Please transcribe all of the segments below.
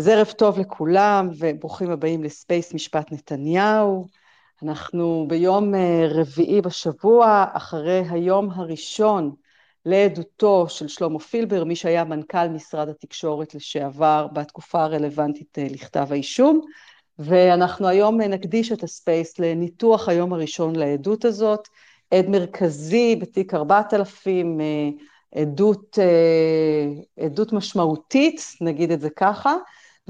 אז ערב טוב לכולם וברוכים הבאים לספייס משפט נתניהו. אנחנו ביום אה, רביעי בשבוע, אחרי היום הראשון לעדותו של שלמה פילבר, מי שהיה מנכ"ל משרד התקשורת לשעבר בתקופה הרלוונטית אה, לכתב האישום, ואנחנו היום נקדיש את הספייס לניתוח היום הראשון לעדות הזאת, עד מרכזי בתיק 4000, עדות, אה, עדות משמעותית, נגיד את זה ככה,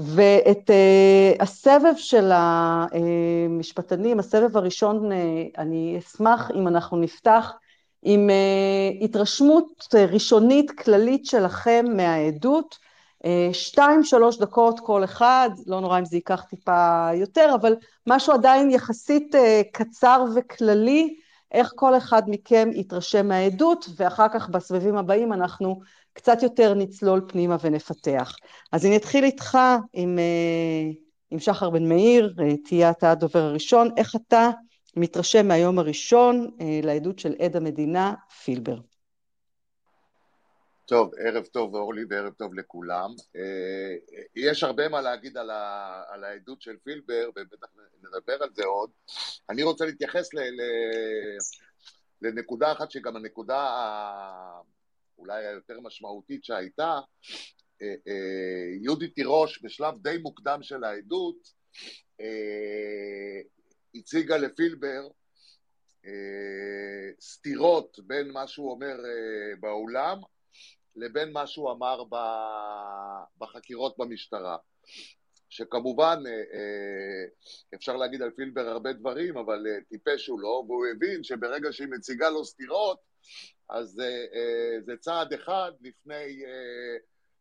ואת uh, הסבב של המשפטנים, הסבב הראשון, uh, אני אשמח אם אנחנו נפתח עם uh, התרשמות ראשונית כללית שלכם מהעדות, uh, שתיים, שלוש דקות כל אחד, לא נורא אם זה ייקח טיפה יותר, אבל משהו עדיין יחסית uh, קצר וכללי, איך כל אחד מכם יתרשם מהעדות, ואחר כך בסבבים הבאים אנחנו קצת יותר נצלול פנימה ונפתח. אז אני אתחיל איתך עם, אה, עם שחר בן מאיר, אה, תהיה אתה הדובר הראשון, איך אתה מתרשם מהיום הראשון אה, לעדות של עד המדינה פילבר. טוב, ערב טוב אורלי וערב טוב לכולם. יש הרבה מה להגיד על, ה, על העדות של פילבר, ובטח נדבר על זה עוד. אני רוצה להתייחס ל, ל, לנקודה אחת שהיא גם הנקודה אולי היותר משמעותית שהייתה, אה, אה, יהודי תירוש בשלב די מוקדם של העדות אה, הציגה לפילבר סתירות בין מה שהוא אומר באולם לבין מה שהוא אמר בחקירות במשטרה. שכמובן אפשר להגיד על פילבר הרבה דברים, אבל טיפש הוא לא, והוא הבין שברגע שהיא מציגה לו סתירות, אז uh, זה צעד אחד לפני uh,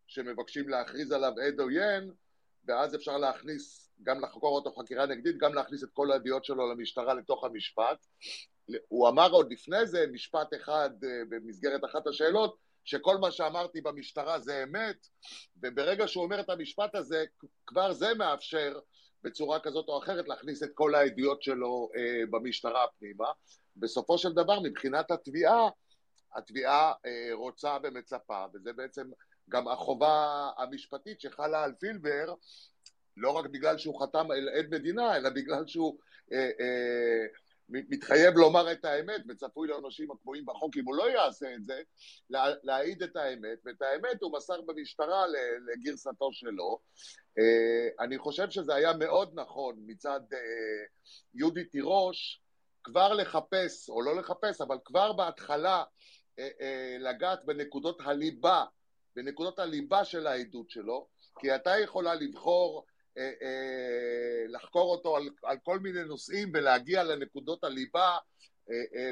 שמבקשים להכריז עליו עד עוין, ואז אפשר להכניס, גם לחקור אותו חקירה נגדית, גם להכניס את כל העדויות שלו למשטרה לתוך המשפט. הוא אמר עוד לפני זה משפט אחד uh, במסגרת אחת השאלות, שכל מה שאמרתי במשטרה זה אמת, וברגע שהוא אומר את המשפט הזה, כבר זה מאפשר בצורה כזאת או אחרת להכניס את כל העדויות שלו אה, במשטרה פנימה. בסופו של דבר, מבחינת התביעה, התביעה אה, רוצה ומצפה, וזה בעצם גם החובה המשפטית שחלה על פילבר, לא רק בגלל שהוא חתם על עד מדינה, אלא בגלל שהוא אה, אה, מתחייב לומר את האמת, וצפוי לעונשים הקבועים בחוק אם הוא לא יעשה את זה, לה, להעיד את האמת, ואת האמת הוא מסר במשטרה לגרסתו שלו. אה, אני חושב שזה היה מאוד נכון מצד אה, יהודי תירוש, כבר לחפש, או לא לחפש, אבל כבר בהתחלה לגעת בנקודות הליבה, בנקודות הליבה של העדות שלו, כי הייתה יכולה לבחור אה, לחקור אותו על, על כל מיני נושאים ולהגיע לנקודות הליבה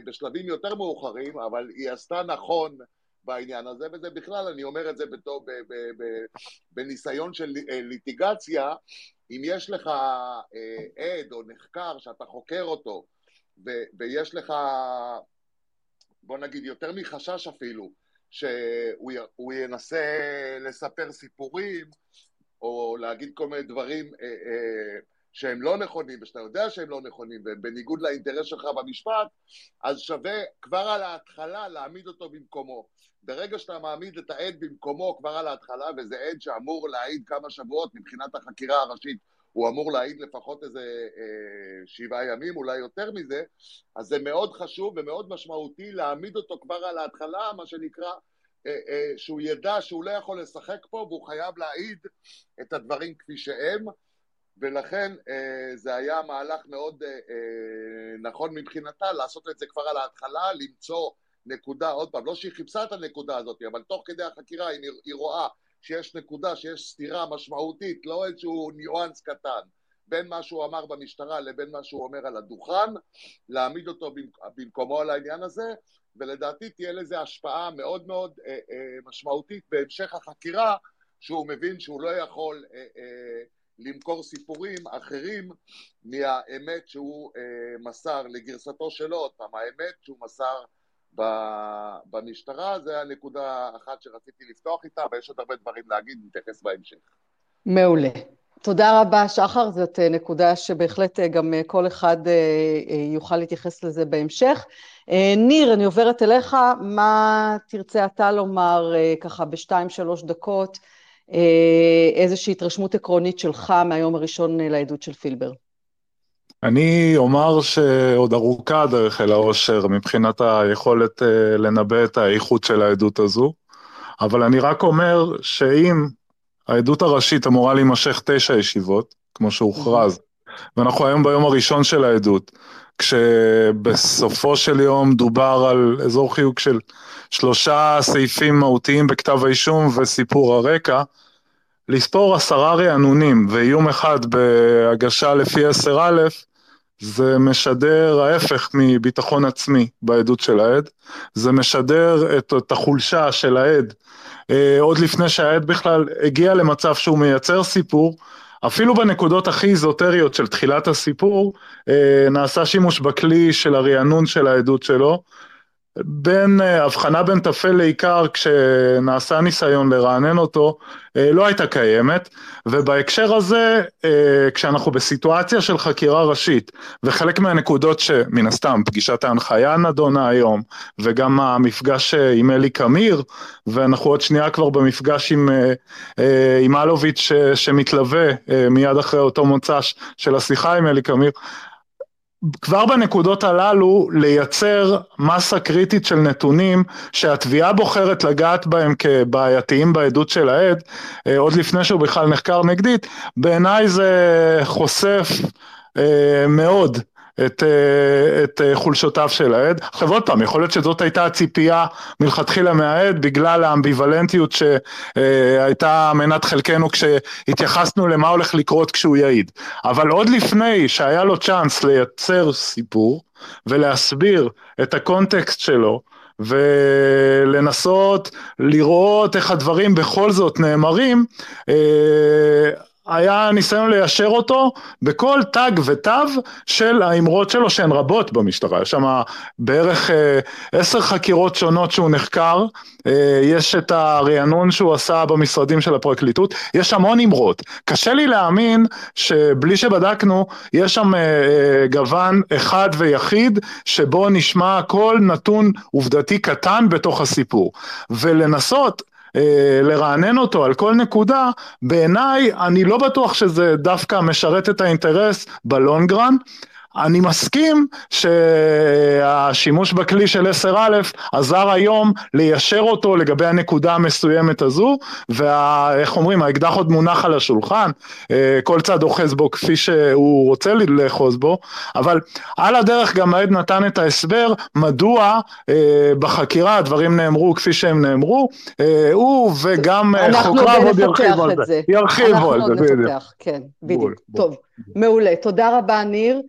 בשלבים יותר מאוחרים, אבל היא עשתה נכון בעניין הזה, וזה בכלל, אני אומר את זה בתור, ב, ב, ב, בניסיון של ליטיגציה, אם יש לך עד או נחקר שאתה חוקר אותו, ו, ויש לך בוא נגיד, יותר מחשש אפילו, שהוא ינסה לספר סיפורים, או להגיד כל מיני דברים אה, אה, שהם לא נכונים, ושאתה יודע שהם לא נכונים, ובניגוד לאינטרס שלך במשפט, אז שווה כבר על ההתחלה להעמיד אותו במקומו. ברגע שאתה מעמיד את העד במקומו כבר על ההתחלה, וזה עד שאמור להעיד כמה שבועות מבחינת החקירה הראשית, הוא אמור להעיד לפחות איזה אה, שבעה ימים, אולי יותר מזה, אז זה מאוד חשוב ומאוד משמעותי להעמיד אותו כבר על ההתחלה, מה שנקרא, אה, אה, שהוא ידע שהוא לא יכול לשחק פה והוא חייב להעיד את הדברים כפי שהם, ולכן אה, זה היה מהלך מאוד אה, אה, נכון מבחינתה לעשות את זה כבר על ההתחלה, למצוא נקודה, עוד פעם, לא שהיא חיפשה את הנקודה הזאת, אבל תוך כדי החקירה היא, היא רואה שיש נקודה, שיש סתירה משמעותית, לא איזשהו ניואנס קטן, בין מה שהוא אמר במשטרה לבין מה שהוא אומר על הדוכן, להעמיד אותו במקומו על העניין הזה, ולדעתי תהיה לזה השפעה מאוד מאוד אה, אה, משמעותית בהמשך החקירה, שהוא מבין שהוא לא יכול אה, אה, למכור סיפורים אחרים מהאמת שהוא אה, מסר לגרסתו שלו, פעם, האמת שהוא מסר במשטרה, זה הנקודה אחת שרציתי לפתוח איתה, ויש עוד הרבה דברים להגיד, נתייחס בהמשך. מעולה. תודה רבה, שחר, זאת אה, נקודה שבהחלט אה, גם אה, כל אחד יוכל להתייחס לזה בהמשך. ניר, אני עוברת אליך, מה תרצה אתה לומר ככה בשתיים, שלוש דקות איזושהי התרשמות עקרונית שלך מהיום הראשון לעדות של פילבר. אני אומר שעוד ארוכה הדרך אל האושר מבחינת היכולת לנבא את האיכות של העדות הזו, אבל אני רק אומר שאם העדות הראשית אמורה להימשך תשע ישיבות, כמו שהוכרז, ואנחנו היום ביום הראשון של העדות, כשבסופו של יום דובר על אזור חיוג של שלושה סעיפים מהותיים בכתב האישום וסיפור הרקע, לספור עשרה רענונים ואיום אחד בהגשה לפי עשר א', זה משדר ההפך מביטחון עצמי בעדות של העד, זה משדר את, את החולשה של העד. עוד לפני שהעד בכלל הגיע למצב שהוא מייצר סיפור, אפילו בנקודות הכי איזוטריות של תחילת הסיפור, נעשה שימוש בכלי של הרענון של העדות שלו, בין, הבחנה בין טפל לעיקר כשנעשה ניסיון לרענן אותו, לא הייתה קיימת, ובהקשר הזה, כשאנחנו בסיטואציה של חקירה ראשית, וחלק מהנקודות שמן הסתם פגישת ההנחיה נדונה היום, וגם המפגש עם אלי קמיר, ואנחנו עוד שנייה כבר במפגש עם, עם אלוביץ' שמתלווה מיד אחרי אותו מוצ"ש של השיחה עם אלי קמיר, כבר בנקודות הללו לייצר מסה קריטית של נתונים שהתביעה בוחרת לגעת בהם כבעייתיים בעדות של העד, עוד לפני שהוא בכלל נחקר נגדית, בעיניי זה חושף מאוד את, את חולשותיו של העד. עכשיו עוד פעם, יכול להיות שזאת הייתה הציפייה מלכתחילה מהעד בגלל האמביוולנטיות שהייתה מנת חלקנו כשהתייחסנו למה הולך לקרות כשהוא יעיד. אבל עוד לפני שהיה לו צ'אנס לייצר סיפור ולהסביר את הקונטקסט שלו ולנסות לראות איך הדברים בכל זאת נאמרים, היה ניסיון ליישר אותו בכל תג ותו של האמרות שלו שהן רבות במשטרה, יש שם בערך עשר חקירות שונות שהוא נחקר, יש את הרענון שהוא עשה במשרדים של הפרקליטות, יש המון אמרות, קשה לי להאמין שבלי שבדקנו יש שם גוון אחד ויחיד שבו נשמע כל נתון עובדתי קטן בתוך הסיפור. ולנסות לרענן אותו על כל נקודה, בעיניי אני לא בטוח שזה דווקא משרת את האינטרס בלונגרן, אני מסכים שהשימוש בכלי של 10א עזר היום ליישר אותו לגבי הנקודה המסוימת הזו, ואיך אומרים, האקדח עוד מונח על השולחן, כל צד אוחז בו כפי שהוא רוצה לאחוז בו, אבל על הדרך גם העד נתן את ההסבר מדוע בחקירה הדברים נאמרו כפי שהם נאמרו, הוא וגם חוקריו עוד ירחיבו על זה. ירחיבו על זה, בדיוק. כן, בדיוק. טוב, מעולה. תודה רבה, ניר.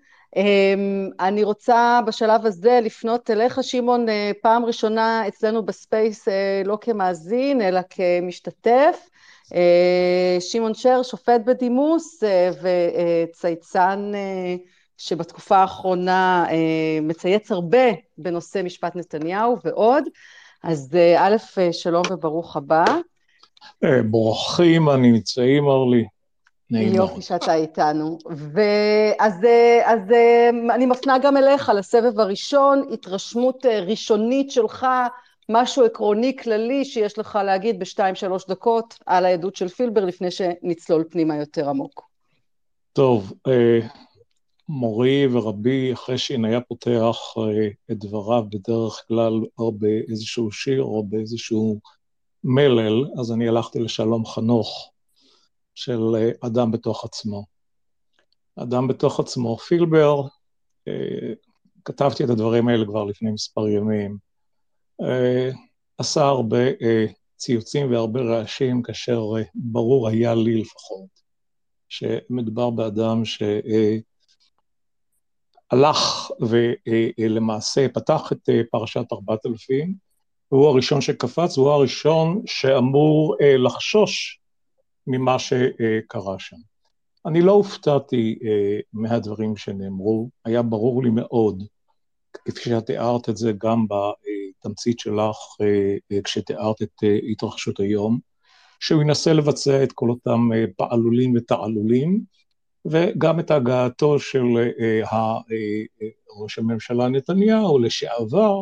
אני רוצה בשלב הזה לפנות אליך, שמעון, פעם ראשונה אצלנו בספייס, לא כמאזין, אלא כמשתתף. שמעון שר, שופט בדימוס וצייצן שבתקופה האחרונה מצייץ הרבה בנושא משפט נתניהו ועוד. אז א', שלום וברוך הבא. ברוכים הנמצאים, אורלי. יופי שאתה איתנו. ואז אז, אני מפנה גם אליך לסבב הראשון, התרשמות ראשונית שלך, משהו עקרוני כללי שיש לך להגיד בשתיים שלוש דקות על העדות של פילבר לפני שנצלול פנימה יותר עמוק. טוב, מורי ורבי, אחרי שהנה היה פותח את דבריו בדרך כלל או באיזשהו שיר או באיזשהו מלל, אז אני הלכתי לשלום חנוך. של אדם בתוך עצמו. אדם בתוך עצמו. פילבר, כתבתי את הדברים האלה כבר לפני מספר ימים, עשה הרבה ציוצים והרבה רעשים, כאשר ברור היה לי לפחות, שמדובר באדם שהלך ולמעשה פתח את פרשת 4000, והוא הראשון שקפץ, והוא הראשון שאמור לחשוש ממה שקרה שם. אני לא הופתעתי מהדברים שנאמרו, היה ברור לי מאוד, כפי שאת תיארת את זה גם בתמצית שלך, כשתיארת את התרחשות היום, שהוא ינסה לבצע את כל אותם פעלולים ותעלולים, וגם את הגעתו של ראש הממשלה נתניהו לשעבר,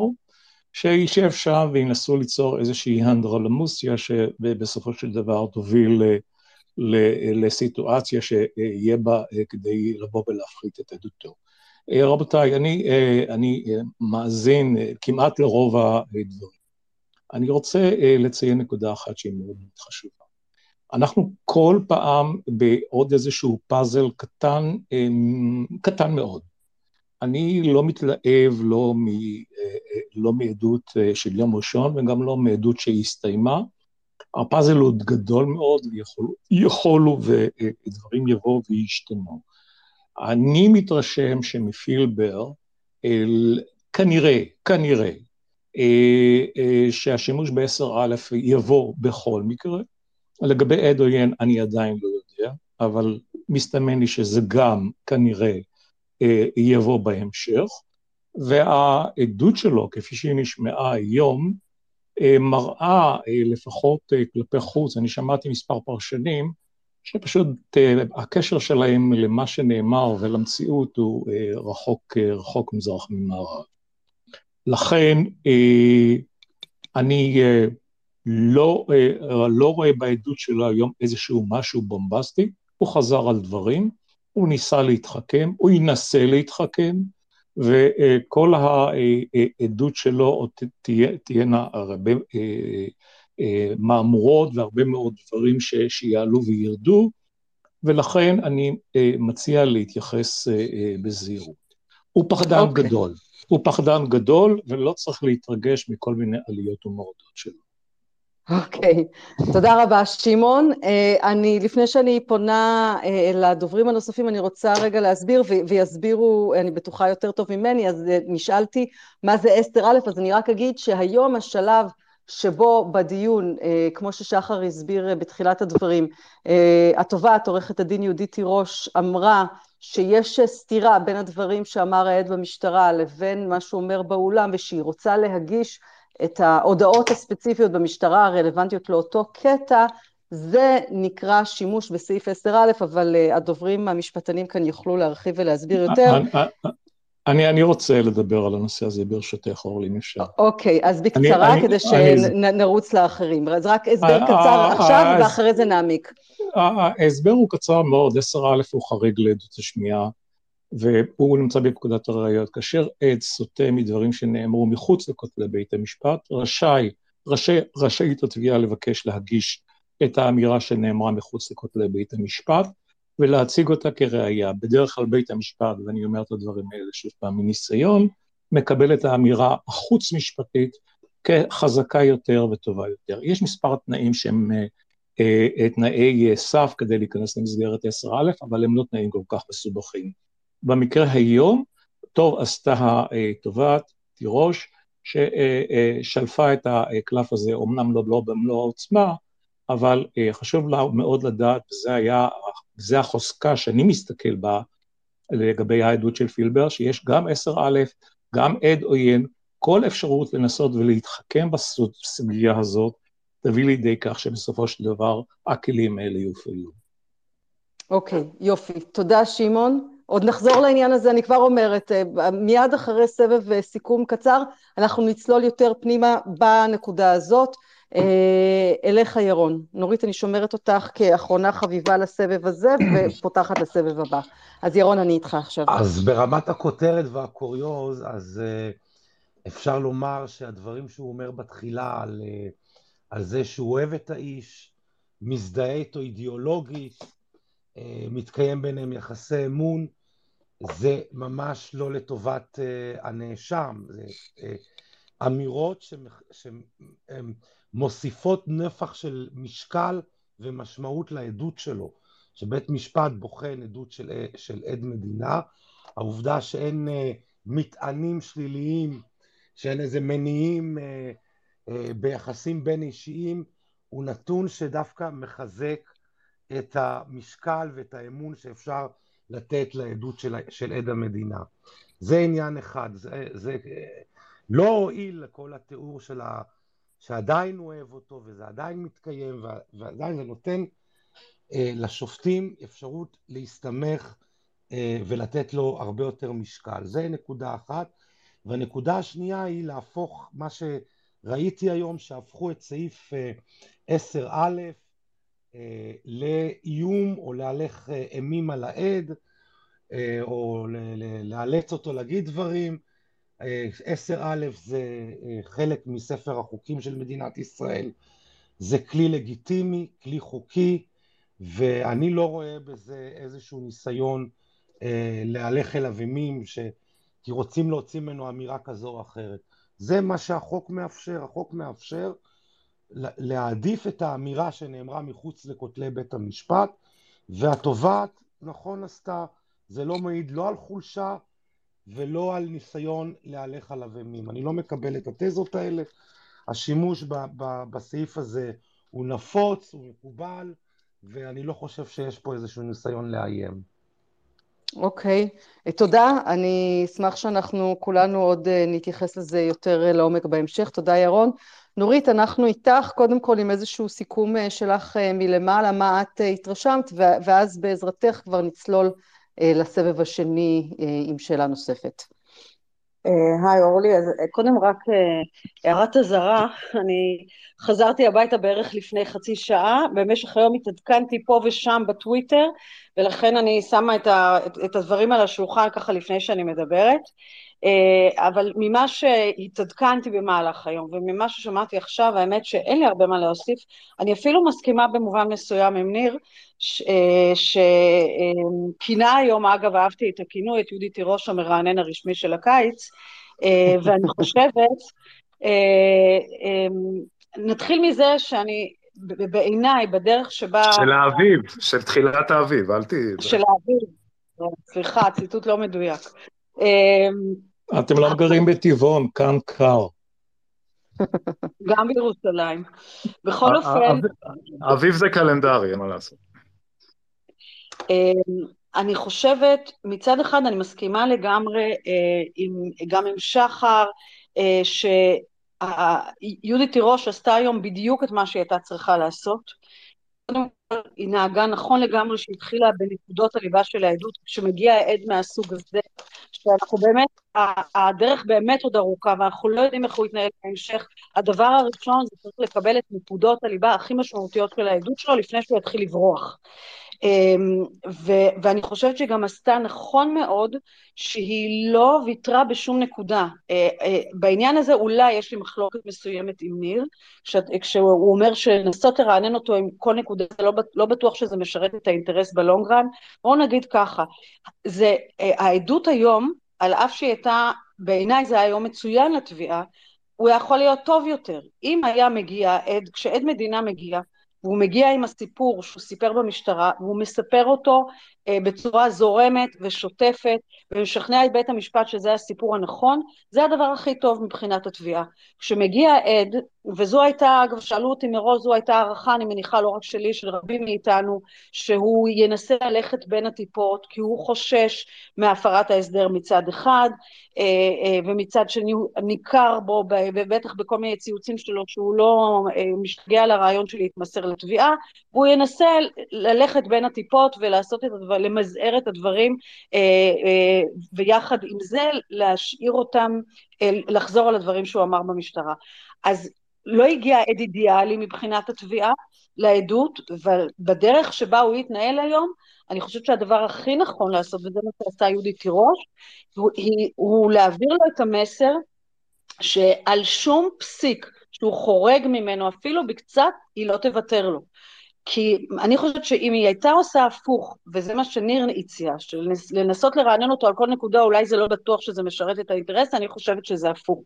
שישב שם וינסו ליצור איזושהי אנדרלמוסיה שבסופו של דבר תוביל לסיטואציה שיהיה בה כדי לבוא ולהפחית את עדותו. רבותיי, אני, אני מאזין כמעט לרוב הדברים. אני רוצה לציין נקודה אחת שהיא מאוד מאוד חשובה. אנחנו כל פעם בעוד איזשהו פאזל קטן, קטן מאוד. אני לא מתלהב לא, מ, לא מעדות של יום ראשון וגם לא מעדות שהסתיימה. הפאזל עוד גדול מאוד, ויכולו ודברים יבואו וישתנו. אני מתרשם שמפילבר, אל, כנראה, כנראה, אה, אה, שהשימוש ב-10א יבוא בכל מקרה. לגבי עד עוין אני עדיין לא יודע, אבל מסתמן לי שזה גם כנראה אה, יבוא בהמשך, והעדות שלו, כפי שהיא נשמעה היום, אה, מראה אה, לפחות אה, כלפי חוץ, אני שמעתי מספר פרשנים, שפשוט הקשר שלהם למה שנאמר ולמציאות הוא רחוק, רחוק מזרח ממערב. לכן אני לא, לא רואה בעדות שלו היום איזשהו משהו בומבסטי, הוא חזר על דברים, הוא ניסה להתחכם, הוא ינסה להתחכם, וכל העדות שלו תהיינה הרבה אה, אה, מהמורות והרבה מאוד דברים שיעלו וירדו, ולכן אני אה, מציע להתייחס בזהירות. הוא פחדן okay. אוקיי. גדול, הוא פחדן גדול ולא צריך להתרגש מכל מיני עליות ומורדות שלו. אוקיי, okay. תודה רבה שמעון. Uh, אני, לפני שאני פונה uh, לדוברים הנוספים, אני רוצה רגע להסביר, ויסבירו, אני בטוחה יותר טוב ממני, אז uh, נשאלתי מה זה אסתר א', אז אני רק אגיד שהיום השלב שבו בדיון, כמו ששחר הסביר בתחילת הדברים, התובעת, עורכת הדין יהודית תירוש, אמרה שיש סתירה בין הדברים שאמר העד במשטרה לבין מה שהוא אומר באולם, ושהיא רוצה להגיש את ההודעות הספציפיות במשטרה הרלוונטיות לאותו קטע, זה נקרא שימוש בסעיף 10א, אבל uh, הדוברים המשפטנים כאן יוכלו להרחיב ולהסביר יותר. אני, אני רוצה לדבר על הנושא הזה ברשותך, אורלי, אם אפשר. אוקיי, אז בקצרה, אני, כדי שנרוץ לאחרים. אז רק הסבר קצר עכשיו, ואחרי זה נעמיק. ההסבר הוא קצר מאוד, 10א הוא חריג לעדות השמיעה. והוא נמצא בפקודת הראיות. כאשר עד סוטה מדברים שנאמרו מחוץ לכותלי בית המשפט, רשאי, רשאי, רשאית התביעה לבקש להגיש את האמירה שנאמרה מחוץ לכותלי בית המשפט, ולהציג אותה כראיה. בדרך כלל בית המשפט, ואני אומר את הדברים האלה שוב פעם מניסיון, מקבל את האמירה החוץ-משפטית כחזקה יותר וטובה יותר. יש מספר תנאים שהם אה, אה, תנאי סף כדי להיכנס למסגרת 10א, אבל הם לא תנאים כל כך מסובכים. במקרה היום, טוב עשתה התובעת, תירוש, ששלפה את הקלף הזה, אמנם לא, לא במלוא העוצמה, אבל אה, חשוב לה מאוד לדעת, וזה היה, זה החוזקה שאני מסתכל בה לגבי העדות של פילבר, שיש גם 10א, גם עד עוין, כל אפשרות לנסות ולהתחכם בסוגיה הזאת, תביא לידי כך שבסופו של דבר הכלים האלה יופעלו. אוקיי, okay, יופי. תודה, שמעון. עוד נחזור לעניין הזה, אני כבר אומרת, אה, מיד אחרי סבב אה, סיכום קצר, אנחנו נצלול יותר פנימה בנקודה הזאת. אה, אליך ירון. נורית, אני שומרת אותך כאחרונה חביבה לסבב הזה ופותחת לסבב הבא. אז ירון, אני איתך עכשיו. אז ברמת הכותרת והקוריוז, אז אפשר לומר שהדברים שהוא אומר בתחילה על, על זה שהוא אוהב את האיש, מזדהה איתו אידיאולוגית, מתקיים ביניהם יחסי אמון, זה ממש לא לטובת uh, הנאשם, זה uh, אמירות שמוסיפות נפח של משקל ומשמעות לעדות שלו, שבית משפט בוחן עדות של, של עד מדינה, העובדה שאין uh, מטענים שליליים, שאין איזה מניעים uh, uh, ביחסים בין אישיים, הוא נתון שדווקא מחזק את המשקל ואת האמון שאפשר לתת לעדות של, של עד המדינה. זה עניין אחד, זה, זה לא הועיל לכל התיאור של ה... שעדיין הוא אוהב אותו וזה עדיין מתקיים ועדיין זה נותן אה, לשופטים אפשרות להסתמך אה, ולתת לו הרבה יותר משקל. זה נקודה אחת. והנקודה השנייה היא להפוך מה שראיתי היום, שהפכו את סעיף 10א לאיום או להלך אימים על העד, או לאלץ אותו להגיד דברים. 10א זה חלק מספר החוקים של מדינת ישראל, זה כלי לגיטימי, כלי חוקי, ואני לא רואה בזה איזשהו ניסיון אה, להלך אליו אימים, ש... כי רוצים להוציא ממנו אמירה כזו או אחרת. זה מה שהחוק מאפשר, החוק מאפשר להעדיף את האמירה שנאמרה מחוץ לכותלי בית המשפט, והתובעת נכון עשתה, זה לא מעיד לא על חולשה ולא על ניסיון להלך עליו אימים. אני לא מקבל את התזות האלה, השימוש ב- ב- בסעיף הזה הוא נפוץ, הוא מקובל, ואני לא חושב שיש פה איזשהו ניסיון לאיים. אוקיי, okay. תודה. אני אשמח שאנחנו כולנו עוד אה, נתייחס לזה יותר אה, לעומק בהמשך. תודה, ירון. נורית, אנחנו איתך, קודם כל עם איזשהו סיכום אה, שלך מלמעלה, מה את התרשמת, ואז בעזרתך כבר נצלול לסבב השני עם שאלה נוספת. אה, היי אורלי, אז אה, קודם רק אה, הערת אזהרה, אני חזרתי הביתה בערך לפני חצי שעה, במשך היום התעדכנתי פה ושם בטוויטר, ולכן אני שמה את, ה, את, את הדברים על השולחן ככה לפני שאני מדברת. אה, אבל ממה שהתעדכנתי במהלך היום וממה ששמעתי עכשיו, האמת שאין לי הרבה מה להוסיף. אני אפילו מסכימה במובן מסוים עם ניר, שכינה אה, היום, אגב, אהבתי את הכינוי, את יהודית תירוש המרענן הרשמי של הקיץ, אה, ואני חושבת, נתחיל מזה שאני בעיניי, בדרך שבה... של האביב, של תחילת האביב, אל תהיי... של האביב, סליחה, ציטוט לא מדויק. אתם לא גרים בטבעון, כאן קר. גם בירושלים. בכל אופן... אביב זה קלנדרי, אין מה לעשות. אמ, אני חושבת, מצד אחד אני מסכימה לגמרי אה, גם עם שחר, אה, שיהודית תירוש עשתה היום בדיוק את מה שהיא הייתה צריכה לעשות. קודם כל, היא נהגה נכון לגמרי שהתחילה בנקודות הליבה של העדות, כשמגיע העד מהסוג הזה, שאנחנו באמת, הדרך באמת עוד ארוכה, ואנחנו לא יודעים איך הוא יתנהל בהמשך. הדבר הראשון זה צריך לקבל את נקודות הליבה הכי משמעותיות של העדות שלו לפני שהוא יתחיל לברוח. אמ, ו- ואני חושבת שהיא גם עשתה נכון מאוד שהיא לא ויתרה בשום נקודה. אה, אה, בעניין הזה אולי יש לי מחלוקת מסוימת עם ניר, כשהוא אומר שלנסות לרענן אותו עם כל נקודה, זה לא, לא בטוח שזה משרת את האינטרס בלונגרן. בואו נגיד ככה, זה, אה, העדות היום, על אף שהיא הייתה, בעיניי זה היה יום מצוין לתביעה, הוא יכול להיות טוב יותר. אם היה מגיע עד, כשעד מדינה מגיע, והוא מגיע עם הסיפור שהוא סיפר במשטרה, והוא מספר אותו אה, בצורה זורמת ושוטפת, ומשכנע את בית המשפט שזה הסיפור הנכון, זה הדבר הכי טוב מבחינת התביעה. כשמגיע עד, וזו הייתה, אגב, שאלו אותי מראש, זו הייתה הערכה, אני מניחה, לא רק שלי, של רבים מאיתנו, שהוא ינסה ללכת בין הטיפות, כי הוא חושש מהפרת ההסדר מצד אחד, אה, אה, ומצד שני הוא ניכר בו, ובטח בכל מיני ציוצים שלו, שהוא לא משתגע על הרעיון של להתמסר לתביעה, והוא ינסה ללכת בין הטיפות ולעשות את הדבר, למזער את הדברים, אה, אה, ויחד עם זה להשאיר אותם, אה, לחזור על הדברים שהוא אמר במשטרה. אז לא הגיע עד אידיאלי מבחינת התביעה לעדות, ובדרך שבה הוא התנהל היום, אני חושבת שהדבר הכי נכון לעשות, וזה מה שעשתה יהודית תירוש, הוא, הוא להעביר לו את המסר שעל שום פסיק שהוא חורג ממנו אפילו בקצת, היא לא תוותר לו. כי אני חושבת שאם היא הייתה עושה הפוך, וזה מה שניר הציע, לנסות לרענן אותו על כל נקודה, אולי זה לא בטוח שזה משרת את האינטרס, אני חושבת שזה הפוך.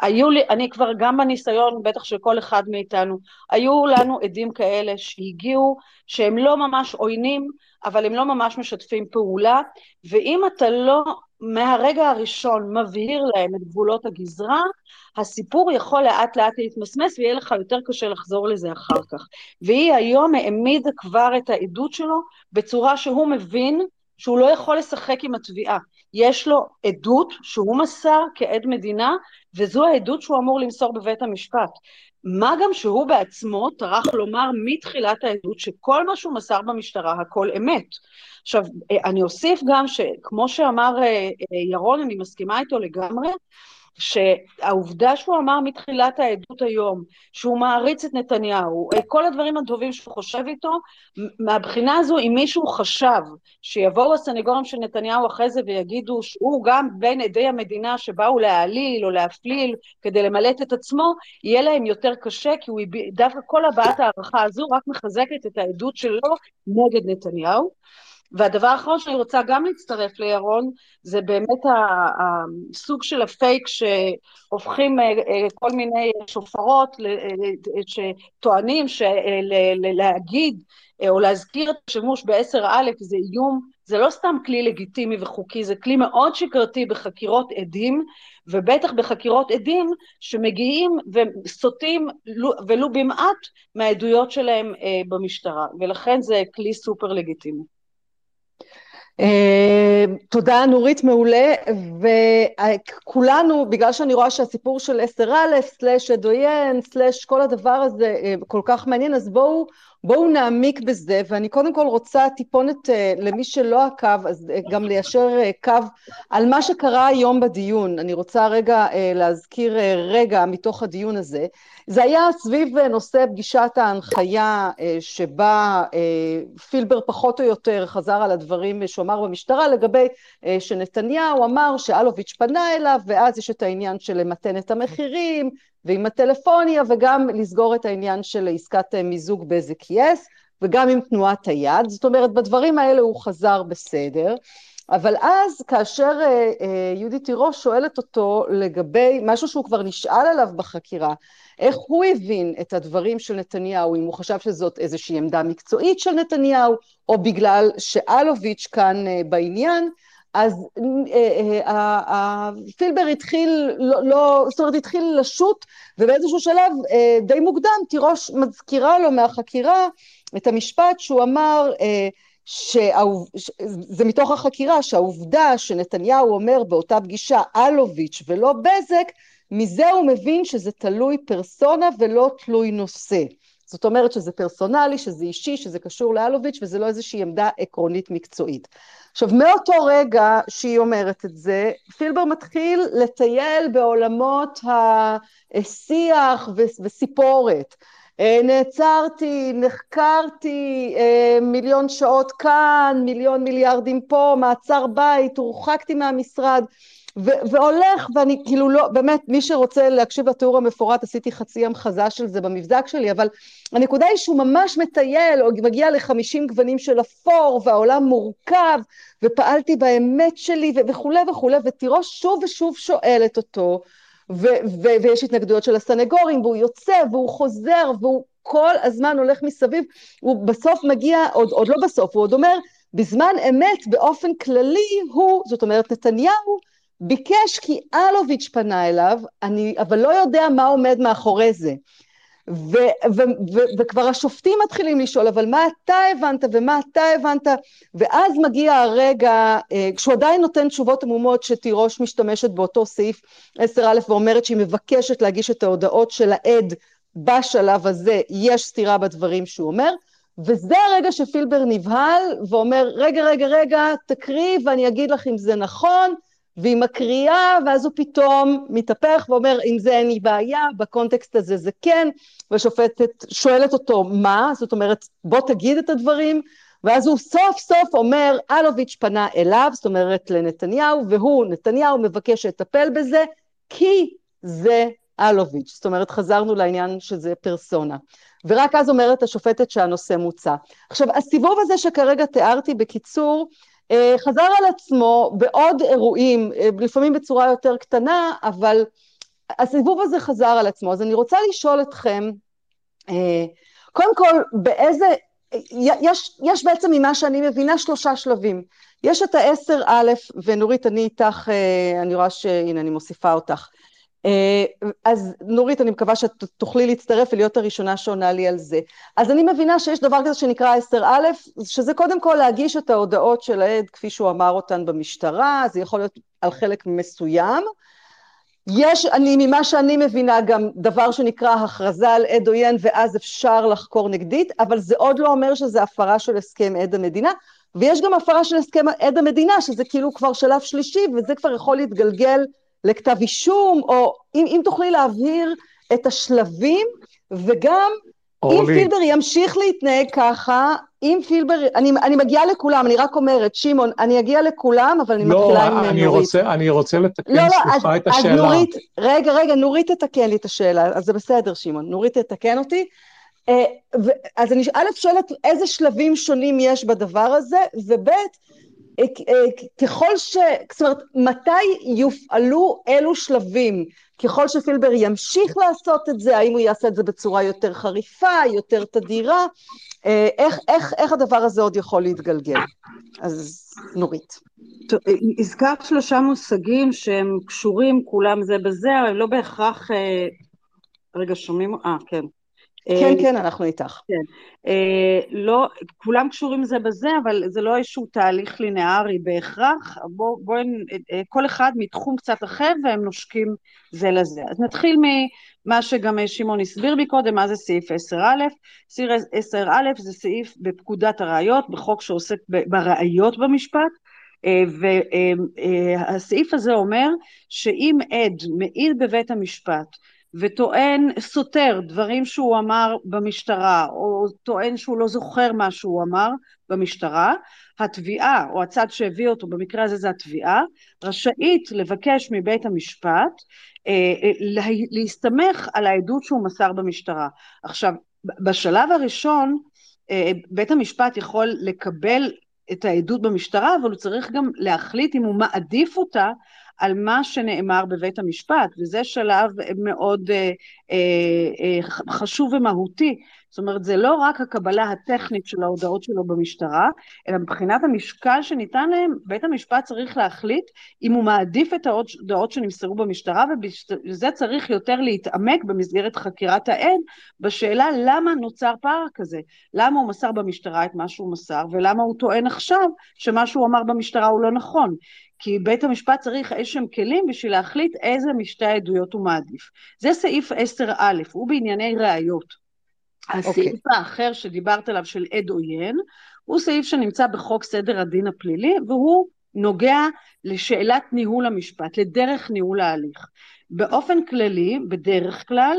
היו לי, אני כבר גם בניסיון, בטח של כל אחד מאיתנו, היו לנו עדים כאלה שהגיעו, שהם לא ממש עוינים, אבל הם לא ממש משתפים פעולה, ואם אתה לא מהרגע הראשון מבהיר להם את גבולות הגזרה, הסיפור יכול לאט לאט להתמסמס ויהיה לך יותר קשה לחזור לזה אחר כך. והיא היום העמידה כבר את העדות שלו בצורה שהוא מבין שהוא לא יכול לשחק עם התביעה. יש לו עדות שהוא מסר כעד מדינה, וזו העדות שהוא אמור למסור בבית המשפט. מה גם שהוא בעצמו טרח לומר מתחילת העדות שכל מה שהוא מסר במשטרה הכל אמת. עכשיו, אני אוסיף גם שכמו שאמר אה, אה, ירון, אני מסכימה איתו לגמרי, שהעובדה שהוא אמר מתחילת העדות היום, שהוא מעריץ את נתניהו, כל הדברים הטובים שהוא חושב איתו, מהבחינה הזו, אם מישהו חשב שיבואו הסנגורים של נתניהו אחרי זה ויגידו שהוא גם בין עדי המדינה שבאו להעליל או להפליל כדי למלט את עצמו, יהיה להם יותר קשה, כי הוא דווקא כל הבעת ההערכה הזו רק מחזקת את העדות שלו נגד נתניהו. והדבר האחרון שאני רוצה גם להצטרף לירון, זה באמת הסוג של הפייק שהופכים אה, אה, כל מיני שופרות אה, שטוענים שלהגיד או להזכיר את השימוש בעשר א' זה איום, זה לא סתם כלי לגיטימי וחוקי, זה כלי מאוד שגרתי בחקירות עדים, ובטח בחקירות עדים שמגיעים וסוטים ולו במעט מהעדויות שלהם במשטרה, ולכן זה כלי סופר לגיטימי. אה, תודה נורית מעולה וכולנו בגלל שאני רואה שהסיפור של 10א סלאש אדויין סלאש כל הדבר הזה אה, כל כך מעניין אז בואו בואו נעמיק בזה ואני קודם כל רוצה טיפונת אה, למי שלא עקב אז גם ליישר קו על מה שקרה היום בדיון. אני רוצה רגע להזכיר רגע מתוך הדיון הזה. זה היה סביב נושא פגישת ההנחיה אה, שבה אה, פילבר פחות או יותר חזר על הדברים שהוא אמר במשטרה לגבי אה, שנתניהו אמר שאלוביץ' פנה אליו ואז יש את העניין של למתן את המחירים ועם הטלפוניה וגם לסגור את העניין של עסקת מיזוג בזק יס וגם עם תנועת היד, זאת אומרת בדברים האלה הוא חזר בסדר. אבל אז כאשר אה, אה, יהודית תירוש שואלת אותו לגבי משהו שהוא כבר נשאל עליו בחקירה, איך הוא הבין את הדברים של נתניהו, אם הוא חשב שזאת איזושהי עמדה מקצועית של נתניהו, או בגלל שאלוביץ' כאן אה, בעניין, אז פילבר התחיל, לא, לא, זאת אומרת התחיל לשוט, ובאיזשהו שלב די מוקדם תירוש מזכירה לו מהחקירה את המשפט שהוא אמר, שזה מתוך החקירה שהעובדה שנתניהו אומר באותה פגישה אלוביץ' ולא בזק, מזה הוא מבין שזה תלוי פרסונה ולא תלוי נושא. זאת אומרת שזה פרסונלי, שזה אישי, שזה קשור לאלוביץ' וזה לא איזושהי עמדה עקרונית מקצועית. עכשיו מאותו רגע שהיא אומרת את זה, פילבר מתחיל לטייל בעולמות השיח וסיפורת. אה, נעצרתי, נחקרתי, אה, מיליון שעות כאן, מיליון מיליארדים פה, מעצר בית, הורחקתי מהמשרד, ו- והולך, ואני כאילו לא, באמת, מי שרוצה להקשיב לתיאור המפורט, עשיתי חצי המחזה של זה במבזק שלי, אבל הנקודה היא שהוא ממש מטייל, או מגיע לחמישים גוונים של אפור, והעולם מורכב, ופעלתי באמת שלי, וכולי וכולי, ותירוש שוב ושוב שואלת אותו, ו- ו- ויש התנגדויות של הסנגורים, והוא יוצא, והוא חוזר, והוא כל הזמן הולך מסביב, הוא בסוף מגיע, עוד, עוד לא בסוף, הוא עוד אומר, בזמן אמת, באופן כללי, הוא, זאת אומרת, נתניהו, ביקש כי אלוביץ' פנה אליו, אני אבל לא יודע מה עומד מאחורי זה. ו- ו- ו- וכבר השופטים מתחילים לשאול, אבל מה אתה הבנת ומה אתה הבנת? ואז מגיע הרגע, אה, כשהוא עדיין נותן תשובות עמומות שתירוש משתמשת באותו סעיף 10א ואומרת שהיא מבקשת להגיש את ההודעות של העד בשלב הזה, יש סתירה בדברים שהוא אומר, וזה הרגע שפילבר נבהל ואומר, רגע, רגע, רגע, תקריא ואני אגיד לך אם זה נכון, והיא מקריאה, ואז הוא פתאום מתהפך ואומר, עם זה אין לי בעיה, בקונטקסט הזה זה כן, והשופטת שואלת אותו, מה? זאת אומרת, בוא תגיד את הדברים, ואז הוא סוף סוף אומר, אלוביץ' פנה אליו, זאת אומרת לנתניהו, והוא, נתניהו, מבקש לטפל בזה, כי זה אלוביץ'. זאת אומרת, חזרנו לעניין שזה פרסונה. ורק אז אומרת השופטת שהנושא מוצע. עכשיו, הסיבוב הזה שכרגע תיארתי בקיצור, חזר על עצמו בעוד אירועים, אה, לפעמים בצורה יותר קטנה, אבל הסיבוב הזה חזר על עצמו. אז אני רוצה לשאול אתכם, אה, קודם כל, באיזה, יש, יש בעצם ממה שאני מבינה שלושה שלבים. יש את העשר א', ונורית, אני איתך, אני רואה שהנה, אני מוסיפה אותך. אה, אז נורית, אני מקווה שאת תוכלי להצטרף ולהיות הראשונה שעונה לי על זה. אז אני מבינה שיש דבר כזה שנקרא 10א, שזה קודם כל להגיש את ההודעות של העד כפי שהוא אמר אותן במשטרה, זה יכול להיות על חלק מסוים. יש, אני, ממה שאני מבינה, גם דבר שנקרא הכרזה על עד עוין, ואז אפשר לחקור נגדית, אבל זה עוד לא אומר שזה הפרה של הסכם עד המדינה, ויש גם הפרה של הסכם עד המדינה, שזה כאילו כבר שלב שלישי, וזה כבר יכול להתגלגל לכתב אישום, או אם, אם תוכלי להבהיר את השלבים, וגם אורלי. אם פילבר ימשיך להתנהג ככה, אם פילבר, אני, אני מגיעה לכולם, אני רק אומרת, שמעון, אני אגיע לכולם, אבל אני לא, מתחילה עם אני נורית. רוצה, אני רוצה לתקן, לא, לא, סליחה, אז, את השאלה. אז נורית, רגע, רגע, נורית תתקן לי את השאלה, אז זה בסדר, שמעון, נורית תתקן אותי. אה, אז אני א' שואלת איזה שלבים שונים יש בדבר הזה, וב' אה, אה, ככל ש... זאת אומרת, מתי יופעלו אילו שלבים? ככל שפילבר ימשיך לעשות את זה, האם הוא יעשה את זה בצורה יותר חריפה, יותר תדירה? איך, איך, איך הדבר הזה עוד יכול להתגלגל? אז נורית. טוב, הזכרת שלושה מושגים שהם קשורים כולם זה בזה, אבל הם לא בהכרח... רגע, שומעים? אה, כן. כן, אה, כן, אנחנו איתך. כן. אה, לא, כולם קשורים זה בזה, אבל זה לא איזשהו תהליך לינארי בהכרח. בואו, בוא, אה, כל אחד מתחום קצת אחר והם נושקים זה לזה. אז נתחיל ממה שגם שמעון הסביר מקודם, מה זה סעיף 10א. סעיף 10א זה סעיף בפקודת הראיות, בחוק שעוסק בראיות במשפט. והסעיף הזה אומר שאם עד מעיד בבית המשפט וטוען, סותר דברים שהוא אמר במשטרה, או טוען שהוא לא זוכר מה שהוא אמר במשטרה, התביעה, או הצד שהביא אותו, במקרה הזה זה התביעה, רשאית לבקש מבית המשפט אה, אה, להסתמך על העדות שהוא מסר במשטרה. עכשיו, בשלב הראשון, אה, בית המשפט יכול לקבל את העדות במשטרה, אבל הוא צריך גם להחליט אם הוא מעדיף אותה על מה שנאמר בבית המשפט, וזה שלב מאוד אה, אה, אה, חשוב ומהותי. זאת אומרת, זה לא רק הקבלה הטכנית של ההודעות שלו במשטרה, אלא מבחינת המשקל שניתן להם, בית המשפט צריך להחליט אם הוא מעדיף את ההודעות שנמסרו במשטרה, ובזה צריך יותר להתעמק במסגרת חקירת העד, בשאלה למה נוצר פער כזה, למה הוא מסר במשטרה את מה שהוא מסר, ולמה הוא טוען עכשיו שמה שהוא אמר במשטרה הוא לא נכון. כי בית המשפט צריך איזשהם כלים בשביל להחליט איזה משתי העדויות הוא מעדיף. זה סעיף 10א, הוא בענייני ראיות. הסעיף okay. אוקיי. האחר שדיברת עליו של עד עוין, הוא סעיף שנמצא בחוק סדר הדין הפלילי, והוא נוגע לשאלת ניהול המשפט, לדרך ניהול ההליך. באופן כללי, בדרך כלל,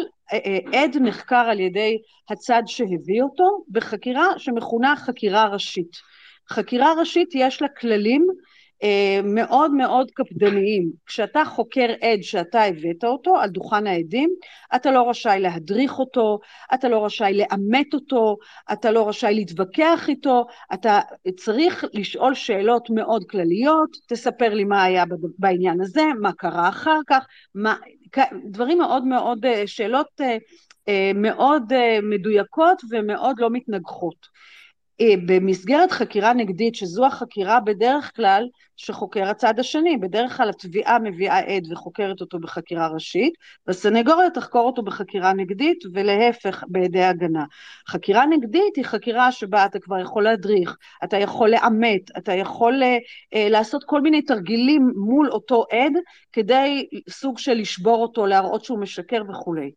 עד נחקר על ידי הצד שהביא אותו בחקירה שמכונה חקירה ראשית. חקירה ראשית יש לה כללים מאוד מאוד קפדניים. כשאתה חוקר עד שאתה הבאת אותו על דוכן העדים, אתה לא רשאי להדריך אותו, אתה לא רשאי לאמת אותו, אתה לא רשאי להתווכח איתו, אתה צריך לשאול שאלות מאוד כלליות, תספר לי מה היה בעניין הזה, מה קרה אחר כך, מה, דברים מאוד מאוד, אה, שאלות אה, מאוד מדויקות ומאוד לא מתנגחות. אה, במסגרת חקירה נגדית, שזו החקירה בדרך כלל שחוקר הצד השני, בדרך כלל התביעה מביאה עד וחוקרת אותו בחקירה ראשית, והסנגוריה תחקור אותו בחקירה נגדית, ולהפך בידי הגנה. חקירה נגדית היא חקירה שבה אתה כבר יכול להדריך, אתה יכול לאמת, אתה יכול uh, לעשות כל מיני תרגילים מול אותו עד, כדי סוג של לשבור אותו, להראות שהוא משקר וכולי.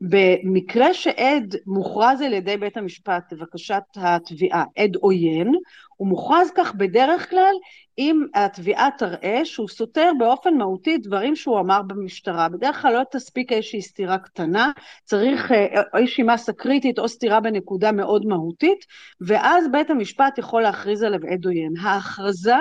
במקרה שעד מוכרז על ידי בית המשפט לבקשת התביעה, עד עוין, הוא מוכרז כך בדרך כלל אם התביעה תראה שהוא סותר באופן מהותי דברים שהוא אמר במשטרה. בדרך כלל לא תספיק איזושהי סתירה קטנה, צריך אה, איזושהי מסה קריטית או סתירה בנקודה מאוד מהותית, ואז בית המשפט יכול להכריז עליו עד עוין. ההכרזה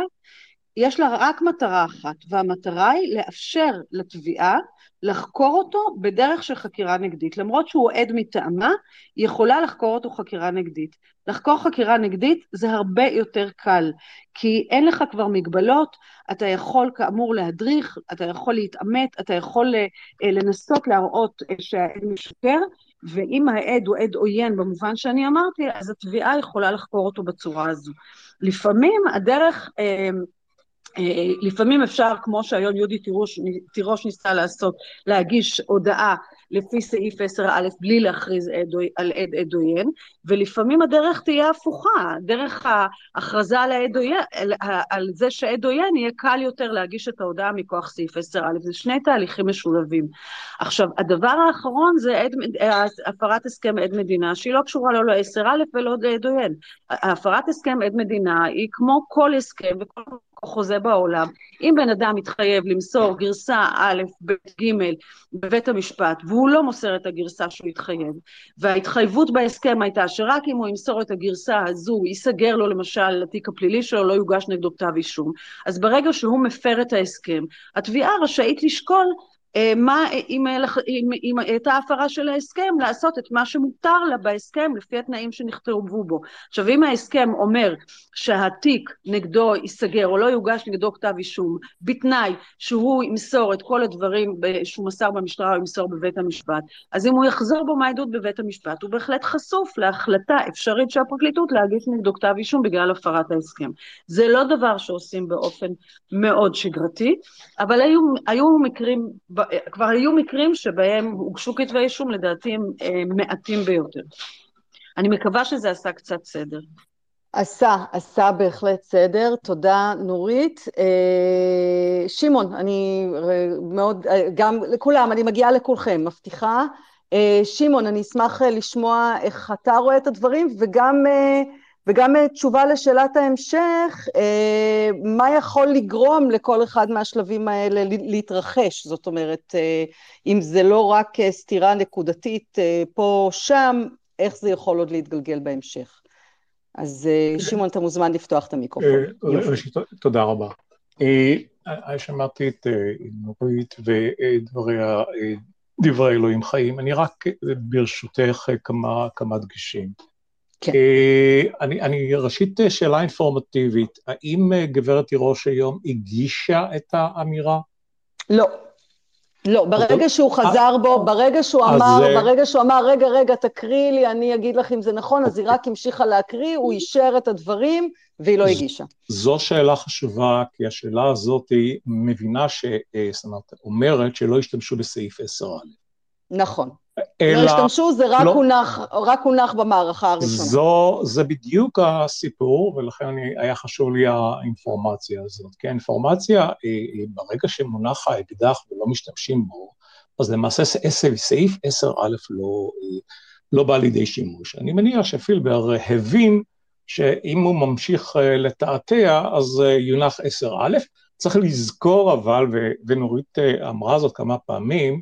יש לה רק מטרה אחת, והמטרה היא לאפשר לתביעה לחקור אותו בדרך של חקירה נגדית. למרות שהוא עד מטעמה, היא יכולה לחקור אותו חקירה נגדית. לחקור חקירה נגדית זה הרבה יותר קל, כי אין לך כבר מגבלות, אתה יכול כאמור להדריך, אתה יכול להתעמת, אתה יכול אה, לנסות להראות אה, שהעד משקר, ואם העד הוא עד עוין במובן שאני אמרתי, אז התביעה יכולה לחקור אותו בצורה הזו. לפעמים הדרך אה, אה, לפעמים אפשר, כמו שהיום יהודי תירוש, תירוש ניסה לעשות, להגיש הודעה לפי סעיף 10א בלי להכריז על עד עד עוין, ולפעמים הדרך תהיה הפוכה, דרך ההכרזה על, העד עוין, על, על זה שעד עוין יהיה קל יותר להגיש את ההודעה מכוח סעיף 10א, זה שני תהליכים משולבים. עכשיו, הדבר האחרון זה עד, הפרת הסכם עד מדינה, שהיא לא קשורה לא ל-10א ולא לעד עוין. הפרת הסכם עד מדינה היא כמו כל הסכם וכל חוזה בעולם, אם בן אדם מתחייב למסור גרסה א', ב', ג' בבית המשפט, והוא לא מוסר את הגרסה שהוא התחייב, וההתחייבות בהסכם הייתה שרק אם הוא ימסור את הגרסה הזו, ייסגר לו למשל התיק הפלילי שלו, לא יוגש נגדו כתב אישום, אז ברגע שהוא מפר את ההסכם, התביעה רשאית לשקול מה, אם, אם, אם הייתה הפרה של ההסכם, לעשות את מה שמותר לה בהסכם לפי התנאים שנכתבו בו. עכשיו, אם ההסכם אומר שהתיק נגדו ייסגר או לא יוגש נגדו כתב אישום, בתנאי שהוא ימסור את כל הדברים שהוא מסר במשטרה או ימסור בבית המשפט, אז אם הוא יחזור בו מהעדות בבית המשפט, הוא בהחלט חשוף להחלטה אפשרית של הפרקליטות להגיש נגדו כתב אישום בגלל הפרת ההסכם. זה לא דבר שעושים באופן מאוד שגרתי, אבל היו, היו מקרים כבר היו מקרים שבהם הוגשו כתבי אישום, לדעתי הם אה, מעטים ביותר. אני מקווה שזה עשה קצת סדר. עשה, עשה בהחלט סדר, תודה נורית. אה, שמעון, אני מאוד, אה, גם לכולם, אני מגיעה לכולכם, מבטיחה. שמעון, אני אשמח לשמוע איך אתה רואה את הדברים, וגם וגם אה, תשובה לשאלת ההמשך, אה, מה יכול לגרום לכל אחד מהשלבים האלה להתרחש? זאת אומרת, אה, אם זה לא רק סתירה נקודתית פה או שם, איך זה יכול עוד להתגלגל בהמשך? אז שמעון, אתה מוזמן לפתוח את המיקרופון. תודה רבה. שמעתי את נורית ודברי אלוהים חיים. אני רק ברשותך כמה דגשים. כן. אה, אני, אני ראשית שאלה אינפורמטיבית, האם אה, גברת תירוש היום הגישה את האמירה? לא. לא, ברגע שהוא חזר בו, ברגע שהוא אמר, אה, ברגע שהוא אמר, רגע, רגע, תקריא לי, אני אגיד לך אם זה נכון, אז היא רק המשיכה להקריא, הוא אישר את הדברים, והיא לא הגישה. זו שאלה חשובה, כי השאלה הזאת היא מבינה ש... זאת אומרת, אומרת שלא השתמשו בסעיף 10א. נכון. אלא... לא השתמשו, זה רק, לא, הונח, רק הונח במערכה הראשונה. זו, זה בדיוק הסיפור, ולכן אני, היה חשוב לי האינפורמציה הזאת. כי האינפורמציה, אה, אה, ברגע שמונח האקדח ולא משתמשים בו, אז למעשה סעיף 10א לא, אה, לא בא לידי שימוש. אני מניח שפילבר הבין שאם הוא ממשיך לתעתע, אז יונח 10א. צריך לזכור אבל, ונורית אמרה זאת כמה פעמים,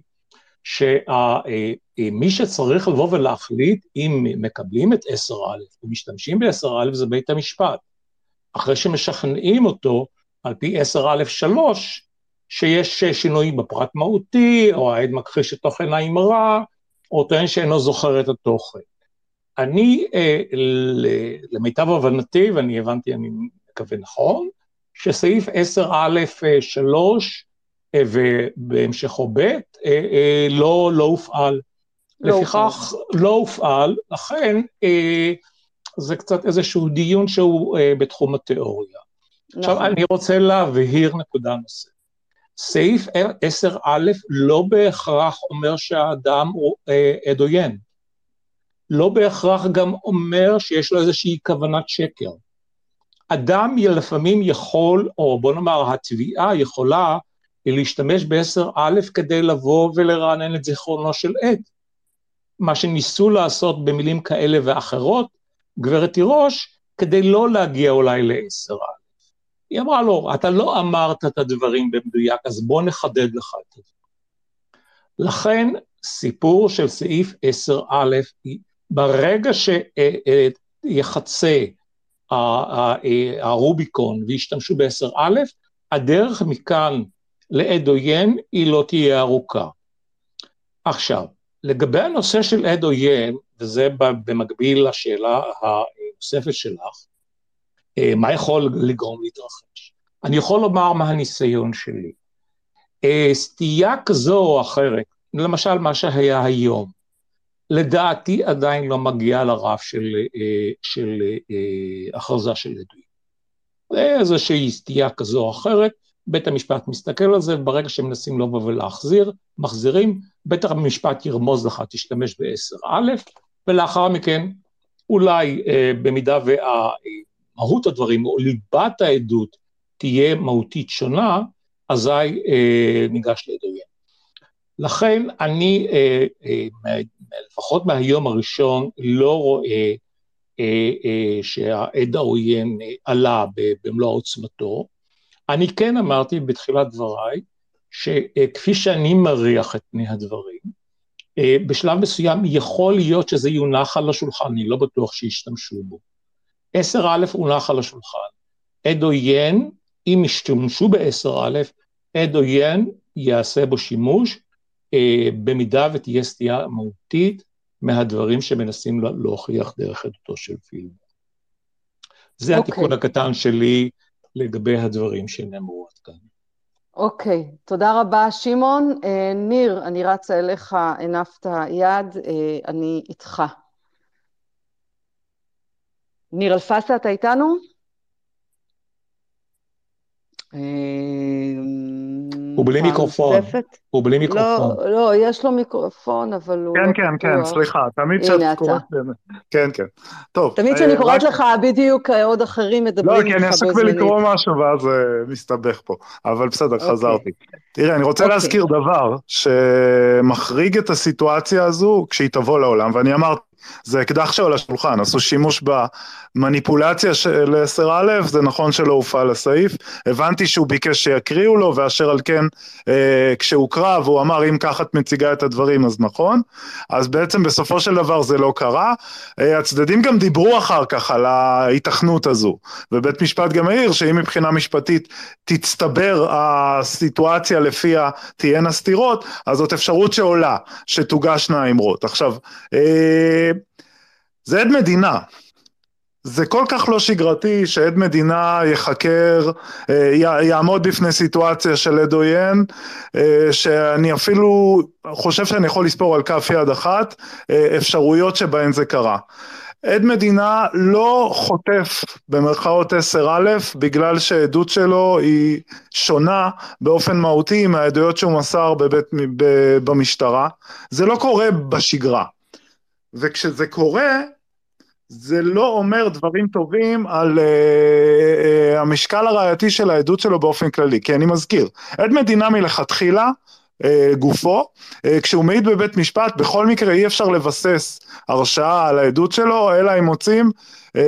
שמי שצריך לבוא ולהחליט אם מקבלים את 10א ומשתמשים ב-10א זה בית המשפט. אחרי שמשכנעים אותו על פי 10א3, שיש שינויים בפרט מהותי, או העד מכחיש את תוכן האמרה, או טוען שאינו זוכר את התוכן. אני, אה, למיטב הבנתי, ואני הבנתי, אני מקווה נכון, שסעיף 10א3 אה, ובהמשכו ב', אה, אה, לא, לא הופעל. לא לפיכך לא הופעל, לכן זה קצת איזשהו דיון שהוא בתחום התיאוריה. נכון. עכשיו אני רוצה להבהיר נקודה נוספת. סעיף 10א לא בהכרח אומר שהאדם הוא עד עוין. לא בהכרח גם אומר שיש לו איזושהי כוונת שקר. אדם לפעמים יכול, או בוא נאמר, התביעה יכולה להשתמש ב-10א כדי לבוא ולרענן את זיכרונו של עד. מה שניסו לעשות במילים כאלה ואחרות, גברת תירוש, כדי לא להגיע אולי ל-10א. היא אמרה לו, אתה לא אמרת את הדברים במדויק, אז בוא נחדד לך את זה. לכן, סיפור של סעיף 10א, ברגע שיחצה הרוביקון וישתמשו ב-10א, הדרך מכאן לעד עוין היא לא תהיה ארוכה. עכשיו, לגבי הנושא של עד עוין, וזה במקביל לשאלה הנוספת שלך, אה, מה יכול לגרום להתרחש? אני יכול לומר מה הניסיון שלי. אה, סטייה כזו או אחרת, למשל מה שהיה היום, לדעתי עדיין לא מגיע לרף של, אה, של הכרזה של עדויות. זה איזושהי סטייה כזו או אחרת, בית המשפט מסתכל על זה, וברגע שמנסים לבוא ולהחזיר, מחזירים, בית המשפט ירמוז לך, תשתמש ב-10א, ולאחר מכן, אולי אה, במידה ומהות הדברים, או ליבת העדות, תהיה מהותית שונה, אזי אה, ניגש לעדויין. לכן אני, אה, אה, לפחות מהיום הראשון, לא רואה אה, אה, שהעד העוין עלה במלוא עוצמתו, אני כן אמרתי בתחילת דבריי, שכפי שאני מריח את פני הדברים, אה, בשלב מסוים יכול להיות שזה יונח על השולחן, אני לא בטוח שישתמשו בו. 10א הונח על השולחן. עד עוין, אם ישתמשו ב-10א, עד עוין יעשה בו שימוש, אה, במידה ותהיה סטייה מהותית מהדברים שמנסים להוכיח דרך עדותו של פילבר. זה okay. אוקיי. התיקון הקטן שלי לגבי הדברים שנאמרו עד כאן. אוקיי, okay, תודה רבה, שמעון. אה, ניר, אני רצה אליך, הנפת יד, אה, אני איתך. ניר אלפסה, אתה איתנו? אה, הוא בלי מיקרופון. הוא בלי מיקרופון. לא, לא, יש לו מיקרופון, אבל הוא... כן, לא כן, כן, סליחה, תמיד כשאת קוראת... כן, כן. טוב. תמיד כשאני אה, קוראת לך, בדיוק אה, עוד אחרים מדברים איתך בו זמנית. לא, כי אני עסוק בלקרוא משהו, ואז מסתבך פה. אבל בסדר, אוקיי. חזרתי. תראה, אני רוצה אוקיי. להזכיר דבר שמחריג את הסיטואציה הזו כשהיא תבוא לעולם, ואני אמרתי, זה אקדח שעל השולחן, עשו שימוש במניפולציה של 10א, זה נכון שלא הופעל הסעיף, הבנתי שהוא ביקש שיקריאו לו, ואשר על כן, אה, כשהוקרא והוא אמר אם ככה את מציגה את הדברים אז נכון, אז בעצם בסופו של דבר זה לא קרה, אה, הצדדים גם דיברו אחר כך על ההיתכנות הזו, ובית משפט גם העיר שאם מבחינה משפטית תצטבר הסיטואציה לפיה תהיינה סתירות, אז זאת אפשרות שעולה, שתוגשנה האמרות. עכשיו, אה, זה עד מדינה. זה כל כך לא שגרתי שעד מדינה יחקר, אה, יעמוד בפני סיטואציה של עד עוין, אה, שאני אפילו חושב שאני יכול לספור על כף יד אחת אה, אפשרויות שבהן זה קרה. עד מדינה לא חוטף במרכאות 10א בגלל שהעדות שלו היא שונה באופן מהותי מהעדויות שהוא מסר בבית, במשטרה. זה לא קורה בשגרה. וכשזה קורה, זה לא אומר דברים טובים על uh, uh, המשקל הראייתי של העדות שלו באופן כללי, כי אני מזכיר, עד מדינה מלכתחילה, uh, גופו, uh, כשהוא מעיד בבית משפט, בכל מקרה אי אפשר לבסס הרשעה על העדות שלו, אלא אם מוצאים uh,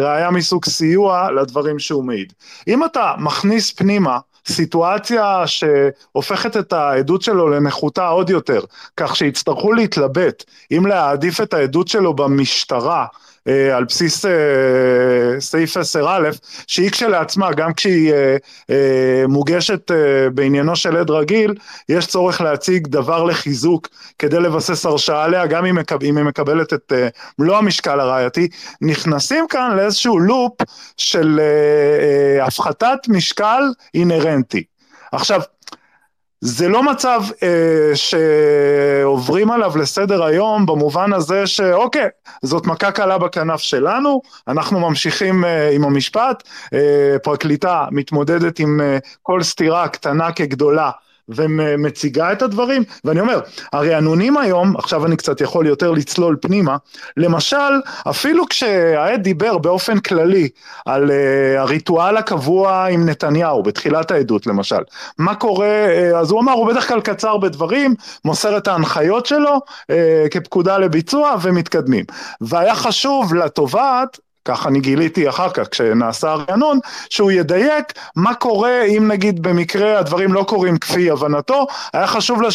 ראייה מסוג סיוע לדברים שהוא מעיד. אם אתה מכניס פנימה סיטואציה שהופכת את העדות שלו לנחותה עוד יותר, כך שיצטרכו להתלבט אם להעדיף את העדות שלו במשטרה על בסיס אה, סעיף 10א, שהיא כשלעצמה, גם כשהיא אה, מוגשת בעניינו של עד רגיל, יש צורך להציג דבר לחיזוק כדי לבסס הרשעה עליה, גם אם, היא מקבלת את מלוא המשקל הראייתי, נכנסים כאן לאיזשהו לופ של הפחתת משקל אינהרנטי. עכשיו, זה לא מצב אה, שעוברים עליו לסדר היום במובן הזה שאוקיי, זאת מכה קלה בכנף שלנו, אנחנו ממשיכים אה, עם המשפט, אה, פרקליטה מתמודדת עם אה, כל סתירה קטנה כגדולה ומציגה את הדברים, ואני אומר, הרענונים היום, עכשיו אני קצת יכול יותר לצלול פנימה, למשל, אפילו כשהעד דיבר באופן כללי על uh, הריטואל הקבוע עם נתניהו, בתחילת העדות למשל, מה קורה, uh, אז הוא אמר, הוא בדרך כלל קצר בדברים, מוסר את ההנחיות שלו uh, כפקודה לביצוע ומתקדמים. והיה חשוב לתובעת כך אני גיליתי אחר כך כשנעשה הרענון, שהוא ידייק מה קורה אם נגיד במקרה הדברים לא קורים כפי הבנתו, היה חשוב לה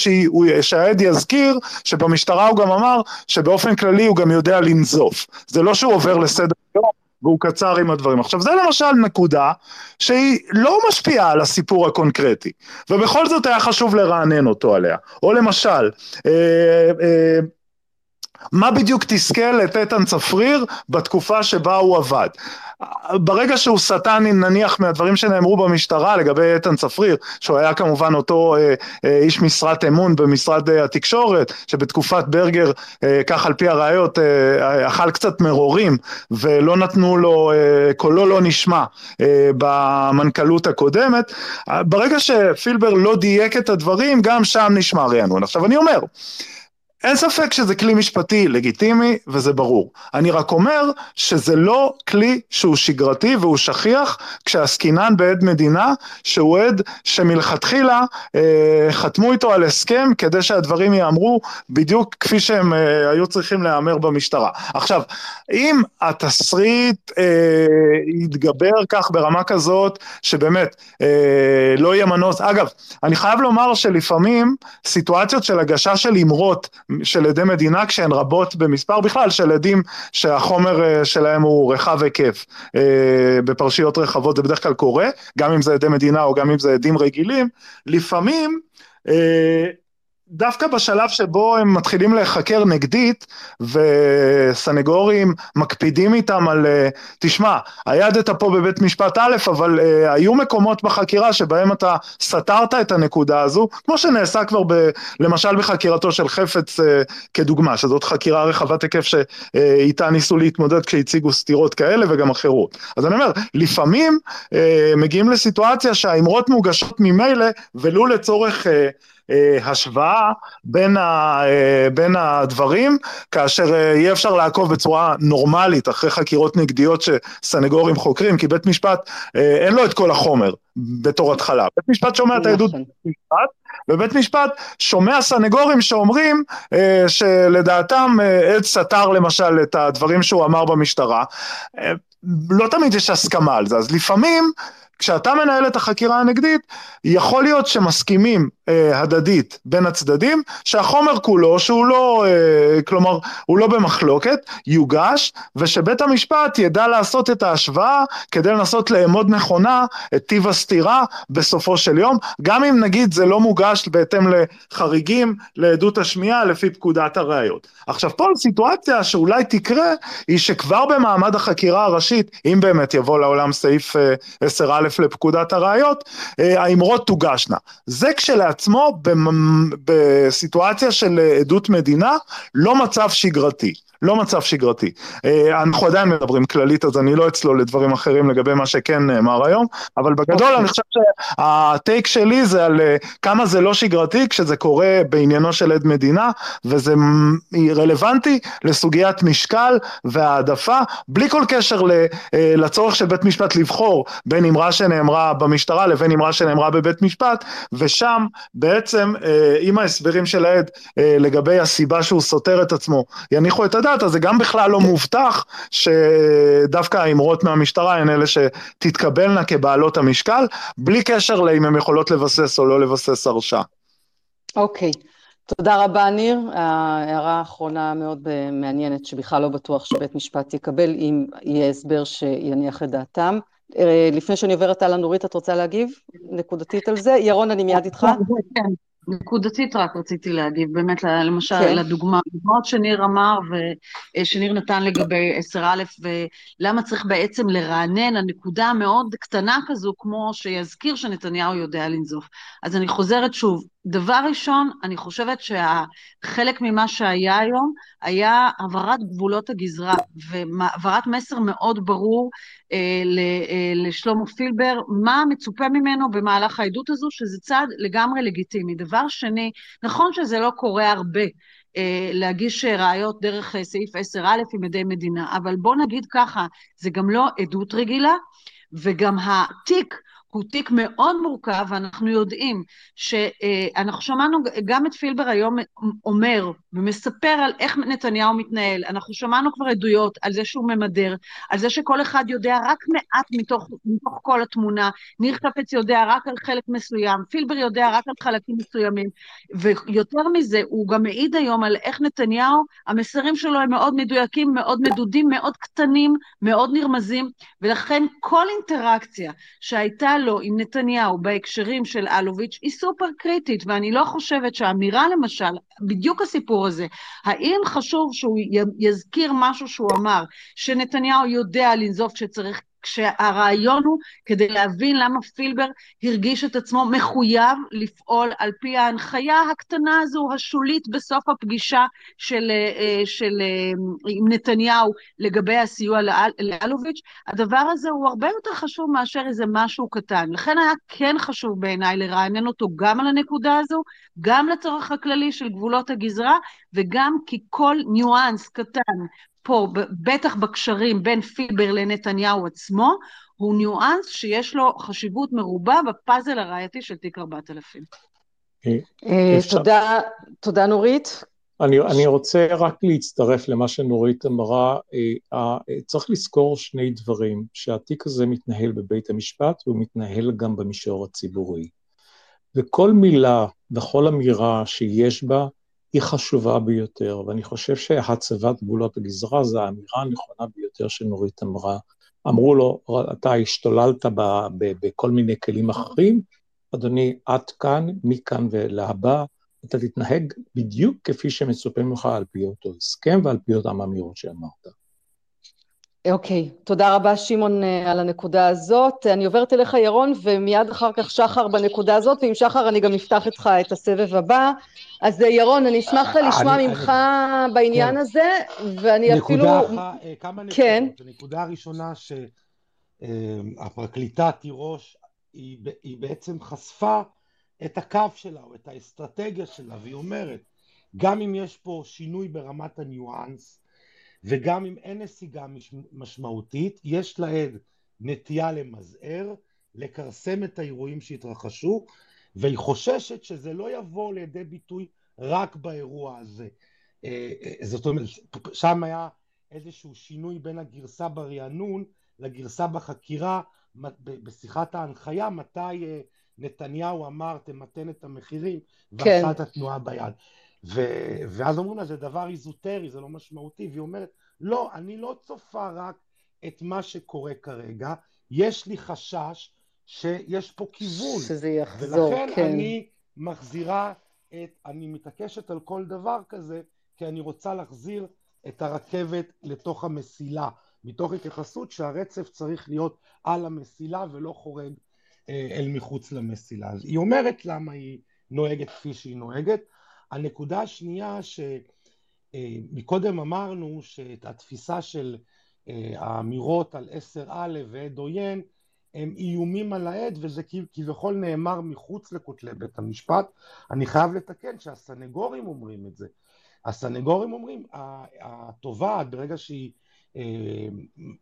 שהעד יזכיר שבמשטרה הוא גם אמר שבאופן כללי הוא גם יודע לנזוף. זה לא שהוא עובר לסדר יום והוא קצר עם הדברים. עכשיו זה למשל נקודה שהיא לא משפיעה על הסיפור הקונקרטי, ובכל זאת היה חשוב לרענן אותו עליה. או למשל, אה, אה, מה בדיוק תסכל את איתן צפריר בתקופה שבה הוא עבד. ברגע שהוא סטה נניח מהדברים שנאמרו במשטרה לגבי איתן צפריר, שהוא היה כמובן אותו אה, אה, איש משרת אמון במשרד אה, התקשורת, שבתקופת ברגר, אה, כך על פי הראיות, אה, אכל קצת מרורים ולא נתנו לו, אה, קולו לא נשמע אה, במנכ"לות הקודמת, ברגע שפילבר לא דייק את הדברים, גם שם נשמע רענון. עכשיו אני אומר, אין ספק שזה כלי משפטי לגיטימי וזה ברור. אני רק אומר שזה לא כלי שהוא שגרתי והוא שכיח כשעסקינן בעד מדינה שהוא עד שמלכתחילה אה, חתמו איתו על הסכם כדי שהדברים ייאמרו בדיוק כפי שהם אה, היו צריכים להיאמר במשטרה. עכשיו, אם התסריט אה, יתגבר כך ברמה כזאת שבאמת אה, לא יהיה מנוס, אגב, אני חייב לומר שלפעמים סיטואציות של הגשה של אמרות של עדי מדינה כשהן רבות במספר בכלל של עדים שהחומר אה, שלהם הוא רחב היקף אה, בפרשיות רחבות זה בדרך כלל קורה גם אם זה עדי מדינה או גם אם זה עדים רגילים. לפעמים אה, דווקא בשלב שבו הם מתחילים להיחקר נגדית וסנגורים מקפידים איתם על, אה, תשמע, הידת פה בבית משפט א', אבל uh, היו מקומות בחקירה שבהם אתה סתרת את הנקודה הזו, כמו שנעשה כבר ב, למשל בחקירתו של חפץ uh, כדוגמה, שזאת חקירה רחבת היקף שאיתה ניסו להתמודד כשהציגו סתירות כאלה וגם אחרות. אז אני אומר, לפעמים uh, מגיעים לסיטואציה שהאמרות מוגשות ממילא ולו לצורך אה, השוואה בין, ה, אה, בין הדברים, כאשר אה, יהיה אפשר לעקוב בצורה נורמלית אחרי חקירות נגדיות שסנגורים חוקרים, כי בית משפט אין לו את כל החומר בתור התחלה. בית משפט שומע את העדות נכון. בבית משפט, ובית משפט שומע סנגורים שאומרים אה, שלדעתם אה, עד סתר למשל את הדברים שהוא אמר במשטרה. אה, לא תמיד יש הסכמה על זה, אז לפעמים כשאתה מנהל את החקירה הנגדית, יכול להיות שמסכימים אה, הדדית בין הצדדים, שהחומר כולו, שהוא לא, אה, כלומר, הוא לא במחלוקת, יוגש, ושבית המשפט ידע לעשות את ההשוואה כדי לנסות לאמוד נכונה את טיב הסתירה בסופו של יום, גם אם נגיד זה לא מוגש בהתאם לחריגים לעדות השמיעה לפי פקודת הראיות. עכשיו פה הסיטואציה שאולי תקרה, היא שכבר במעמד החקירה הראשית, אם באמת יבוא לעולם סעיף אה, 10א לפקודת הראיות, אה, האמרות תוגשנה. זה כשלעצמו בסיטואציה של עדות מדינה לא מצב שגרתי. לא מצב שגרתי. אה, אנחנו עדיין מדברים כללית, אז אני לא אצלול לדברים אחרים לגבי מה שכן נאמר היום, אבל בגדול אני חושב שהטייק שלי זה על אה, כמה זה לא שגרתי כשזה קורה בעניינו של עד מדינה, וזה רלוונטי לסוגיית משקל והעדפה, בלי כל קשר אה, לצורך של בית משפט לבחור בין אמרה שנאמרה במשטרה לבין אמרה שנאמרה בבית משפט, ושם בעצם עם ההסברים של העד לגבי הסיבה שהוא סותר את עצמו, יניחו את הדעת. יודעת, אז זה גם בכלל לא מובטח שדווקא האמרות מהמשטרה הן אלה שתתקבלנה כבעלות המשקל, בלי קשר לאם הן יכולות לבסס או לא לבסס הרשעה. אוקיי. תודה רבה, ניר. ההערה האחרונה מאוד מעניינת, שבכלל לא בטוח שבית משפט יקבל, אם יהיה הסבר שיניח את דעתם. אה, לפני שאני עוברת הלאה, נורית, את רוצה להגיב נקודתית על זה? ירון, אני מיד איתך. כן. נקודתית רק רציתי להגיב, באמת למשל כן. לדוגמה, דוגמאות שניר אמר ושניר נתן לגבי 10א ולמה צריך בעצם לרענן הנקודה המאוד קטנה כזו כמו שיזכיר שנתניהו יודע לנזוף. אז אני חוזרת שוב, דבר ראשון, אני חושבת שחלק ממה שהיה היום היה העברת גבולות הגזרה והעברת מסר מאוד ברור אה, אה, לשלמה פילבר, מה מצופה ממנו במהלך העדות הזו, שזה צעד לגמרי לגיטימי. דבר שני, נכון שזה לא קורה הרבה, אה, להגיש ראיות דרך אה, סעיף 10א עם עדי מדינה, אבל בוא נגיד ככה, זה גם לא עדות רגילה, וגם התיק הוא תיק מאוד מורכב, ואנחנו יודעים שאנחנו שמענו גם את פילבר היום אומר ומספר על איך נתניהו מתנהל, אנחנו שמענו כבר עדויות על זה שהוא ממדר, על זה שכל אחד יודע רק מעט מתוך, מתוך כל התמונה, ניר חפץ יודע רק על חלק מסוים, פילבר יודע רק על חלקים מסוימים, ויותר מזה, הוא גם מעיד היום על איך נתניהו, המסרים שלו הם מאוד מדויקים, מאוד מדודים, מאוד קטנים, מאוד נרמזים, ולכן כל אינטראקציה שהייתה לו עם נתניהו בהקשרים של אלוביץ' היא סופר קריטית, ואני לא חושבת שהאמירה למשל, בדיוק הסיפור הזה, האם חשוב שהוא יזכיר משהו שהוא אמר, שנתניהו יודע לנזוף כשצריך כשהרעיון הוא כדי להבין למה פילבר הרגיש את עצמו מחויב לפעול על פי ההנחיה הקטנה הזו, השולית בסוף הפגישה של, אה, של עם נתניהו לגבי הסיוע לאלוביץ', הדבר הזה הוא הרבה יותר חשוב מאשר איזה משהו קטן. לכן היה כן חשוב בעיניי לרענן אותו גם על הנקודה הזו, גם לצורך הכללי של גבולות הגזרה, וגם כי כל ניואנס קטן פה, בטח בקשרים בין פילבר לנתניהו עצמו, הוא ניואנס שיש לו חשיבות מרובה בפאזל הראייתי של תיק 4000. אה, אה, תודה, תודה נורית. אני, אני רוצה רק להצטרף למה שנורית אמרה. אה, צריך לזכור שני דברים, שהתיק הזה מתנהל בבית המשפט והוא מתנהל גם במישור הציבורי. וכל מילה וכל אמירה שיש בה היא חשובה ביותר, ואני חושב שהצבת גבולות הגזרה זו האמירה הנכונה ביותר שנורית אמרה. אמרו לו, אתה השתוללת ב, ב, בכל מיני כלים אחרים, אדוני, עד כאן, מכאן ולהבא, אתה תתנהג בדיוק כפי שמצופה ממך על פי אותו הסכם ועל פי אותם אמירות שאמרת. אוקיי, okay, תודה רבה שמעון אה, על הנקודה הזאת. אני עוברת אליך ירון ומיד אחר כך שחר בנקודה הזאת, ועם שחר אני גם אפתח איתך את הסבב הבא. אז אה, ירון, אני אשמח אה, לשמוע אני, ממך אני, בעניין כן. הזה, ואני אפילו... נקודה אחת, כמה נקודות. כן. הנקודה הראשונה שהפרקליטה תירוש, היא, היא בעצם חשפה את הקו שלה או את האסטרטגיה שלה, והיא אומרת, גם אם יש פה שינוי ברמת הניואנס, וגם אם אין נסיגה משמעותית, יש לעד נטייה למזער, לכרסם את האירועים שהתרחשו, והיא חוששת שזה לא יבוא לידי ביטוי רק באירוע הזה. אה, אה, זאת אומרת, שם היה איזשהו שינוי בין הגרסה ברענון לגרסה בחקירה, בשיחת ההנחיה, מתי אה, נתניהו אמר תמתן את המחירים, ועשה כן. את התנועה ביד. ו- ואז אומרים לה, זה דבר איזוטרי, זה לא משמעותי, והיא אומרת, לא, אני לא צופה רק את מה שקורה כרגע, יש לי חשש שיש פה כיוון. שזה יחזור, ולכן כן. ולכן אני מחזירה את, אני מתעקשת על כל דבר כזה, כי אני רוצה להחזיר את הרכבת לתוך המסילה, מתוך התייחסות שהרצף צריך להיות על המסילה ולא חורג אה, אל מחוץ למסילה. אז היא אומרת למה היא נוהגת כפי שהיא נוהגת. הנקודה השנייה שמקודם אמרנו שהתפיסה של אה, האמירות על 10א ועד עוין הם איומים על העד וזה כביכול נאמר מחוץ לכותלי בית המשפט. אני חייב לתקן שהסנגורים אומרים את זה. הסנגורים אומרים, התובעת ברגע שהיא אה,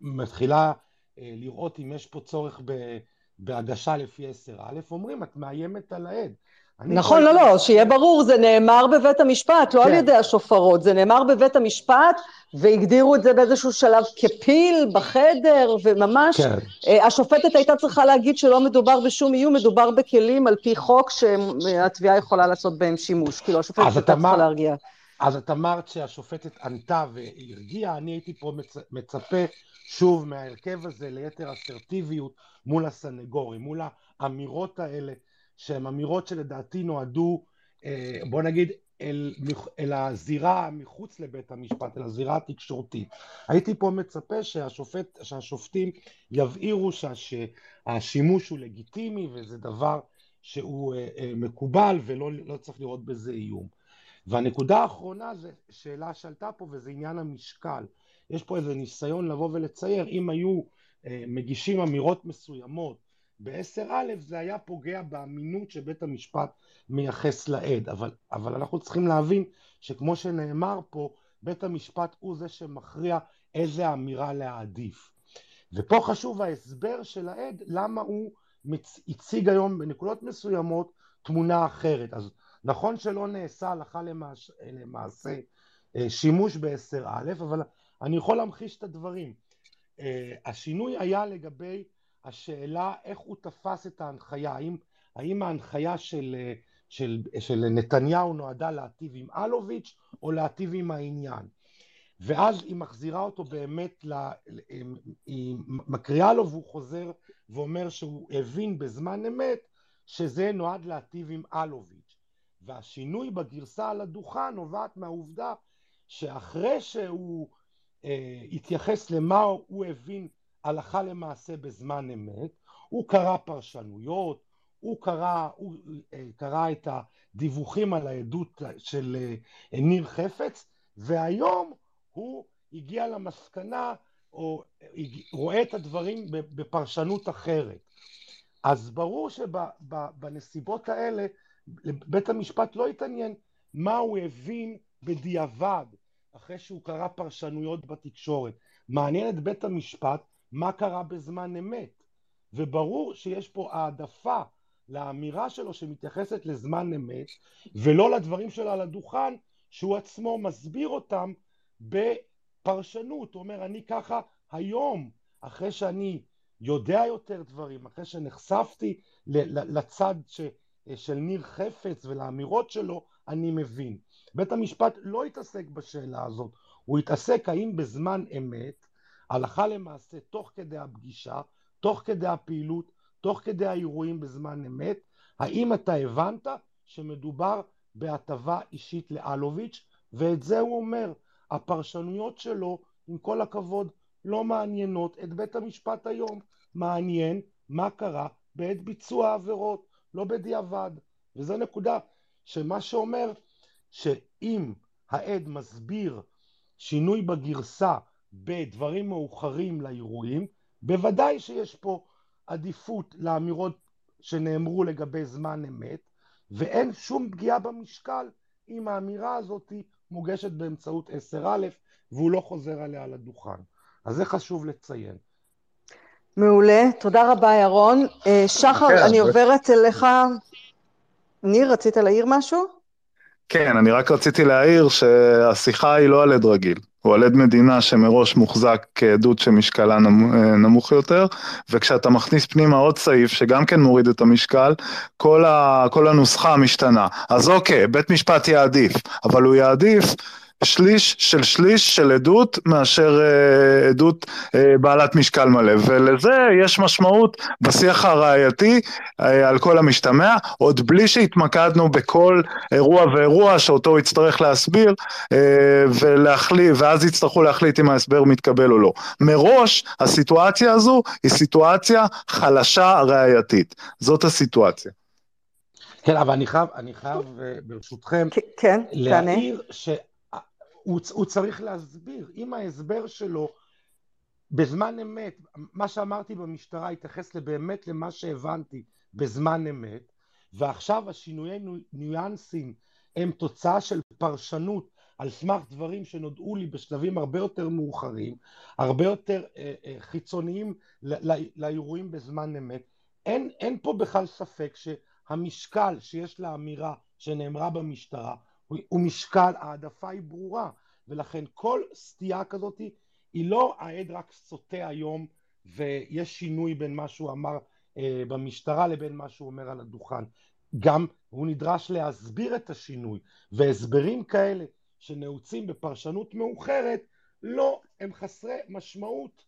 מתחילה אה, לראות אם יש פה צורך בהגשה לפי 10א, אומרים, את מאיימת על העד. נכון, לא, לא, שיהיה ברור, זה נאמר בבית המשפט, לא כן. על ידי השופרות, זה נאמר בבית המשפט, והגדירו את זה באיזשהו שלב כפיל בחדר, וממש, כן. אה, השופטת הייתה צריכה להגיד שלא מדובר בשום איום, מדובר בכלים על פי חוק שהתביעה יכולה לעשות בהם שימוש, כאילו השופטת הייתה צריכה להרגיע. אז את אמרת שהשופטת ענתה והרגיעה, אני הייתי פה מצ, מצפה שוב מההרכב הזה ליתר אסרטיביות מול הסנגורים, מול האמירות האלה שהן אמירות שלדעתי נועדו, אה, בוא נגיד, אל, אל הזירה מחוץ לבית המשפט, אל הזירה התקשורתית. הייתי פה מצפה שהשופט, שהשופטים יבהירו שהשימוש הוא לגיטימי וזה דבר שהוא אה, אה, מקובל ולא לא צריך לראות בזה איום. והנקודה האחרונה זה שאלה שעלתה פה וזה עניין המשקל. יש פה איזה ניסיון לבוא ולצייר, אם היו מגישים אמירות מסוימות ב-10א זה היה פוגע באמינות שבית המשפט מייחס לעד, אבל, אבל אנחנו צריכים להבין שכמו שנאמר פה, בית המשפט הוא זה שמכריע איזה אמירה להעדיף. ופה חשוב ההסבר של העד, למה הוא מצ... הציג היום בנקודות מסוימות תמונה אחרת. אז נכון שלא נעשה הלכה למעש... למעשה אה, שימוש ב-10א, אבל אני יכול להמחיש את הדברים. אה, השינוי היה לגבי השאלה איך הוא תפס את ההנחיה, האם, האם ההנחיה של, של, של נתניהו נועדה להטיב עם אלוביץ' או להטיב עם העניין. ואז היא מחזירה אותו באמת, לה, היא מקריאה לו והוא חוזר ואומר שהוא הבין בזמן אמת שזה נועד להטיב עם אלוביץ'. והשינוי בגרסה על הדוכן נובעת מהעובדה שאחרי שהוא אה, התייחס למה הוא הבין הלכה למעשה בזמן אמת, הוא קרא פרשנויות, הוא קרא, הוא אה, קרא את הדיווחים על העדות של אה, ניר חפץ, והיום הוא הגיע למסקנה, או רואה את הדברים בפרשנות אחרת. אז ברור שבנסיבות האלה בית המשפט לא התעניין מה הוא הבין בדיעבד אחרי שהוא קרא פרשנויות בתקשורת. מעניין את בית המשפט מה קרה בזמן אמת. וברור שיש פה העדפה לאמירה שלו שמתייחסת לזמן אמת, ולא לדברים שלו על הדוכן, שהוא עצמו מסביר אותם בפרשנות. הוא אומר, אני ככה היום, אחרי שאני יודע יותר דברים, אחרי שנחשפתי לצד ש, של ניר חפץ ולאמירות שלו, אני מבין. בית המשפט לא התעסק בשאלה הזאת, הוא התעסק האם בזמן אמת, הלכה למעשה, תוך כדי הפגישה, תוך כדי הפעילות, תוך כדי האירועים בזמן אמת, האם אתה הבנת שמדובר בהטבה אישית לאלוביץ', ואת זה הוא אומר. הפרשנויות שלו, עם כל הכבוד, לא מעניינות את בית המשפט היום. מעניין מה קרה בעת ביצוע העבירות, לא בדיעבד. וזו נקודה שמה שאומר שאם העד מסביר שינוי בגרסה בדברים מאוחרים לאירועים, בוודאי שיש פה עדיפות לאמירות שנאמרו לגבי זמן אמת, ואין שום פגיעה במשקל אם האמירה הזאת מוגשת באמצעות 10א והוא לא חוזר עליה לדוכן. אז זה חשוב לציין. מעולה, תודה רבה ירון. אה, שחר, כן, אני עוברת אליך. ניר, רצית להעיר משהו? כן, אני רק רציתי להעיר שהשיחה היא לא על עד רגיל. הוא על עד מדינה שמראש מוחזק כעדות שמשקלה נמוך יותר, וכשאתה מכניס פנימה עוד סעיף שגם כן מוריד את המשקל, כל, ה, כל הנוסחה משתנה. אז אוקיי, בית משפט יעדיף, אבל הוא יעדיף שליש של שליש של עדות מאשר אה, עדות אה, בעלת משקל מלא ולזה יש משמעות בשיח הראייתי אה, על כל המשתמע. עוד בלי שהתמקדנו בכל אירוע ואירוע שאותו יצטרך להסביר אה, ולהחליט ואז יצטרכו להחליט אם ההסבר מתקבל או לא. מראש הסיטואציה הזו היא סיטואציה חלשה ראייתית. זאת הסיטואציה. כן, אבל אני חייב, אני חייב אה, ברשותכם, כן, להעיר ש... הוא, הוא צריך להסביר, אם ההסבר שלו בזמן אמת, מה שאמרתי במשטרה התייחס באמת למה שהבנתי בזמן אמת, ועכשיו השינויי ניואנסים הם תוצאה של פרשנות על סמך דברים שנודעו לי בשלבים הרבה יותר מאוחרים, הרבה יותר אה, אה, חיצוניים לאירועים בזמן אמת. אין, אין פה בכלל ספק שהמשקל שיש לאמירה שנאמרה במשטרה הוא משקל, העדפה היא ברורה, ולכן כל סטייה כזאת היא לא העד רק סוטה היום ויש שינוי בין מה שהוא אמר אה, במשטרה לבין מה שהוא אומר על הדוכן. גם הוא נדרש להסביר את השינוי, והסברים כאלה שנעוצים בפרשנות מאוחרת, לא, הם חסרי משמעות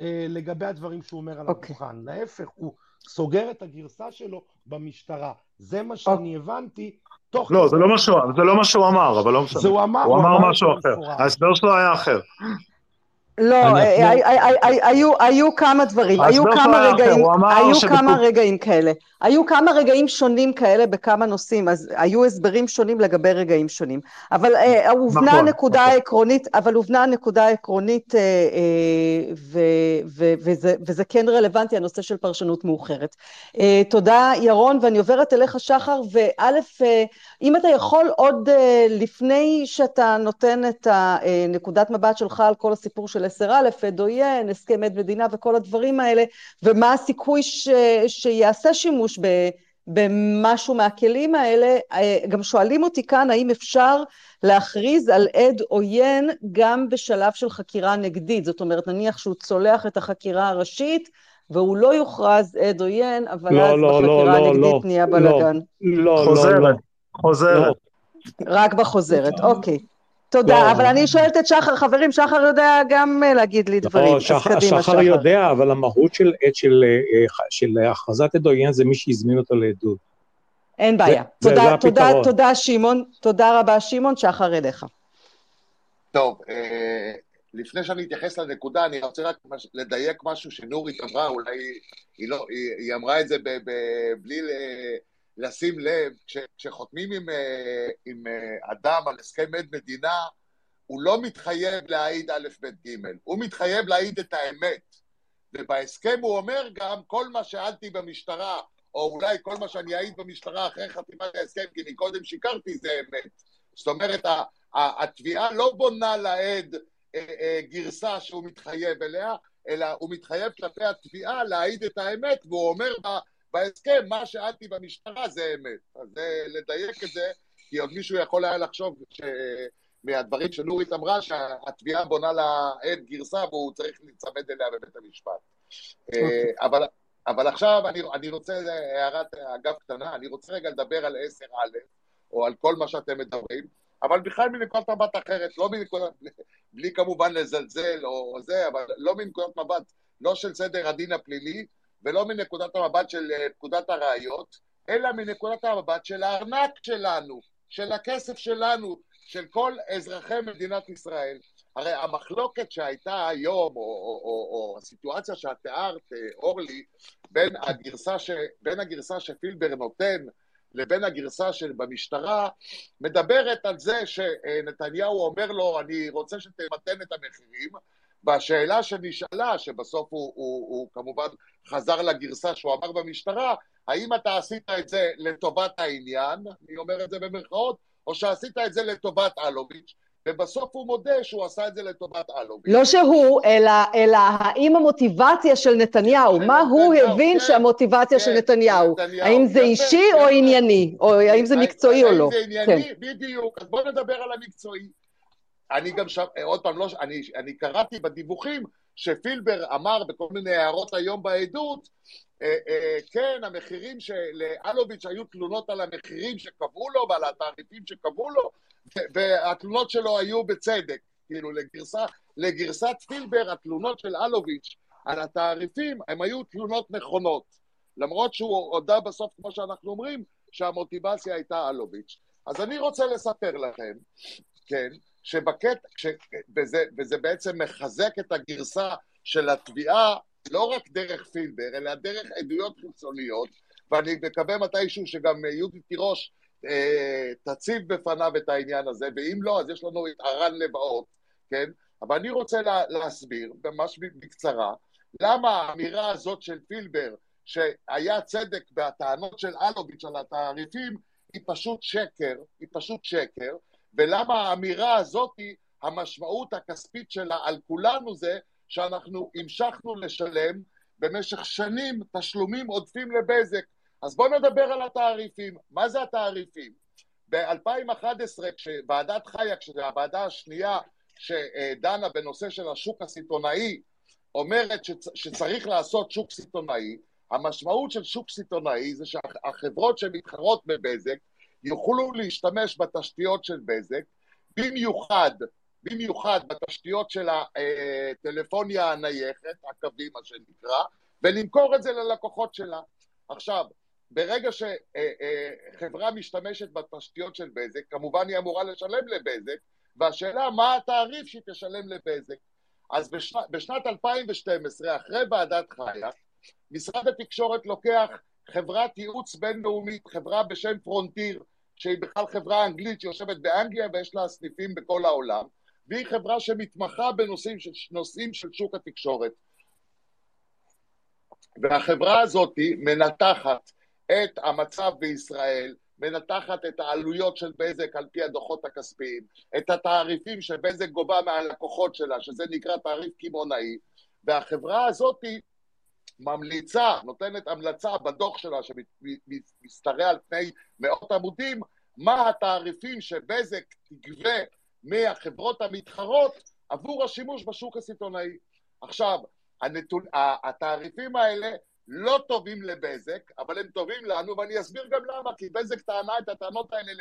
אה, לגבי הדברים שהוא אומר על okay. אוקיי. הדוכן. להפך, הוא סוגר את הגרסה שלו במשטרה. זה מה שאני okay. הבנתי תוך... לא, זה לא, מה שהוא, זה לא מה שהוא אמר, אבל לא משנה. זה הוא אמר, הוא אמר משהו אחר. ההסבר שלו היה אחר. לא, אה, היו כמה דברים, היו כמה רגעים, היו כמה רגעים כאלה. היו כמה רגעים שונים כאלה בכמה נושאים, אז היו הסברים שונים לגבי רגעים שונים. אבל אה, הובנה נכון, הנקודה נכון. העקרונית, אבל הובנה הנקודה העקרונית, אה, וזה כן רלוונטי, הנושא של פרשנות מאוחרת. תודה, ירון, ואני עוברת אליך, שחר, וא', אם אתה יכול עוד לפני שאתה נותן את נקודת מבט שלך על כל הסיפור של 10א, עד עוין, הסכם עד מדינה וכל הדברים האלה, ומה הסיכוי ש, שיעשה שימוש ב, במשהו מהכלים האלה. אה, גם שואלים אותי כאן, האם אפשר להכריז על עד עוין גם בשלב של חקירה נגדית? זאת אומרת, נניח שהוא צולח את החקירה הראשית, והוא לא יוכרז עד עוין, אבל לא, אז לא, בחקירה לא, הנגדית לא, נהיה בלאגן. לא, לא, חוזרת, לא. חוזרת. רק בחוזרת, אוקיי. תודה, לא. אבל אני שואלת את שחר, חברים, שחר יודע גם אה, להגיד לי דברים, לא, שח, קדימה, שחר. שחר יודע, אבל המהות של, של, אה, של הכרזת עד עוין זה מי שהזמין אותו לעדות. אין בעיה. זה, תודה, זה תודה, תודה, שמעון, תודה רבה, שמעון, שחר אליך. טוב, אה, לפני שאני אתייחס לנקודה, אני רוצה רק לדייק משהו שנורית אמרה, אולי היא לא, היא, היא אמרה את זה ב, ב, בלי ל, לשים לב, כש, כשחותמים עם, אה, עם אה, אדם על הסכם עד מדינה, הוא לא מתחייב להעיד א', ב', ג', הוא מתחייב להעיד את האמת. ובהסכם הוא אומר גם, כל מה שאלתי במשטרה, או אולי כל מה שאני אעיד במשטרה אחרי חתימת ההסכם, כי אני קודם שיקרתי, זה אמת. זאת אומרת, התביעה לא בונה לעד אה, גרסה שהוא מתחייב אליה, אלא הוא מתחייב כלפי התביעה להעיד את האמת, והוא אומר בהסכם, מה שאלתי במשטרה זה אמת. אז זה לדייק את זה, כי עוד מישהו יכול היה לחשוב ש... מהדברים שנורית אמרה, שהתביעה בונה לעד גרסה והוא צריך להיצמד אליה בבית המשפט. אה, אוקיי. אבל, אבל עכשיו אני, אני רוצה, הערת אגב קטנה, אני רוצה רגע לדבר על 10א, או על כל מה שאתם מדברים, אבל בכלל מנקודת מבט אחרת, לא מנקודת, בלי כמובן לזלזל או זה, אבל לא מנקודת מבט, לא של סדר הדין הפלילי, ולא מנקודת המבט של אה, פקודת הראיות, אלא מנקודת המבט של הארנק שלנו, של הכסף שלנו, של כל אזרחי מדינת ישראל. הרי המחלוקת שהייתה היום, או, או, או, או הסיטואציה שאת תיארת, אה, אורלי, בין הגרסה, ש, בין הגרסה שפילבר נותן לבין הגרסה של במשטרה, מדברת על זה שנתניהו אומר לו, אני רוצה שתמתן את המחירים, בשאלה שנשאלה, שבסוף הוא, הוא, הוא כמובן חזר לגרסה שהוא אמר במשטרה, האם אתה עשית את זה לטובת העניין, אני אומר את זה במרכאות, או שעשית את זה לטובת אלוביץ', ובסוף הוא מודה שהוא עשה את זה לטובת אלוביץ'. לא שהוא, אלא, אלא האם המוטיבציה של נתניהו, מה הוא הבין כן, שהמוטיבציה כן, של נתניהו, נתניהו, האם זה אישי כן, או ענייני, או האם זה מקצועי או לא. האם זה ענייני, כן. בדיוק, אז בוא נדבר על המקצועי. אני גם שם, עוד פעם, לא, אני, אני קראתי בדיווחים שפילבר אמר בכל מיני הערות היום בעדות, אה, אה, כן, המחירים שלאלוביץ' היו תלונות על המחירים שקבעו לו ועל התעריפים שקבעו לו, והתלונות שלו היו בצדק, כאילו לגרסה, לגרסת פילבר התלונות של אלוביץ' על התעריפים הם היו תלונות נכונות, למרות שהוא הודה בסוף, כמו שאנחנו אומרים, שהמוטיבציה הייתה אלוביץ'. אז אני רוצה לספר לכם, כן, שבקטע, וזה, וזה בעצם מחזק את הגרסה של התביעה לא רק דרך פילבר, אלא דרך עדויות חיצוניות, ואני מקווה מתישהו שגם יהודית תירוש אה, תציב בפניו את העניין הזה, ואם לא, אז יש לנו את ארן לבאות, כן? אבל אני רוצה לה, להסביר, ממש בקצרה, למה האמירה הזאת של פילבר, שהיה צדק בטענות של אלוביץ' על התעריפים, היא פשוט שקר, היא פשוט שקר, ולמה האמירה הזאת, המשמעות הכספית שלה על כולנו זה שאנחנו המשכנו לשלם במשך שנים תשלומים עודפים לבזק. אז בואו נדבר על התעריפים. מה זה התעריפים? ב-2011, כשוועדת חיה, כשזו הוועדה השנייה שדנה בנושא של השוק הסיטונאי, אומרת שצ- שצריך לעשות שוק סיטונאי, המשמעות של שוק סיטונאי זה שהחברות שמתחרות בבזק יוכלו להשתמש בתשתיות של בזק, במיוחד, במיוחד בתשתיות של הטלפוניה הנייחת, הקווים מה שנקרא, ולמכור את זה ללקוחות שלה. עכשיו, ברגע שחברה משתמשת בתשתיות של בזק, כמובן היא אמורה לשלם לבזק, והשאלה מה התעריף שהיא תשלם לבזק. אז בשנת, בשנת 2012, אחרי ועדת חיה, משרד התקשורת לוקח חברת ייעוץ בינלאומית, חברה בשם פרונטיר, שהיא בכלל חברה אנגלית שיושבת באנגליה ויש לה סניפים בכל העולם, והיא חברה שמתמחה בנושאים של, של שוק התקשורת. והחברה הזאת מנתחת את המצב בישראל, מנתחת את העלויות של בזק על פי הדוחות הכספיים, את התעריפים שבזק גובה מהלקוחות שלה, שזה נקרא תעריף קמעונאי, והחברה הזאת ממליצה, נותנת המלצה בדוח שלה שמשתרע על פני מאות עמודים, מה התעריפים שבזק תגבה מהחברות המתחרות עבור השימוש בשוק הסיטונאי. עכשיו, הנתון, התעריפים האלה לא טובים לבזק, אבל הם טובים לנו, ואני אסביר גם למה, כי בזק טענה את הטענות האלה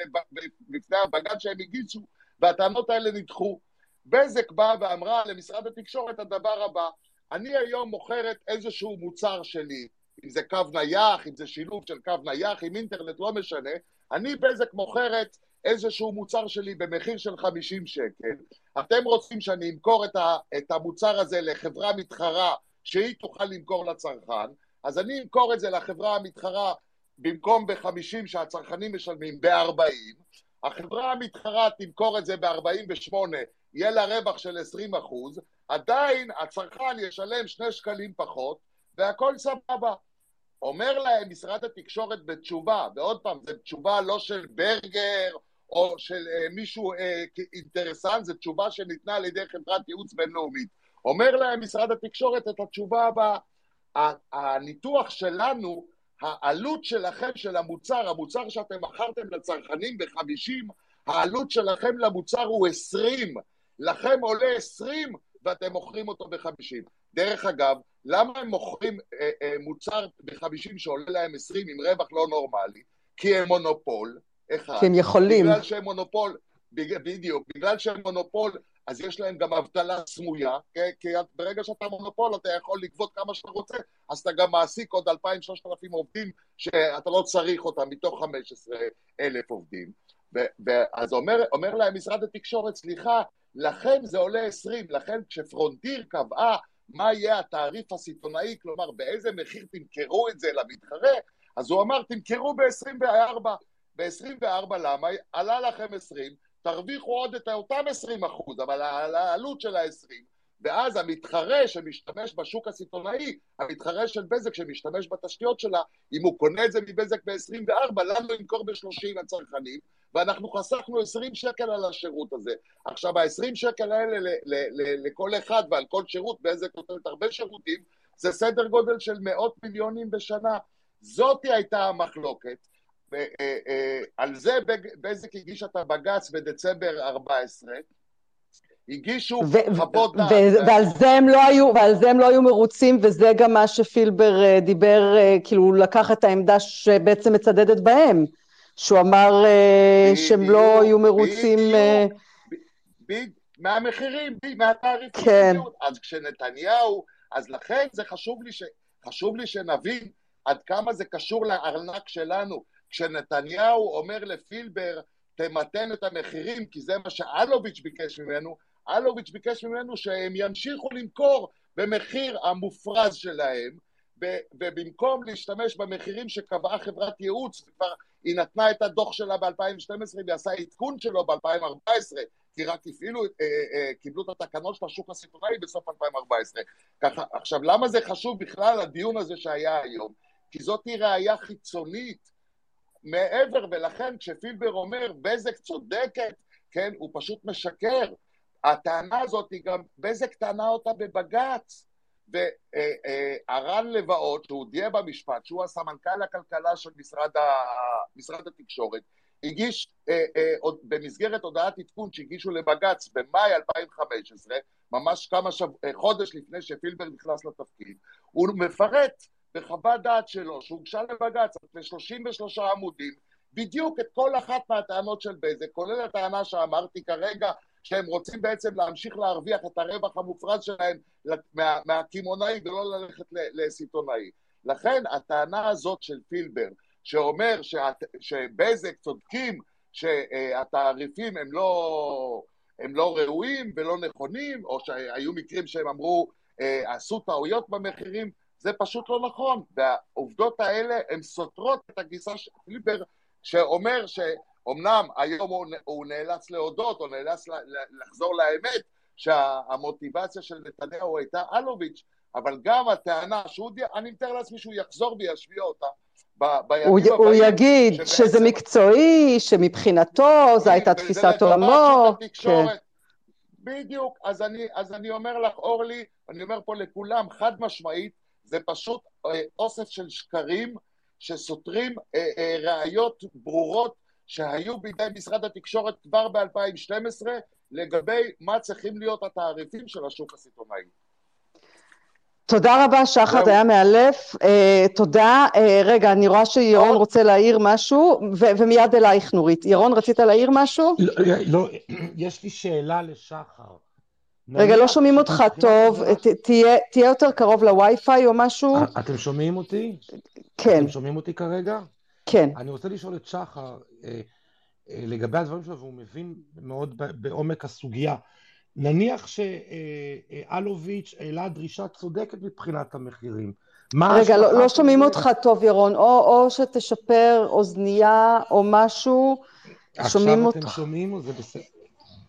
לפני הבג"ץ שהם הגישו, והטענות האלה נדחו. בזק באה ואמרה למשרד התקשורת הדבר הבא, אני היום מוכרת איזשהו מוצר שלי, אם זה קו נייח, אם זה שילוב של קו נייח, עם אינטרנט, לא משנה, אני בזק מוכרת איזשהו מוצר שלי במחיר של 50 שקל, אתם רוצים שאני אמכור את, ה, את המוצר הזה לחברה מתחרה שהיא תוכל למכור לצרכן, אז אני אמכור את זה לחברה המתחרה במקום ב-50 שהצרכנים משלמים ב-40, החברה המתחרה תמכור את זה ב-48, יהיה לה רווח של 20 אחוז, עדיין הצרכן ישלם שני שקלים פחות, והכל סבבה. אומר להם משרד התקשורת בתשובה, ועוד פעם, זו תשובה לא של ברגר או של אה, מישהו אה, אינטרסנט, זו תשובה שניתנה על ידי חברת ייעוץ בינלאומית. אומר להם משרד התקשורת את התשובה הבאה, הניתוח שלנו, העלות שלכם של המוצר, המוצר שאתם מכרתם לצרכנים ב-50, העלות שלכם למוצר הוא 20, לכם עולה 20 ואתם מוכרים אותו ב-50. דרך אגב, למה הם מוכרים אה, אה, מוצר ב-50 שעולה להם 20 עם רווח לא נורמלי? כי הם מונופול, אחד. כי הם יכולים. בגלל שהם מונופול, בדיוק, בגלל שהם מונופול, אז יש להם גם אבטלה סמויה, כי, כי ברגע שאתה מונופול אתה יכול לגבות כמה שאתה רוצה, אז אתה גם מעסיק עוד 2,000-3,000 עובדים שאתה לא צריך אותם מתוך 15,000 עובדים. אז אומר, אומר להם משרד התקשורת, סליחה, לכם זה עולה 20, לכן כשפרונטיר קבעה מה יהיה התעריף הסיטונאי, כלומר באיזה מחיר תמכרו את זה למתחרה, אז הוא אמר תמכרו ב-24. ב-24 למה? עלה לכם 20, תרוויחו עוד את אותם 20 אחוז, אבל על העלות של ה-20, ואז המתחרה שמשתמש בשוק הסיטונאי, המתחרה של בזק שמשתמש בתשתיות שלה, אם הוא קונה את זה מבזק ב-24, למה לא ימכור ב-30 הצרכנים? ואנחנו חסכנו 20 שקל על השירות הזה. עכשיו, ה-20 שקל האלה לכל אחד ועל כל שירות, בזק נותנת הרבה שירותים, זה סדר גודל של מאות מיליונים בשנה. זאתי הייתה המחלוקת. ועל זה בזק הגיש את הבג"ץ בדצמבר 14, הגישו חוות דעת. ועל זה הם לא היו, ועל זה הם לא היו מרוצים, וזה גם מה שפילבר אה, דיבר, אה, כאילו לקח את העמדה שבעצם מצדדת בהם, שהוא אמר אה, שהם לא היו מרוצים... מהמחירים, מהתעריפים. כן. אז כשנתניהו, אז לכן זה חשוב לי, ש, חשוב לי שנבין עד כמה זה קשור לארנק שלנו. כשנתניהו אומר לפילבר, תמתן את המחירים, כי זה מה שאלוביץ' ביקש ממנו, אלוביץ' ביקש ממנו שהם ימשיכו למכור במחיר המופרז שלהם, ובמקום להשתמש במחירים שקבעה חברת ייעוץ, כבר היא נתנה את הדוח שלה ב-2012 והיא עשה עדכון שלו ב-2014, כי רק הפעילו, אה, אה, קיבלו את התקנות של השוק הסיטונאי בסוף 2014. ככה, עכשיו, למה זה חשוב בכלל הדיון הזה שהיה היום? כי זאת היא ראייה חיצונית מעבר, ולכן כשפילבר אומר בזק צודקת, כן, הוא פשוט משקר. הטענה הזאת היא גם, בזק טענה אותה בבג"ץ. והרן לבאות, שהוא הודיע במשפט, שהוא הסמנכ"ל הכלכלה של משרד, ה... משרד התקשורת, הגיש אה, אה, עוד, במסגרת הודעת עדכון שהגישו לבג"ץ במאי 2015, ממש כמה שב... חודש לפני שפילבר נכנס לתפקיד, הוא מפרט בחוות דעת שלו, שהוגשה לבג"ץ ב-33 עמודים, בדיוק את כל אחת מהטענות של בזק, כולל הטענה שאמרתי כרגע, שהם רוצים בעצם להמשיך להרוויח את הרווח המופרז שלהם מה, מהקמעונאי ולא ללכת לסיטונאי. לכן הטענה הזאת של פילבר, שאומר שאת, שבזק צודקים שהתעריפים הם לא, הם לא ראויים ולא נכונים, או שהיו מקרים שהם אמרו, אה, עשו טעויות במחירים, זה פשוט לא נכון, והעובדות האלה הן סותרות את הגיסה של פילבר שאומר שאומנם היום הוא, הוא נאלץ להודות או נאלץ לחזור לאמת שהמוטיבציה של נתניהו הייתה אלוביץ', אבל גם הטענה שהוא, אני מתאר לעצמי שהוא יחזור וישמיע אותה בימים הוא, הבאים. הוא יגיד שבעצם... שזה מקצועי, שמבחינתו זו הייתה תפיסת עולמו. כן. בדיוק, אז אני, אז אני אומר לך, אורלי, אני אומר פה לכולם, חד משמעית, זה פשוט אה, אוסף של שקרים שסותרים אה, אה, ראיות ברורות שהיו בידי משרד התקשורת כבר ב-2012 לגבי מה צריכים להיות התעריפים של השוק הסיטונאי. תודה רבה, שחר, זה היה מאלף. Uh, תודה. Uh, רגע, אני רואה שירון רוצה להעיר משהו, ו- ומיד אלייך, נורית. ירון, רצית להעיר משהו? לא, לא, יש לי שאלה לשחר. רגע, לא שומעים אותך טוב, תהיה, תהיה יותר קרוב לווי-פיי או משהו. אתם שומעים אותי? כן. אתם שומעים אותי כרגע? כן. אני רוצה לשאול את שחר, אה, לגבי הדברים שלו, והוא מבין מאוד בעומק הסוגיה. נניח שאלוביץ' העלה דרישה צודקת מבחינת המחירים. רגע, לא, לא שומעים. אותך טוב, ירון, או, או שתשפר אוזנייה או משהו, שומעים אותך. עכשיו אתם שומעים או זה בסדר?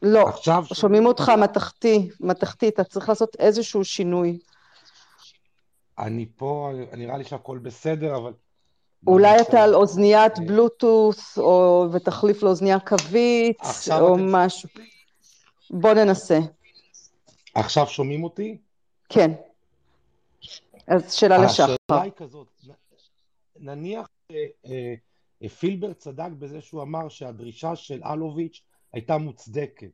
לא, עכשיו שומעים אותך מתכתי, מתכתי, אתה צריך לעשות איזשהו שינוי. אני פה, נראה לי שהכל בסדר, אבל... אולי אתה על אוזניית בלוטוס, או ותחליף לאוזנייה קווית, או. משהו. בוא ננסה. עכשיו שומעים אותי? כן. אז שאלה לשחר. השאלה היא כזאת, נניח אה, פילבר צדק בזה שהוא אמר שהדרישה של אלוביץ' הייתה מוצדקת.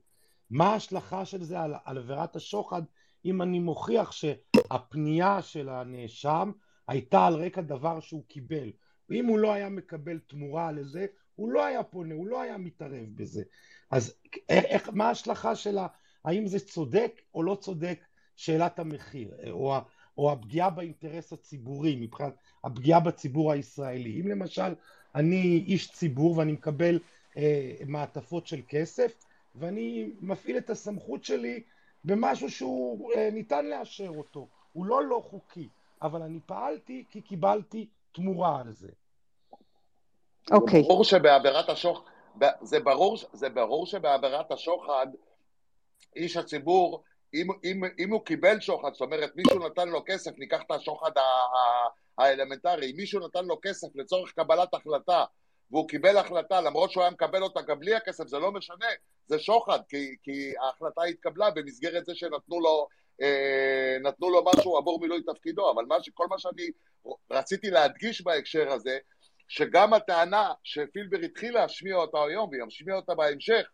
מה ההשלכה של זה על, על עבירת השוחד אם אני מוכיח שהפנייה של הנאשם הייתה על רקע דבר שהוא קיבל? ואם הוא לא היה מקבל תמורה לזה, הוא לא היה פונה, הוא לא היה מתערב בזה. אז איך, מה ההשלכה שלה? האם זה צודק או לא צודק שאלת המחיר, או, או הפגיעה באינטרס הציבורי, מבחינת הפגיעה בציבור הישראלי. אם למשל אני איש ציבור ואני מקבל מעטפות של כסף ואני מפעיל את הסמכות שלי במשהו שהוא אה, ניתן לאשר אותו, הוא לא לא חוקי, אבל אני פעלתי כי קיבלתי תמורה על זה. אוקיי. Okay. ברור שבעבירת השוחד, זה ברור, זה ברור שבעבירת השוחד איש הציבור אם, אם, אם הוא קיבל שוחד, זאת אומרת מישהו נתן לו כסף, ניקח את השוחד האלמנטרי, אם מישהו נתן לו כסף לצורך קבלת החלטה והוא קיבל החלטה למרות שהוא היה מקבל אותה גם בלי הכסף, זה לא משנה, זה שוחד, כי, כי ההחלטה התקבלה במסגרת זה שנתנו לו, אה, נתנו לו משהו עבור מילוי תפקידו, אבל מה, כל מה שאני רציתי להדגיש בהקשר הזה, שגם הטענה שפילבר התחיל להשמיע אותה היום וישמיע אותה בהמשך,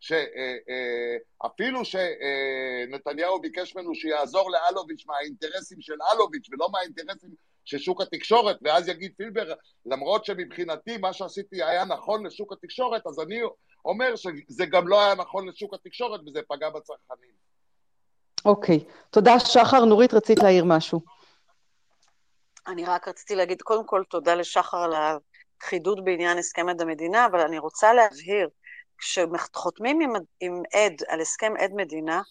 שאפילו שנתניהו ביקש ממנו שיעזור לאלוביץ' מהאינטרסים של אלוביץ' ולא מהאינטרסים של שוק התקשורת, ואז יגיד פילבר, למרות שמבחינתי מה שעשיתי היה נכון לשוק התקשורת, אז אני אומר שזה גם לא היה נכון לשוק התקשורת וזה פגע בצרכנים. אוקיי, okay. תודה שחר. נורית, רצית להעיר משהו. אני רק רציתי להגיד, קודם כל, תודה לשחר על החידוד בעניין הסכם עד המדינה, אבל אני רוצה להבהיר כשחותמים עם, עם עד על הסכם עד מדינה,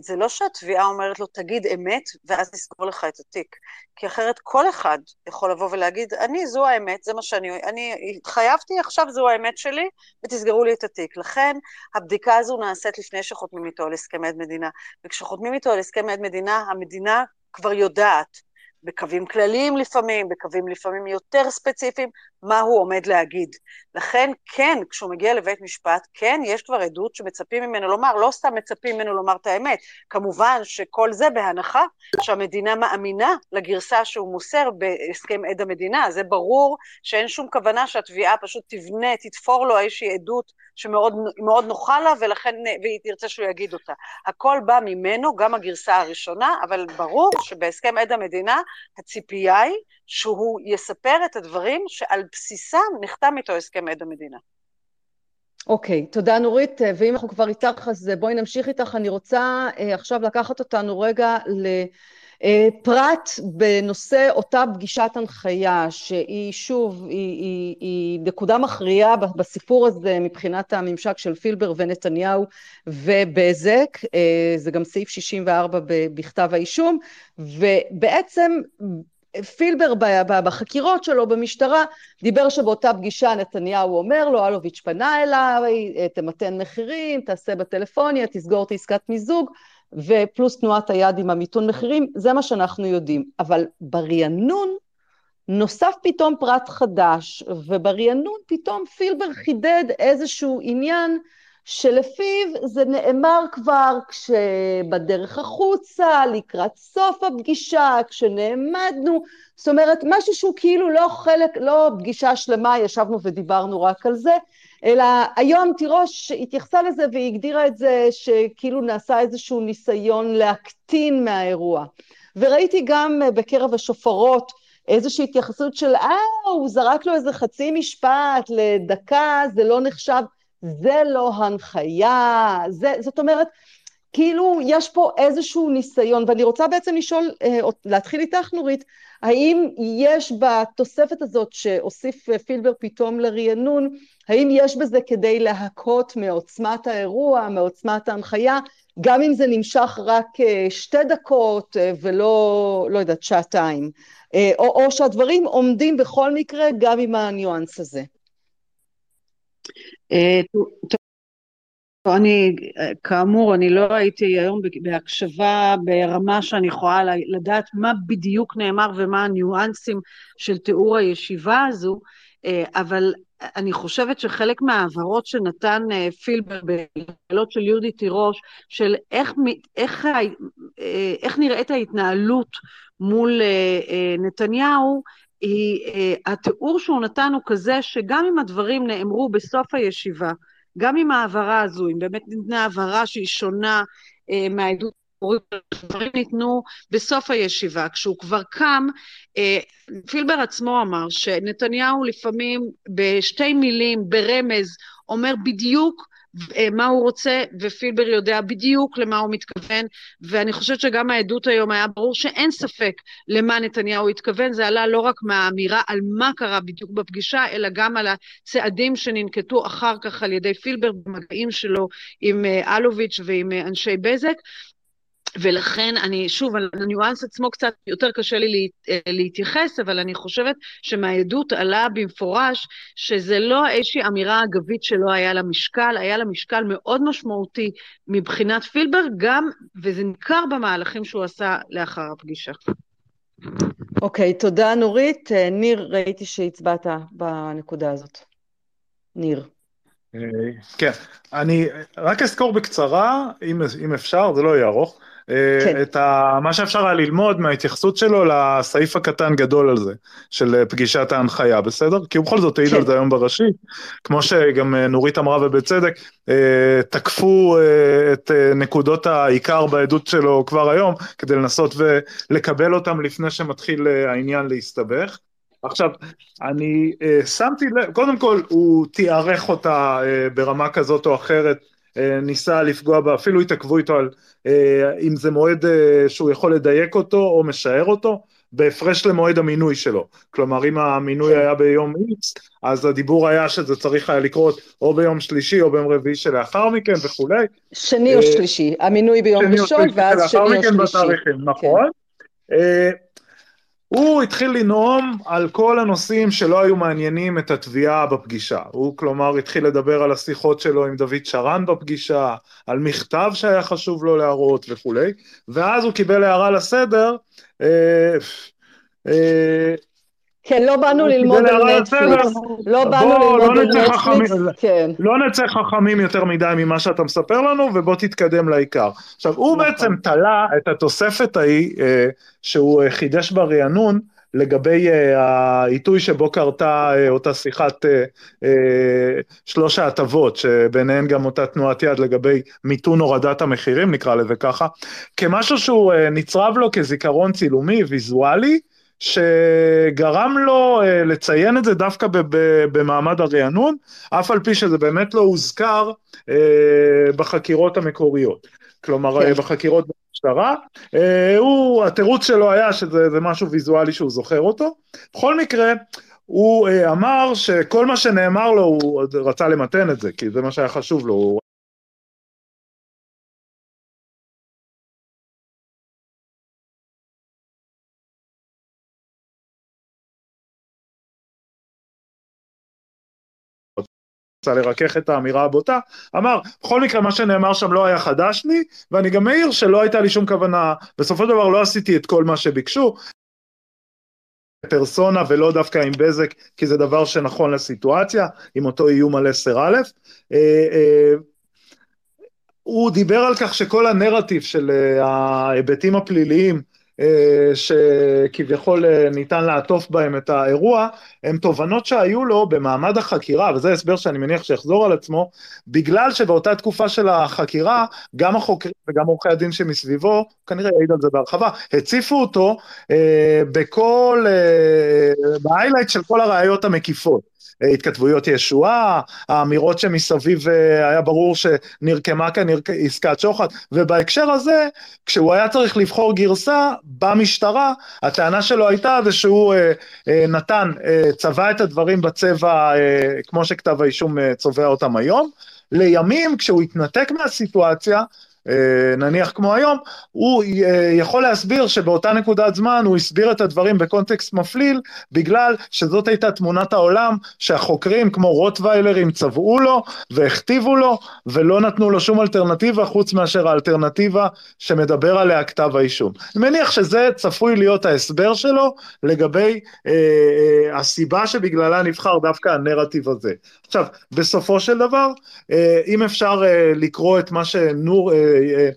זה לא שהתביעה אומרת לו, תגיד אמת, ואז נסגור לך את התיק. כי אחרת כל אחד יכול לבוא ולהגיד, אני, זו האמת, זה מה שאני, אני התחייבתי, עכשיו זו האמת שלי, ותסגרו לי את התיק. לכן, הבדיקה הזו נעשית לפני שחותמים איתו על הסכם עד מדינה. וכשחותמים איתו על הסכם עד מדינה, המדינה כבר יודעת בקווים כלליים לפעמים, בקווים לפעמים יותר ספציפיים, מה הוא עומד להגיד. לכן, כן, כשהוא מגיע לבית משפט, כן, יש כבר עדות שמצפים ממנו לומר, לא סתם מצפים ממנו לומר את האמת. כמובן שכל זה בהנחה שהמדינה מאמינה לגרסה שהוא מוסר בהסכם עד המדינה. זה ברור שאין שום כוונה שהתביעה פשוט תבנה, תתפור לו איזושהי עדות שמאוד נוחה לה, ולכן, והיא תרצה שהוא יגיד אותה. הכל בא ממנו, גם הגרסה הראשונה, אבל ברור שבהסכם עד המדינה הציפייה היא שהוא יספר את הדברים שעל בסיסם נחתם איתו הסכם עד המדינה. אוקיי, okay, תודה נורית, ואם אנחנו כבר איתך אז בואי נמשיך איתך, אני רוצה uh, עכשיו לקחת אותנו רגע לפרט uh, בנושא אותה פגישת הנחיה, שהיא שוב, היא, היא, היא נקודה מכריעה בסיפור הזה מבחינת הממשק של פילבר ונתניהו ובזק, זה גם סעיף 64 בכתב האישום, ובעצם פילבר בחקירות שלו במשטרה דיבר שבאותה פגישה נתניהו אומר לו, אלוביץ' פנה אליי, תמתן מחירים, תעשה בטלפוניה, תסגור את עסקת מיזוג, ופלוס תנועת היד עם המיתון מחירים, זה מה שאנחנו יודעים. אבל ברענון נוסף פתאום פרט חדש, וברענון פתאום פילבר חידד איזשהו עניין שלפיו זה נאמר כבר כשבדרך החוצה, לקראת סוף הפגישה, כשנעמדנו, זאת אומרת, משהו שהוא כאילו לא חלק, לא פגישה שלמה, ישבנו ודיברנו רק על זה, אלא היום תירוש התייחסה לזה והיא הגדירה את זה שכאילו נעשה איזשהו ניסיון להקטין מהאירוע. וראיתי גם בקרב השופרות איזושהי התייחסות של, אה, הוא זרק לו איזה חצי משפט לדקה, זה לא נחשב. זה לא הנחיה, זה, זאת אומרת, כאילו יש פה איזשהו ניסיון, ואני רוצה בעצם לשאול, אה, להתחיל איתך נורית, האם יש בתוספת הזאת שהוסיף פילבר פתאום לרענון, האם יש בזה כדי להכות מעוצמת האירוע, מעוצמת ההנחיה, גם אם זה נמשך רק אה, שתי דקות אה, ולא, לא יודעת, שעתיים, או, או שהדברים עומדים בכל מקרה גם עם הניואנס הזה? אני, כאמור, אני לא הייתי היום בהקשבה ברמה שאני יכולה לדעת מה בדיוק נאמר ומה הניואנסים של תיאור הישיבה הזו, אה, אבל אני חושבת שחלק מההבהרות שנתן אה, פילבר בשאלות של יהודי תירוש, של איך, איך, אה, איך נראית ההתנהלות מול נתניהו, היא, התיאור שהוא נתן הוא כזה שגם אם הדברים נאמרו בסוף הישיבה, גם עם ההעברה הזו, אם באמת ניתנה העברה שהיא שונה אה, מהעדות דברים ניתנו בסוף הישיבה, כשהוא כבר קם, אה, פילבר עצמו אמר שנתניהו לפעמים בשתי מילים, ברמז, אומר בדיוק אה, מה הוא רוצה, ופילבר יודע בדיוק למה הוא מתכוון, ואני חושבת שגם העדות היום היה ברור שאין ספק למה נתניהו התכוון, זה עלה לא רק מהאמירה על מה קרה בדיוק בפגישה, אלא גם על הצעדים שננקטו אחר כך על ידי פילבר במגעים שלו עם אה, אלוביץ' ועם אה, אנשי בזק, ולכן אני, שוב, על הניואנס עצמו קצת יותר קשה לי אה, להתייחס, אבל אני חושבת שמהעדות עלה במפורש שזה לא איזושהי אמירה אגבית שלא היה לה משקל, היה לה משקל מאוד משמעותי מבחינת פילברג, גם, וזה ניכר במהלכים שהוא עשה לאחר הפגישה. אוקיי, okay, תודה נורית. אה, ניר, ראיתי שהצבעת בנקודה הזאת. ניר. אה, כן, אני רק אזכור בקצרה, אם, אם אפשר, זה לא יהיה ארוך. כן. את ה, מה שאפשר היה ללמוד מההתייחסות שלו לסעיף הקטן גדול על זה, של פגישת ההנחיה, בסדר? כי הוא בכל זאת העיד כן. על זה היום בראשי, כמו שגם אה, נורית אמרה ובצדק, אה, תקפו אה, את נקודות העיקר בעדות שלו כבר היום, כדי לנסות ולקבל אותם לפני שמתחיל העניין להסתבך. עכשיו, אני uh, שמתי לב, קודם כל הוא תיארך אותה uh, ברמה כזאת או אחרת אה, ניסה לפגוע בה, אפילו התעכבו איתו על אה, אם זה מועד אה, שהוא יכול לדייק אותו או משער אותו, בהפרש למועד המינוי שלו. כלומר, אם המינוי כן. היה ביום X, אז הדיבור היה שזה צריך היה לקרות או ביום שלישי או ביום רביעי שלאחר מכן וכולי. שני או שלישי, המינוי ביום ראשון ואז שני או שלישי. בתאריכים, נכון. הוא התחיל לנאום על כל הנושאים שלא היו מעניינים את התביעה בפגישה. הוא כלומר התחיל לדבר על השיחות שלו עם דוד שרן בפגישה, על מכתב שהיה חשוב לו להראות וכולי, ואז הוא קיבל הערה לסדר, אה, אה, כן, לא באנו ללמוד על נטפליקס. לא באנו ללמוד לא על נטפליקס, כן. לא נצא חכמים יותר מדי ממה שאתה מספר לנו, ובוא תתקדם לעיקר. עכשיו, הוא נכון. בעצם תלה את התוספת ההיא, אה, שהוא אה, חידש ברענון, לגבי uh, העיתוי שבו קרתה uh, אותה שיחת uh, uh, שלוש ההטבות, שביניהן גם אותה תנועת יד לגבי מיתון הורדת המחירים, נקרא לזה ככה, כמשהו שהוא uh, נצרב לו כזיכרון צילומי, ויזואלי, שגרם לו uh, לציין את זה דווקא במעמד הרענון, אף על פי שזה באמת לא הוזכר uh, בחקירות המקוריות. כלומר, כן. בחקירות במשטרה. Uh, הוא, התירוץ שלו היה שזה משהו ויזואלי שהוא זוכר אותו. בכל מקרה, הוא uh, אמר שכל מה שנאמר לו, הוא רצה למתן את זה, כי זה מה שהיה חשוב לו. הוא לרכך את האמירה הבוטה, אמר, בכל מקרה מה שנאמר שם לא היה חדש לי, ואני גם מעיר שלא הייתה לי שום כוונה, בסופו של דבר לא עשיתי את כל מה שביקשו, פרסונה ולא דווקא עם בזק, כי זה דבר שנכון לסיטואציה, עם אותו איום על 10א. אה, אה, הוא דיבר על כך שכל הנרטיב של אה, ההיבטים הפליליים שכביכול אה, ניתן לעטוף בהם את האירוע, הם תובנות שהיו לו במעמד החקירה, וזה הסבר שאני מניח שיחזור על עצמו, בגלל שבאותה תקופה של החקירה, גם החוקרים וגם עורכי הדין שמסביבו, כנראה יעיד על זה בהרחבה, הציפו אותו אה, בכל, אה, בהיילייט של כל הראיות המקיפות. התכתבויות ישועה, האמירות שמסביב היה ברור שנרקמה כאן עסקת שוחד, ובהקשר הזה, כשהוא היה צריך לבחור גרסה במשטרה, הטענה שלו הייתה זה שהוא נתן, צבע את הדברים בצבע כמו שכתב האישום צובע אותם היום, לימים כשהוא התנתק מהסיטואציה, אה, נניח כמו היום, הוא אה, יכול להסביר שבאותה נקודת זמן הוא הסביר את הדברים בקונטקסט מפליל, בגלל שזאת הייתה תמונת העולם שהחוקרים כמו רוטוויילרים צבעו לו והכתיבו לו ולא נתנו לו שום אלטרנטיבה חוץ מאשר האלטרנטיבה שמדבר עליה כתב האישום. אני מניח שזה צפוי להיות ההסבר שלו לגבי אה, אה, הסיבה שבגללה נבחר דווקא הנרטיב הזה. עכשיו, בסופו של דבר, אה, אם אפשר אה, לקרוא את מה שנור, אה, é, é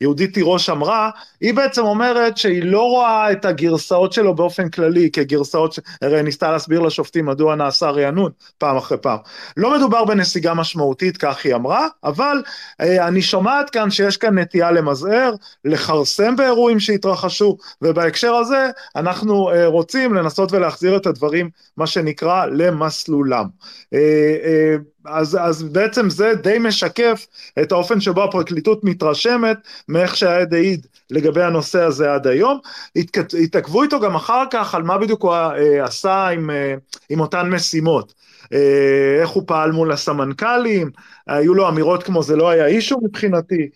יהודית תירוש אמרה, היא בעצם אומרת שהיא לא רואה את הגרסאות שלו באופן כללי כגרסאות, ש... הרי ניסתה להסביר לשופטים מדוע נעשה רענון פעם אחרי פעם. לא מדובר בנסיגה משמעותית, כך היא אמרה, אבל אה, אני שומעת כאן שיש כאן נטייה למזער, לכרסם באירועים שהתרחשו, ובהקשר הזה אנחנו אה, רוצים לנסות ולהחזיר את הדברים, מה שנקרא, למסלולם. אה, אה, אז, אז בעצם זה די משקף את האופן שבו הפרקליטות מתרשמת מאיך שהעד העיד לגבי הנושא הזה עד היום. התעכבו איתו גם אחר כך על מה בדיוק הוא אה, עשה עם, אה, עם אותן משימות. אה, איך הוא פעל מול הסמנכ"לים, היו לו אמירות כמו זה לא היה אישו מבחינתי.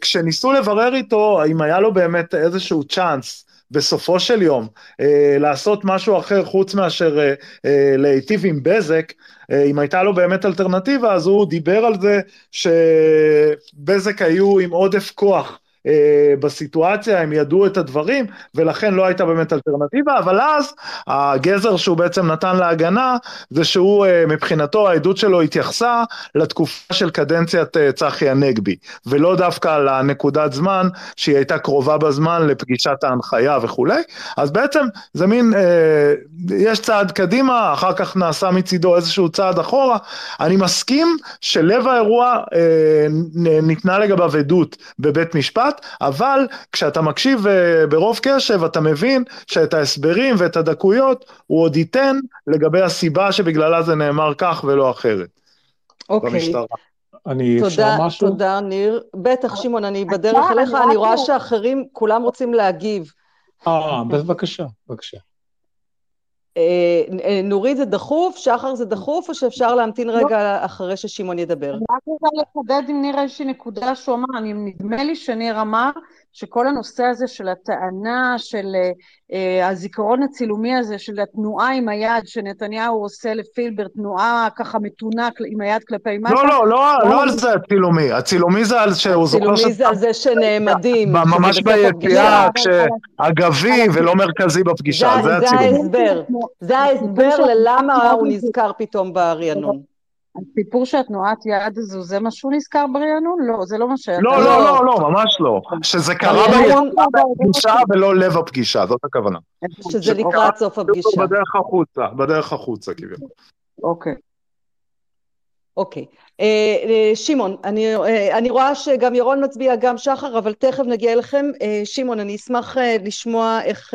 כשניסו לברר איתו אם היה לו באמת איזשהו צ'אנס בסופו של יום אה, לעשות משהו אחר חוץ מאשר אה, אה, להיטיב עם בזק, אה, אם הייתה לו באמת אלטרנטיבה, אז הוא דיבר על זה שבזק היו עם עודף כוח אה, בסיטואציה, הם ידעו את הדברים, ולכן לא הייתה באמת אלטרנטיבה, אבל אז הגזר שהוא בעצם נתן להגנה, זה שהוא אה, מבחינתו, העדות שלו התייחסה לתקופה של קדנציית אה, צחי הנגבי, ולא דווקא לנקודת זמן שהיא הייתה קרובה בזמן לפגישת ההנחיה וכולי, אז בעצם זה מין, יש צעד קדימה, אחר כך נעשה מצידו איזשהו צעד אחורה, אני מסכים שלב האירוע ניתנה לגביו עדות בבית משפט, המשפט, אבל כשאתה מקשיב אה, ברוב קשב אתה מבין שאת ההסברים ואת הדקויות הוא עוד ייתן לגבי הסיבה שבגללה זה נאמר כך ולא אחרת. אוקיי. במשטרה. אני אפשר משהו? תודה, ניר. בטח, שמעון, אני בדרך אליך, אני רואה שאחרים, כולם רוצים להגיב. אה, בבקשה, בבקשה. אה, אה, נורית זה דחוף, שחר זה דחוף, או שאפשר להמתין רגע אחרי ששמעון ידבר? אני רק רוצה לחדד אם ניר איזושהי נקודה שהוא אמר, נדמה לי שניר אמר שכל הנושא הזה של הטענה, של uh, הזיכרון הצילומי הזה, של התנועה עם היד שנתניהו עושה לפילבר, תנועה ככה מתונה עם היד כלפי מטה. לא, לא, לא, לא על זה הצילומי, הצילומי זה על שהוא זוכר... הצילומי זה על זה שנעמדים. ממש ביציאה, כשאגבי ולא מרכזי בפגישה, זה הצילומי. זה ההסבר, זה ההסבר ללמה הוא נזכר פתאום ברענון. הסיפור שהתנועת יד הזו, זה מה שהוא נזכר ברענון? לא, זה לא מה ש... לא, לא, לא, לא, ממש לא. שזה קרה בפגישה ולא לב הפגישה, זאת הכוונה. שזה לקראת סוף הפגישה. בדרך החוצה, בדרך החוצה כביכול. אוקיי. אוקיי. אה, אה, שמעון, אה, אני רואה שגם ירון מצביע, גם שחר, אבל תכף נגיע אליכם. שמעון, אני אשמח לשמוע איך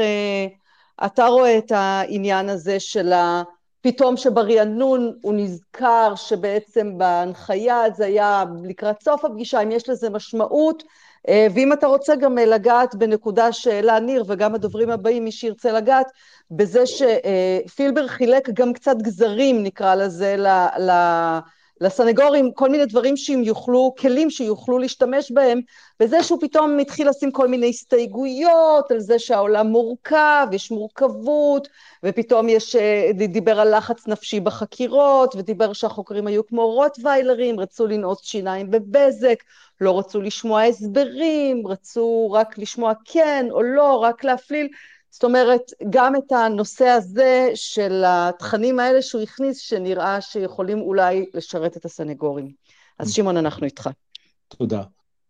אתה רואה את העניין הזה של ה... פתאום שברענון הוא נזכר שבעצם בהנחיה זה היה לקראת סוף הפגישה, אם יש לזה משמעות, אה, ואם אתה רוצה גם לגעת בנקודה שהעלה ניר וגם הדוברים הבאים, מי שירצה לגעת, בזה שפילבר חילק גם קצת גזרים, נקרא לזה, ל... ל לסנגורים כל מיני דברים שהם יוכלו, כלים שיוכלו להשתמש בהם, וזה שהוא פתאום התחיל לשים כל מיני הסתייגויות על זה שהעולם מורכב, יש מורכבות, ופתאום יש, אה, דיבר על לחץ נפשי בחקירות, ודיבר שהחוקרים היו כמו רוטוויילרים, רצו לנעוץ שיניים בבזק, לא רצו לשמוע הסברים, רצו רק לשמוע כן או לא, רק להפליל. זאת אומרת, גם את הנושא הזה של התכנים האלה שהוא הכניס, שנראה שיכולים אולי לשרת את הסנגורים. אז שמעון, אנחנו איתך. תודה.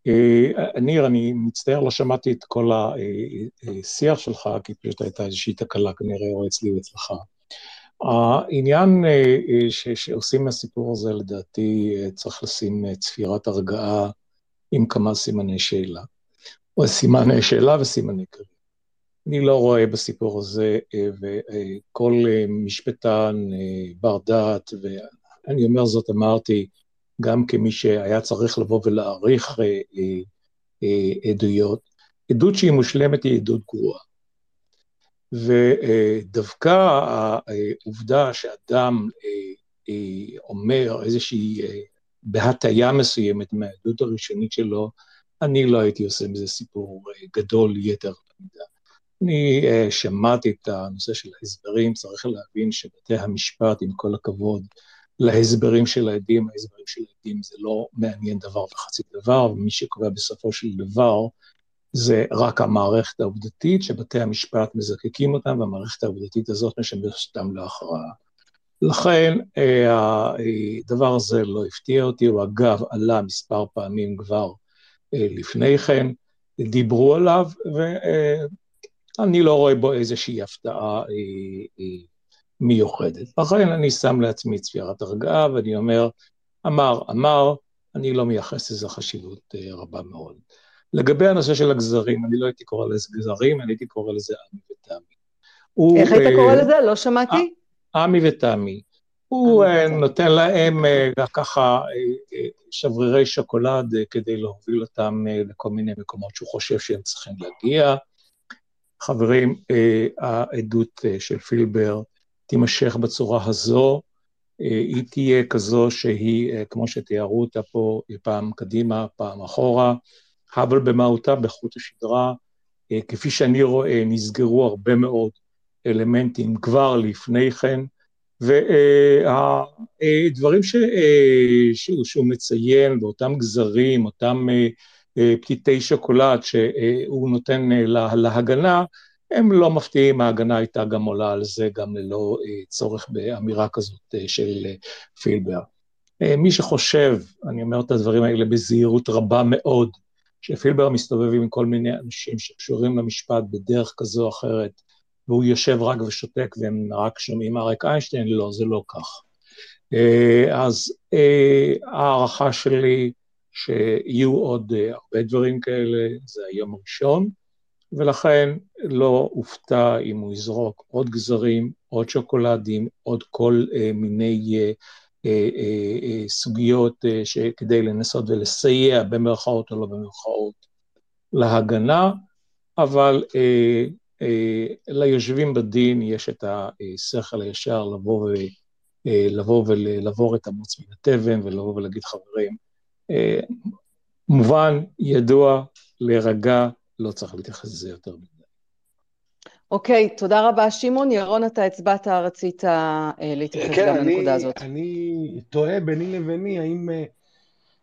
אה, ניר, אני מצטער, לא שמעתי את כל השיח שלך, כי פשוט הייתה איזושהי תקלה כנראה, או אצלי או אצלך. העניין אה, אה, שעושים מהסיפור הזה, לדעתי, צריך לשים צפירת הרגעה עם כמה סימני שאלה. או סימני שאלה וסימני קריאה. אני לא רואה בסיפור הזה, וכל משפטן בר דעת, ואני אומר זאת, אמרתי, גם כמי שהיה צריך לבוא ולהעריך עדויות, עדות שהיא מושלמת היא עדות גרועה. ודווקא העובדה שאדם אומר איזושהי, בהטיה מסוימת מהעדות הראשונית שלו, אני לא הייתי עושה מזה סיפור גדול יתר במידה. אני שמעתי את הנושא של ההסברים, צריך להבין שבתי המשפט, עם כל הכבוד להסברים של העדים, ההסברים של העדים זה לא מעניין דבר וחצי דבר, ומי שקובע בסופו של דבר זה רק המערכת העובדתית שבתי המשפט מזקקים אותם, והמערכת העובדתית הזאת משמשת אותם להכרעה. לכן הדבר הזה לא הפתיע אותי, הוא אגב עלה מספר פעמים כבר לפני כן, דיברו עליו, ואני לא רואה בו איזושהי הפתעה מיוחדת. לכן אני שם לעצמי צפירת הרגעה, ואני אומר, אמר, אמר, אני לא מייחס לזה חשיבות רבה מאוד. לגבי הנושא של הגזרים, אני לא הייתי קורא לזה גזרים, אני הייתי קורא לזה עמי ותמי. איך היית קורא לזה? לא שמעתי. עמי ותמי. הוא נותן להם ככה שברירי שוקולד כדי להוביל אותם לכל מיני מקומות שהוא חושב שהם צריכים להגיע. חברים, העדות של פילבר תימשך בצורה הזו, היא תהיה כזו שהיא, כמו שתיארו אותה פה, פעם קדימה, פעם אחורה, אבל במהותה, בחוט השדרה, כפי שאני רואה, נסגרו הרבה מאוד אלמנטים כבר לפני כן, והדברים ש... שהוא מציין באותם גזרים, אותם פתיתי שוקולד שהוא נותן להגנה, הם לא מפתיעים, ההגנה הייתה גם עולה על זה, גם ללא צורך באמירה כזאת של פילבר. מי שחושב, אני אומר את הדברים האלה בזהירות רבה מאוד, שפילבר מסתובב עם כל מיני אנשים שקשורים למשפט בדרך כזו או אחרת, והוא יושב רק ושותק והם רק שומעים אריק איינשטיין, לא, זה לא כך. אז ההערכה שלי שיהיו עוד הרבה דברים כאלה, זה היום הראשון, ולכן לא אופתע אם הוא יזרוק עוד גזרים, עוד שוקולדים, עוד כל מיני סוגיות כדי לנסות ולסייע במרכאות או לא במרכאות להגנה, אבל ליושבים בדין יש את השכל הישר לבוא, ו, לבוא ולעבור את המוץ מן התבן ולבוא ולהגיד חברים, מובן, ידוע, להירגע, לא צריך להתייחס לזה יותר מדי. אוקיי, okay, תודה רבה שמעון. ירון, אתה הצבעת, רצית להתייחס כן, גם לנקודה הזאת. אני תוהה ביני לביני, האם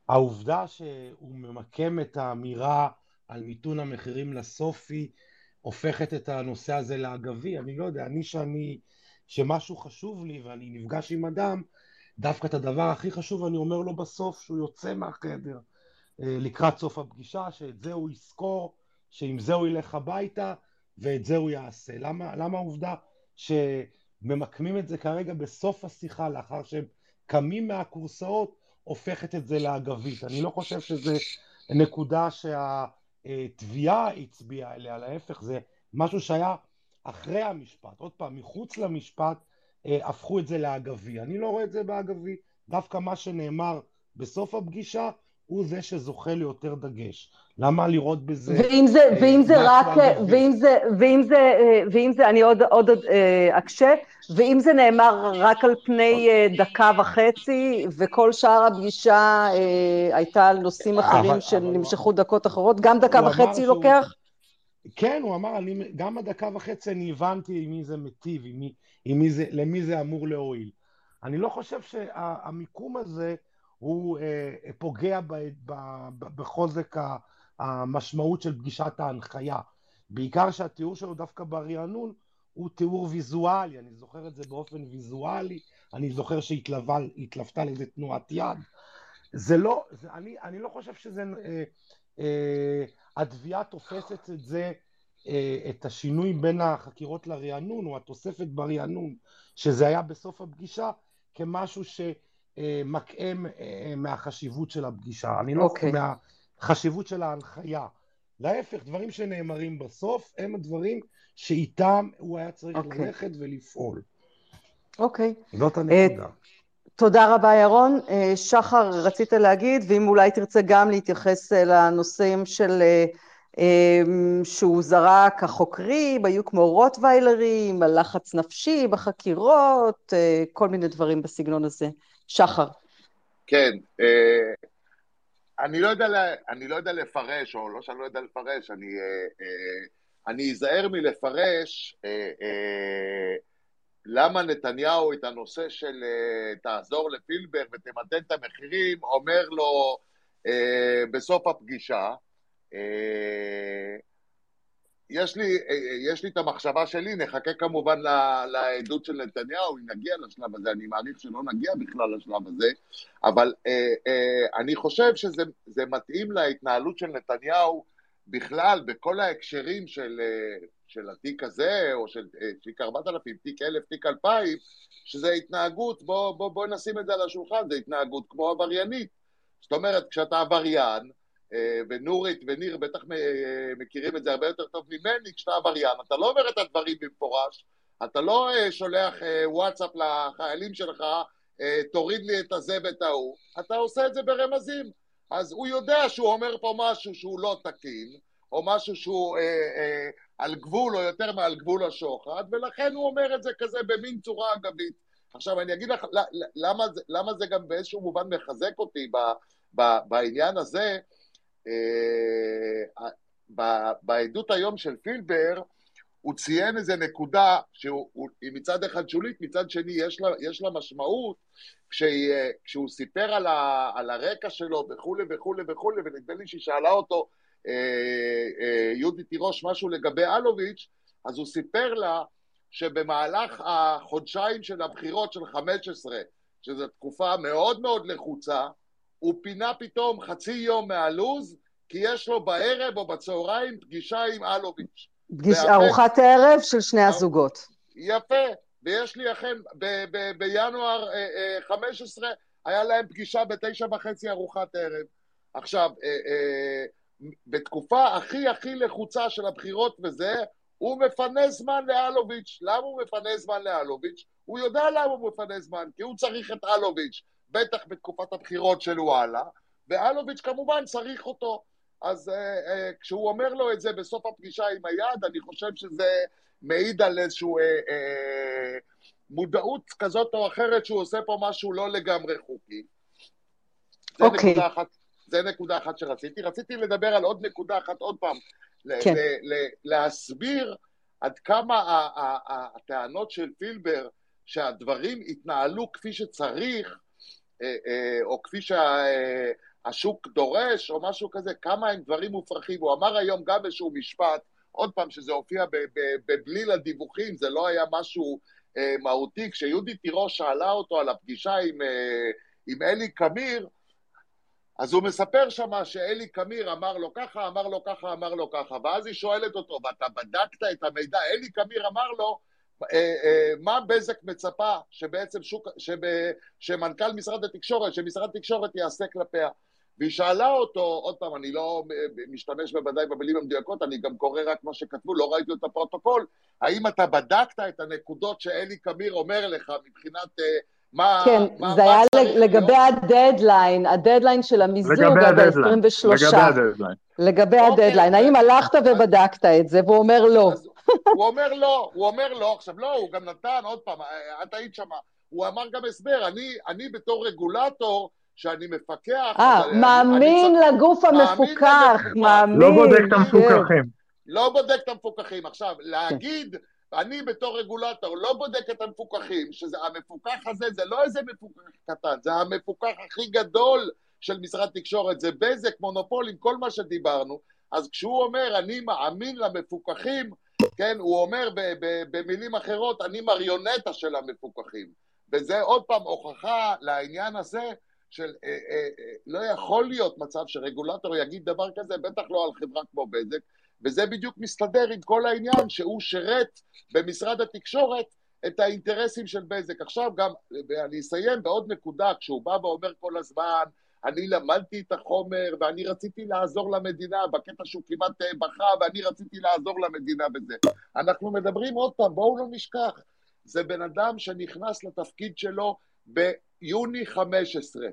העובדה שהוא ממקם את האמירה על מיתון המחירים לסופי, הופכת את הנושא הזה לאגבי, אני לא יודע, אני שאני, שמשהו חשוב לי ואני נפגש עם אדם, דווקא את הדבר הכי חשוב אני אומר לו בסוף שהוא יוצא מהחדר לקראת סוף הפגישה, שאת זה הוא יזכור, שעם זה הוא ילך הביתה ואת זה הוא יעשה. למה, למה העובדה שממקמים את זה כרגע בסוף השיחה לאחר שהם קמים מהכורסאות הופכת את זה לאגבית? אני לא חושב שזה נקודה שה... תביעה הצביעה אליה, להפך, זה משהו שהיה אחרי המשפט. עוד פעם, מחוץ למשפט הפכו את זה לאגבי. אני לא רואה את זה באגבי, דווקא מה שנאמר בסוף הפגישה הוא זה שזוכה ליותר דגש. למה לראות בזה... ואם זה, ואם זה רק, ואם זה, ואם זה, ואם זה, אני עוד, עוד אקשה, ואם זה נאמר רק על פני דקה וחצי, וכל שאר הפגישה הייתה על נושאים אחרים שנמשכו דקות אחרות, גם דקה וחצי לוקח? כן, הוא אמר, אני, גם הדקה וחצי אני הבנתי עם מי זה מיטיב, עם מי, עם מי זה, למי זה אמור להועיל. אני לא חושב שהמיקום הזה הוא אה, פוגע ב, ב, ב, בחוזק המשמעות של פגישת ההנחיה. בעיקר שהתיאור שלו דווקא ברענון הוא תיאור ויזואלי, אני זוכר את זה באופן ויזואלי, אני זוכר שהתלוותה לאיזה תנועת יד. זה לא, זה, אני, אני לא חושב שזה, אה, אה, התביעה תופסת את זה, אה, את השינוי בין החקירות לרענון, או התוספת ברענון, שזה היה בסוף הפגישה, כמשהו שמקאם אה, מהחשיבות של הפגישה. אני לא... Okay. אוקיי. מהחשיבות של ההנחיה. להפך, דברים שנאמרים בסוף הם הדברים שאיתם הוא היה צריך אוקיי. ללכת ולפעול. אוקיי. זאת הנקודה. תודה רבה, ירון. אה, שחר, רצית להגיד, ואם אולי תרצה גם להתייחס אה, לנושאים של... אה, שהוא זרק, החוקרים היו כמו רוטוויילרים, על לחץ נפשי בחקירות, כל מיני דברים בסגנון הזה. שחר. כן, אני לא יודע, אני לא יודע לפרש, או לא שאני לא יודע לפרש, אני, אני אזהר מלפרש למה נתניהו את הנושא של uh, תעזור לפילבר ותמתן את המחירים, אומר לו uh, בסוף הפגישה, uh, יש לי, uh, יש לי את המחשבה שלי, נחכה כמובן לעדות של נתניהו, אם נגיע לשלב הזה, אני מעריך שלא נגיע בכלל לשלב הזה, אבל uh, uh, אני חושב שזה מתאים להתנהלות של נתניהו בכלל, בכל ההקשרים של... Uh, של התיק הזה, או של אה, תיק 4,000, תיק 1,000, תיק 2,000, שזה התנהגות, בוא, בוא, בוא נשים את זה על השולחן, זה התנהגות כמו עבריינית. זאת אומרת, כשאתה עבריין, אה, ונורית וניר בטח אה, מכירים את זה הרבה יותר טוב ממני, כשאתה עבריין, אתה לא אומר את הדברים במפורש, אתה לא שולח וואטסאפ לחיילים שלך, תוריד לי את הזה ואת ההוא, אתה עושה את זה ברמזים. אז הוא יודע שהוא אומר פה משהו שהוא לא תקין, או משהו שהוא אה, אה, על גבול או יותר מעל גבול השוחד, ולכן הוא אומר את זה כזה במין צורה אגבית. עכשיו אני אגיד לך למה, למה זה גם באיזשהו מובן מחזק אותי ב, ב, בעניין הזה. אה, ב, בעדות היום של פילבר, הוא ציין איזה נקודה שהיא מצד אחד שולית, מצד שני יש לה, יש לה משמעות, כשהיא, כשהוא סיפר על, ה, על הרקע שלו וכולי וכולי וכולי, ונדמה לי שהיא שאלה אותו, אה, אה, יהודית תירוש משהו לגבי אלוביץ', אז הוא סיפר לה שבמהלך החודשיים של הבחירות של 15, שזו תקופה מאוד מאוד לחוצה, הוא פינה פתאום חצי יום מהלו"ז, כי יש לו בערב או בצהריים פגישה עם אלוביץ'. פגיש, ארוחת ערב של שני הזוגות. יפה, ויש לי אכן, ב- ב- בינואר 15 אה, היה להם פגישה בתשע וחצי ארוחת ערב. עכשיו, בתקופה הכי הכי לחוצה של הבחירות וזה, הוא מפנה זמן לאלוביץ'. למה הוא מפנה זמן לאלוביץ'? הוא יודע למה הוא מפנה זמן, כי הוא צריך את אלוביץ', בטח בתקופת הבחירות של וואלה, ואלוביץ' כמובן צריך אותו. אז uh, uh, כשהוא אומר לו את זה בסוף הפגישה עם היד, אני חושב שזה מעיד על איזושהי uh, uh, מודעות כזאת או אחרת שהוא עושה פה משהו לא לגמרי חוקי. זה okay. אוקיי. נקודה אחת. זה נקודה אחת שרציתי. רציתי לדבר על עוד נקודה אחת עוד פעם, כן. להסביר עד כמה הטענות של פילבר שהדברים התנהלו כפי שצריך, אה, אה, או כפי שהשוק דורש, או משהו כזה, כמה הם דברים מופרכים. הוא אמר היום גם איזשהו משפט, עוד פעם, שזה הופיע בבליל הדיווחים, זה לא היה משהו אה, מהותי. כשיהודית תירוש שאלה אותו על הפגישה עם, עם אלי קמיר, אז הוא מספר שמה שאלי קמיר אמר לו ככה, אמר לו ככה, אמר לו ככה, ואז היא שואלת אותו, ואתה בדקת את המידע, אלי קמיר אמר לו, אה, אה, מה בזק מצפה שבעצם שוק, שב, שמנכ"ל משרד התקשורת, שמשרד התקשורת יעשה כלפיה? והיא שאלה אותו, עוד פעם, אני לא משתמש בוודאי במילים המדויקות, אני גם קורא רק מה שכתבו, לא ראיתי את הפרוטוקול, האם אתה בדקת את הנקודות שאלי קמיר אומר לך מבחינת אה, מה, כן, מה, זה מה היה לגבי להיות? הדדליין, הדדליין של המיזוג עד ה-23. לגבי הדדליין. לגבי אוקיי, הדדליין. האם הלכת ובדקת את זה? והוא אומר לא. הוא אומר לא, הוא אומר לא, עכשיו לא, הוא גם נתן, עוד פעם, את היית שמה, הוא אמר גם הסבר, אני, אני בתור רגולטור, שאני מפקח, אה, מאמין אני לגוף המפוקח. מאמין. לא בודק את כן. המפוקחים. לא בודק את המפוקחים. עכשיו, להגיד, אני בתור רגולטור לא בודק את המפוקחים, שזה המפוקח הזה, זה לא איזה מפוקח קטן, זה המפוקח הכי גדול של משרד תקשורת, זה בזק, מונופול, עם כל מה שדיברנו. אז כשהוא אומר, אני מאמין למפוקחים, כן, הוא אומר ב- ב- במילים אחרות, אני מריונטה של המפוקחים. וזה עוד פעם הוכחה לעניין הזה של אה, אה, אה, לא יכול להיות מצב שרגולטור יגיד דבר כזה, בטח לא על חברה כמו בזק, וזה בדיוק מסתדר עם כל העניין שהוא שירת במשרד התקשורת את האינטרסים של בזק. עכשיו גם, ואני אסיים בעוד נקודה, כשהוא בא ואומר כל הזמן, אני למדתי את החומר, ואני רציתי לעזור למדינה, בקטע שהוא כמעט אה, בכה, ואני רציתי לעזור למדינה בזה. אנחנו מדברים עוד פעם, בואו לא נשכח, זה בן אדם שנכנס לתפקיד שלו ביוני 15.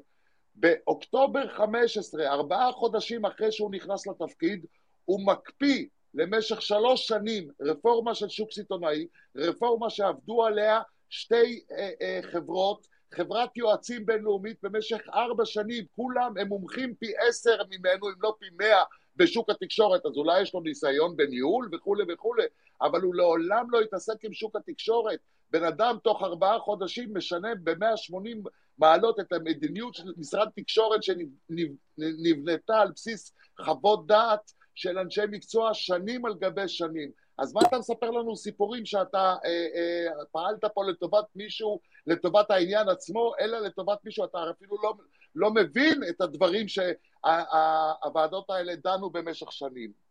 באוקטובר 15, ארבעה חודשים אחרי שהוא נכנס לתפקיד, הוא מקפיא למשך שלוש שנים רפורמה של שוק סיטונאי, רפורמה שעבדו עליה שתי אה, אה, חברות, חברת יועצים בינלאומית במשך ארבע שנים, כולם הם מומחים פי עשר ממנו, אם לא פי מאה, בשוק התקשורת, אז אולי יש לו ניסיון בניהול וכולי וכולי, אבל הוא לעולם לא יתעסק עם שוק התקשורת. בן אדם תוך ארבעה חודשים משנה ב-180 מעלות את המדיניות של משרד תקשורת שנבנתה על בסיס חוות דעת של אנשי מקצוע שנים על גבי שנים. אז מה אתה מספר לנו סיפורים שאתה אה, אה, פעלת פה לטובת מישהו, לטובת העניין עצמו, אלא לטובת מישהו, אתה אפילו לא, לא מבין את הדברים שהוועדות האלה דנו במשך שנים.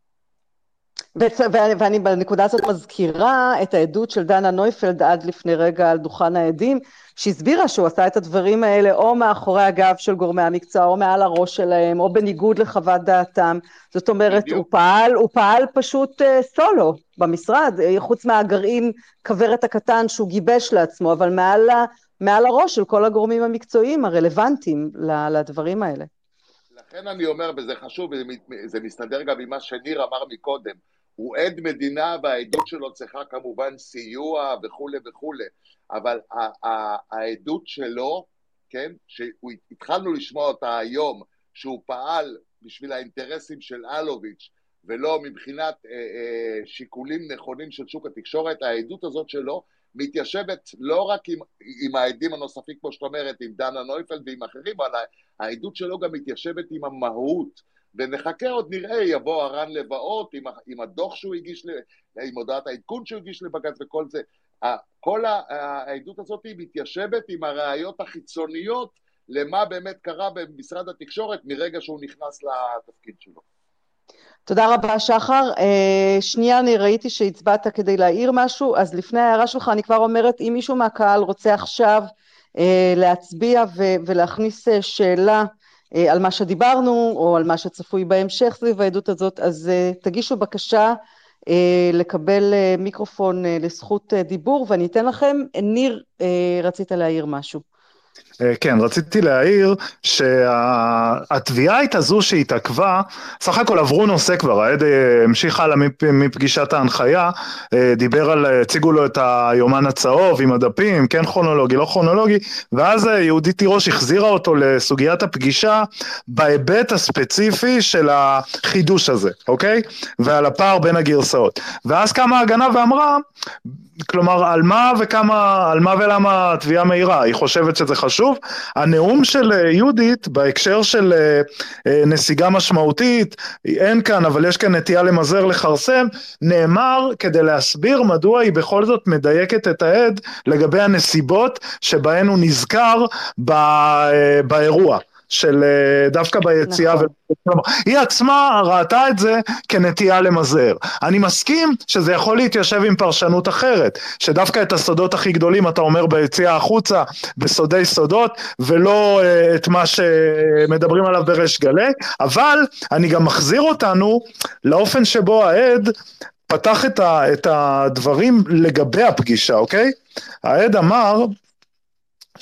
ואני בנקודה הזאת מזכירה את העדות של דנה נויפלד עד לפני רגע על דוכן העדים, שהסבירה שהוא עשה את הדברים האלה או מאחורי הגב של גורמי המקצוע, או מעל הראש שלהם, או בניגוד לחוות דעתם. זאת אומרת, הוא פעל, הוא פעל פשוט uh, סולו במשרד, אה, חוץ מהגרעין כוורת הקטן שהוא גיבש לעצמו, אבל מעל, מעל הראש של כל הגורמים המקצועיים הרלוונטיים לדברים האלה. לכן אני אומר, וזה חשוב, זה מסתדר גם עם מה שניר אמר מקודם, הוא עד מדינה והעדות שלו צריכה כמובן סיוע וכולי וכולי, אבל העדות שלו, כן, שהתחלנו לשמוע אותה היום, שהוא פעל בשביל האינטרסים של אלוביץ' ולא מבחינת אה, אה, שיקולים נכונים של שוק התקשורת, העדות הזאת שלו מתיישבת לא רק עם, עם העדים הנוספים, כמו שאת אומרת, עם דנה נויפלד ועם אחרים, אבל העדות שלו גם מתיישבת עם המהות. ונחכה עוד נראה, יבוא הרן לבאות עם, עם הדוח שהוא הגיש, עם הודעת העדכון שהוא הגיש לבג"ץ וכל זה. כל העדות הזאת מתיישבת עם הראיות החיצוניות למה באמת קרה במשרד התקשורת מרגע שהוא נכנס לתפקיד שלו. תודה רבה, שחר. אה, שנייה, אני ראיתי שהצבעת כדי להעיר משהו, אז לפני ההערה שלך אני כבר אומרת, אם מישהו מהקהל רוצה עכשיו אה, להצביע ולהכניס אה, שאלה על מה שדיברנו, או על מה שצפוי בהמשך סביב העדות הזאת, אז תגישו בקשה לקבל מיקרופון לזכות דיבור, ואני אתן לכם. ניר, רצית להעיר משהו. אה, כן, רציתי להעיר שהתביעה הייתה זו שהתעכבה, סך הכל עברו נושא כבר, העד אה, המשיך הלאה מפגישת ההנחיה, אה, דיבר על, הציגו לו את היומן הצהוב עם הדפים, כן כרונולוגי, לא כרונולוגי, ואז יהודית תירוש החזירה אותו לסוגיית הפגישה בהיבט הספציפי של החידוש הזה, אוקיי? ועל הפער בין הגרסאות. ואז קמה ההגנה ואמרה, כלומר, על מה וכמה, על מה ולמה התביעה מהירה? היא חושבת שזה חשוב? הנאום של אה, יהודית בהקשר של אה, אה, נסיגה משמעותית, אין כאן, אבל יש כאן נטייה למזער לכרסם, נאמר כדי להסביר מדוע היא בכל זאת מדייקת את העד לגבי הנסיבות שבהן הוא נזכר באירוע. של אה, דווקא ביציאה. נכון. ו... היא עצמה ראתה את זה כנטייה למזער. אני מסכים שזה יכול להתיישב עם פרשנות אחרת, שדווקא את הסודות הכי גדולים אתה אומר ביציאה החוצה, בסודי סודות, ולא uh, את מה שמדברים עליו בריש גלי, אבל אני גם מחזיר אותנו לאופן שבו העד פתח את, ה, את הדברים לגבי הפגישה, אוקיי? העד אמר,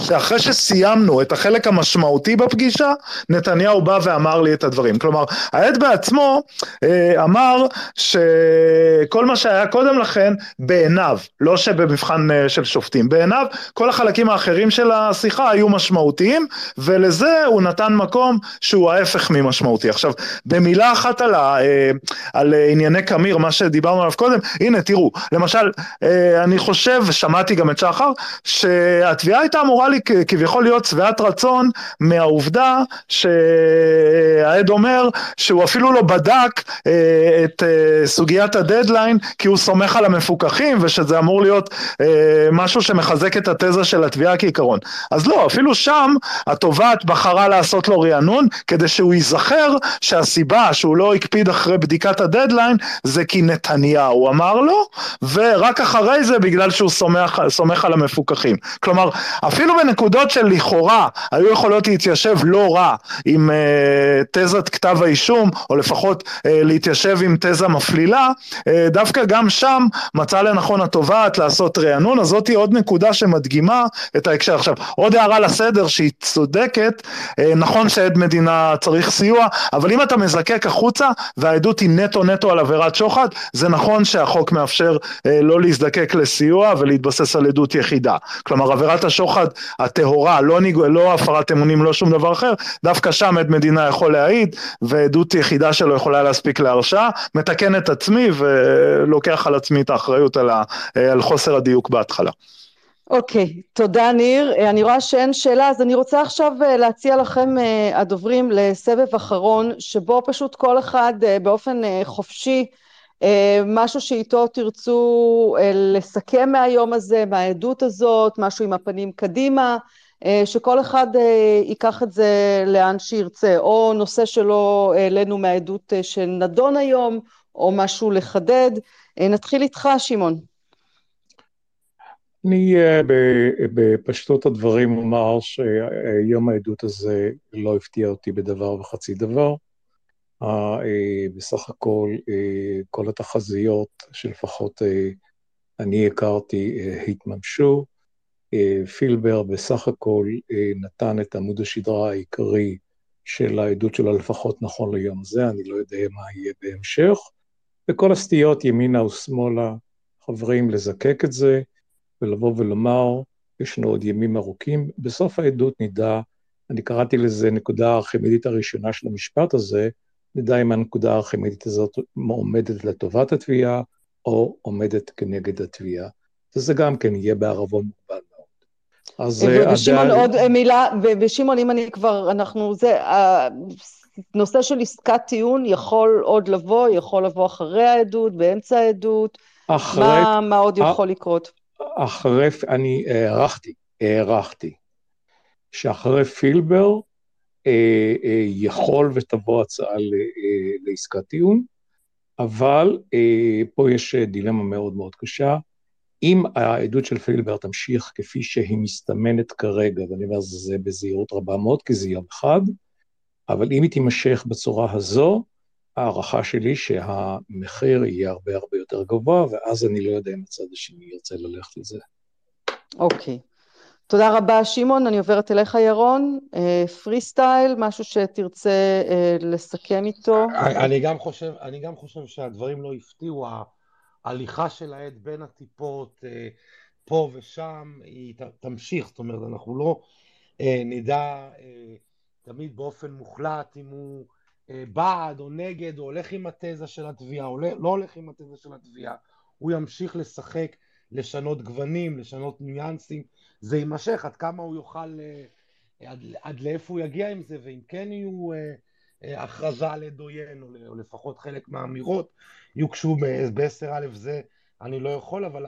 שאחרי שסיימנו את החלק המשמעותי בפגישה, נתניהו בא ואמר לי את הדברים. כלומר, העד בעצמו אה, אמר שכל מה שהיה קודם לכן, בעיניו, לא שבמבחן אה, של שופטים, בעיניו, כל החלקים האחרים של השיחה היו משמעותיים, ולזה הוא נתן מקום שהוא ההפך ממשמעותי. עכשיו, במילה אחת על, ה, אה, על ענייני קמיר, מה שדיברנו עליו קודם, הנה תראו, למשל, אה, אני חושב, ושמעתי גם את שחר, שהתביעה הייתה אמורה לי כביכול להיות שבעת רצון מהעובדה שהעד אומר שהוא אפילו לא בדק אה, את אה, סוגיית הדדליין כי הוא סומך על המפוקחים ושזה אמור להיות אה, משהו שמחזק את התזה של התביעה כעיקרון. אז לא, אפילו שם התובעת בחרה לעשות לו רענון כדי שהוא ייזכר שהסיבה שהוא לא הקפיד אחרי בדיקת הדדליין זה כי נתניהו אמר לו ורק אחרי זה בגלל שהוא סומך, סומך על המפוקחים. כלומר, אפילו אפילו בנקודות של לכאורה היו יכולות להתיישב לא רע עם uh, תזת כתב האישום, או לפחות uh, להתיישב עם תזה מפלילה, uh, דווקא גם שם מצא לנכון התובעת לעשות רענון, אז זאתי עוד נקודה שמדגימה את ההקשר. עכשיו, עוד הערה לסדר שהיא צודקת, נכון שעד מדינה צריך סיוע, אבל אם אתה מזקק החוצה והעדות היא נטו נטו על עבירת שוחד, זה נכון שהחוק מאפשר לא להזדקק לסיוע ולהתבסס על עדות יחידה. כלומר, עבירת השוחד הטהורה, לא. לא הפרת אמונים, לא שום דבר אחר, דווקא שם עד מדינה יכול להעיד, ועדות יחידה שלו יכולה להספיק להרשעה, מתקן את עצמי ולוקח על עצמי את האחריות על, ה... על חוסר הדיוק בהתחלה. אוקיי, okay, תודה ניר. אני רואה שאין שאלה, אז אני רוצה עכשיו אה, להציע לכם, אה, הדוברים, לסבב אחרון, שבו פשוט כל אחד אה, באופן חופשי אה, משהו שאיתו תרצו אה, לסכם מהיום הזה, מהעדות הזאת, משהו עם הפנים קדימה, אה, שכל אחד ייקח את זה לאן שירצה, או נושא שלא העלינו מהעדות שנדון היום, או משהו לחדד. נתחיל איתך, שמעון. אני בפשטות הדברים אומר שיום העדות הזה לא הפתיע אותי בדבר וחצי דבר. אה, בסך הכל אה, כל התחזיות שלפחות אה, אני הכרתי התממשו. פילבר בסך הכל נתן את עמוד השדרה העיקרי של העדות שלו, לפחות נכון ליום זה, אני לא יודע מה יהיה בהמשך. וכל הסטיות ימינה ושמאלה, חברים, לזקק את זה ולבוא ולומר, ישנו עוד ימים ארוכים. בסוף העדות נדע, אני קראתי לזה נקודה הארכימדית הראשונה של המשפט הזה, נדע אם הנקודה הארכימדית הזאת עומדת לטובת התביעה, או עומדת כנגד התביעה. וזה גם כן יהיה בערבון מוגבל מאוד. אז... אה, ושמעון, עוד אה, מילה, ושמעון, אם אני כבר, אנחנו, זה, הנושא של עסקת טיעון יכול עוד לבוא, יכול לבוא אחרי העדות, באמצע העדות, אחרי... מה, מה עוד יכול לקרות? אחרי, אני הערכתי, הערכתי, שאחרי פילבר, אה, אה, יכול ותבוא הצעה אה, לעסקת טיעון, אבל פה יש דילמה מאוד מאוד קשה. אם העדות של פילבר תמשיך כפי שהיא מסתמנת כרגע, ואני אומר זה בזהירות רבה מאוד, כי זה יום אחד, אבל אם היא תימשך בצורה הזו, ההערכה שלי שהמחיר יהיה הרבה הרבה יותר גבוה, ואז אני לא יודע אם הצד השני ירצה ללכת לזה. אוקיי. Okay. תודה רבה, שמעון. אני עוברת אליך, ירון. פרי אה, סטייל, משהו שתרצה אה, לסכם איתו. אני גם חושב, אני גם חושב שהדברים לא הפתיעו. ההליכה של העד בין הטיפות, אה, פה ושם, היא תמשיך. זאת אומרת, אנחנו לא נדע תמיד באופן מוחלט אם הוא בעד או נגד, או הולך עם התזה של התביעה, או לא הולך עם התזה של התביעה. הוא ימשיך לשחק, לשנות גוונים, לשנות ניואנסים. זה יימשך, עד כמה הוא יוכל, אה, עד, עד לאיפה הוא יגיע עם זה, ואם כן יהיו אה, אה, הכרזה על עד או, לפחות חלק מהאמירות יוגשו ב-10 א' זה אני לא יכול אבל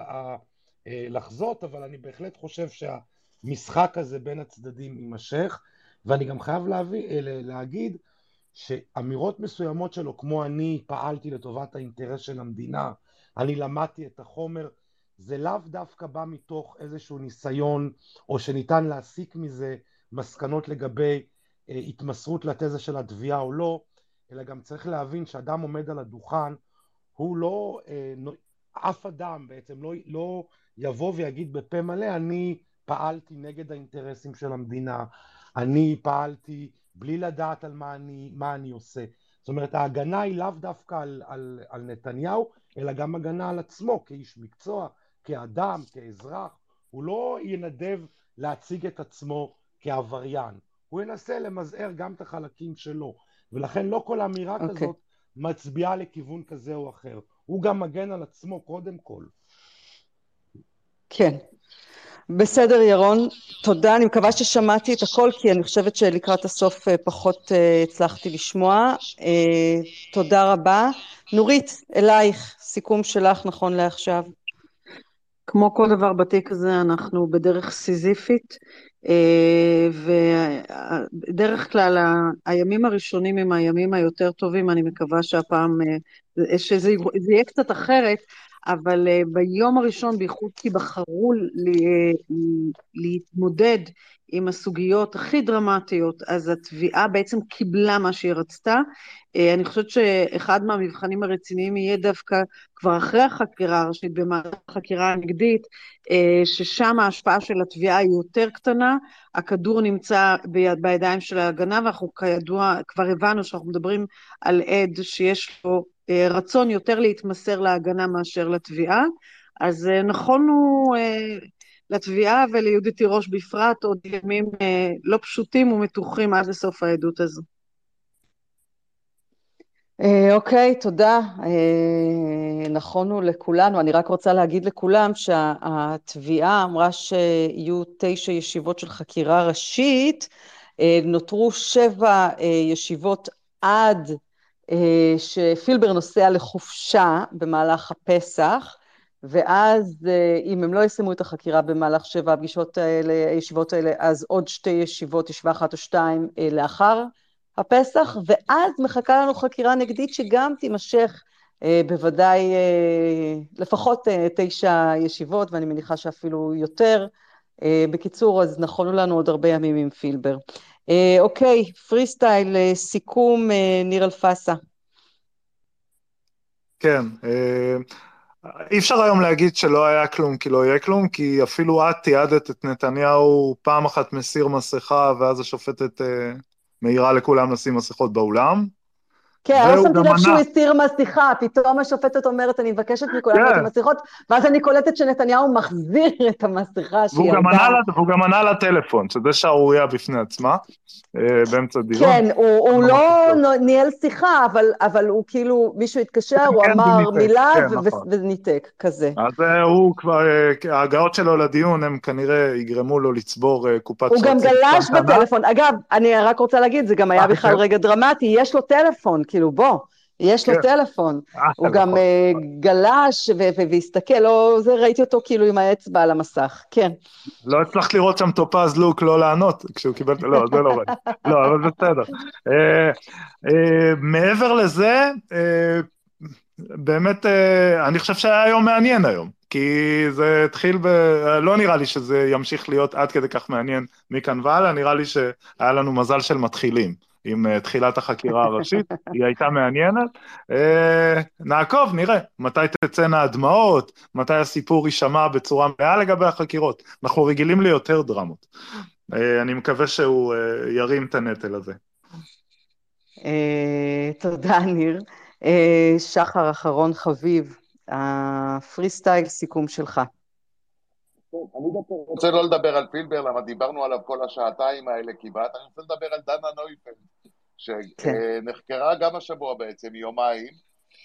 לחזות, אבל אני בהחלט חושב שהמשחק הזה בין הצדדים יימשך, ואני גם חייב להביא, להגיד שאמירות מסוימות שלו, כמו אני פעלתי לטובת האינטרס של המדינה, אני למדתי את החומר, זה לאו דווקא בא מתוך איזשהו ניסיון או שניתן להסיק מזה מסקנות לגבי אה, התמסרות לתזה של התביעה או לא, אלא גם צריך להבין שאדם עומד על הדוכן, הוא לא, אה, אף אדם בעצם לא, לא יבוא ויגיד בפה מלא, אני פעלתי נגד האינטרסים של המדינה, אני פעלתי בלי לדעת על מה אני, מה אני עושה. זאת אומרת, ההגנה היא לאו דווקא על, על, על נתניהו, אלא גם הגנה על עצמו כאיש מקצוע, כאדם, כאזרח, הוא לא ינדב להציג את עצמו כעבריין, הוא ינסה למזער גם את החלקים שלו, ולכן לא כל אמירה okay. אוקיי. כזאת מצביעה לכיוון כזה או אחר, הוא גם מגן על עצמו קודם כל. כן. בסדר, ירון, תודה. אני מקווה ששמעתי את הכל, כי אני חושבת שלקראת הסוף אה, פחות אה, הצלחתי לשמוע. אה, תודה רבה. נורית, אלייך, סיכום שלך נכון לעכשיו. כמו כל דבר בתיק הזה, אנחנו בדרך סיזיפית, אה, ובדרך כלל הימים הראשונים הם הימים היותר טובים, אני מקווה שהפעם, אה, שזה יהיה קצת אחרת, אבל uh, ביום הראשון, בייחוד כי בחרו להתמודד עם הסוגיות הכי דרמטיות, אז התביעה בעצם קיבלה מה שהיא רצתה. Uh, אני חושבת שאחד מהמבחנים הרציניים יהיה דווקא כבר אחרי החקירה הראשית, במהלך החקירה הנגדית, ששם ההשפעה של התביעה היא יותר קטנה, הכדור נמצא ביד, בידיים של ההגנה, ואנחנו כידוע כבר הבנו שאנחנו מדברים על עד שיש לו אה, רצון יותר להתמסר להגנה מאשר לתביעה, אז אה, נכונו אה, לתביעה וליהודית תירוש בפרט עוד ימים לא פשוטים ומתוחים עד לסוף העדות הזו. אוקיי, תודה. נכונו לכולנו. אני רק רוצה להגיד לכולם שהתביעה אמרה שיהיו תשע ישיבות של חקירה ראשית, נותרו שבע ישיבות עד אה, שפילבר נוסע לחופשה במהלך הפסח, ואז אה, אם הם לא יסיימו את החקירה במהלך שבע הפגישות האלה, הישיבות האלה, אז עוד שתי ישיבות, ישיבה אחת או שתיים אה, לאחר הפסח, ואז מחכה לנו חקירה נגדית שגם תימשך בוודאי לפחות תשע ישיבות, ואני מניחה שאפילו יותר. בקיצור, אז נכונו לנו עוד הרבה ימים עם פילבר. אה, אוקיי, פרי סטייל, אה, סיכום, אה, ניר אלפסה. כן, אי אפשר היום להגיד שלא היה כלום כי לא יהיה כלום, כי אפילו את תיעדת את נתניהו פעם אחת מסיר מסכה, ואז השופטת מעירה לכולם לשים מסכות באולם. כן, לא שמתי לב שהוא הסיר מסכה, פתאום השופטת אומרת, אני מבקשת מכולם כן. את המסכות, ואז אני קולטת שנתניהו מחזיר את המסכה שהיא ירדה. והוא גם ענה לטלפון, שזה שערורייה בפני עצמה, אה, באמצע דיון. כן, הוא, הוא לא ניהל שיחה, אבל, הוא כאילו, מישהו התקשר, כן, הוא כן, אמר מילה כן, נכון. וניתק, כזה. אז אה, הוא כבר, אה, ההגעות שלו לדיון, הם כנראה יגרמו לו לצבור קופת הוא גם גלש בטלפון. אגב, אני רק רוצה להגיד, זה גם היה בכלל רגע דרמטי, יש לו טלפון, כאילו, בוא, יש לו כן. טלפון. אה, הוא גם uh, גלש והסתכל, לא, זה, ראיתי אותו כאילו עם האצבע על המסך, כן. לא הצלחת לראות שם טופז לוק לא לענות כשהוא קיבל, לא, זה לא ראיתי. לא, אבל בסדר. Uh, מעבר לזה, באמת, אני חושב שהיה יום מעניין היום. כי זה התחיל ב... לא נראה לי שזה ימשיך להיות עד כדי כך מעניין מכאן והלאה, נראה לי שהיה לנו מזל של מתחילים. עם uh, תחילת החקירה הראשית, היא הייתה מעניינת. Uh, נעקוב, נראה מתי תצאנה הדמעות, מתי הסיפור יישמע בצורה מלאה לגבי החקירות. אנחנו רגילים ליותר דרמות. Uh, אני מקווה שהוא ירים את הנטל הזה. תודה, ניר. שחר אחרון חביב, הפרי סטייל סיכום שלך. אני דווקא רוצה לא לדבר על פילבר, למה דיברנו עליו כל השעתיים האלה כמעט, אני רוצה לדבר על דנה נויפלד, שנחקרה. גם השבוע בעצם, יומיים.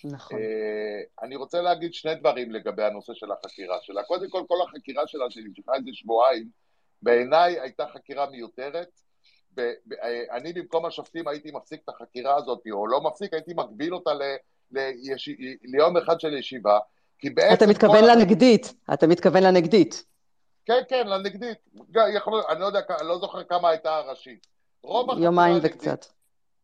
נכון. אה, אני רוצה להגיד שני דברים לגבי הנושא של החקירה שלה. קודם כל, כל החקירה שלה, שנמשכה איזה שבועיים, בעיניי הייתה חקירה מיותרת. אה, אני במקום השופטים הייתי מפסיק את החקירה הזאת, או לא מפסיק, הייתי מגביל אותה ל, ליש... ליום אחד של ישיבה, כי בעצם... אתה מתכוון לנגדית, אתה מתכוון לנגדית. כן, כן, לנגדית. יכול, אני לא יודע, אני לא זוכר כמה הייתה הראשית. יומיים וקצת.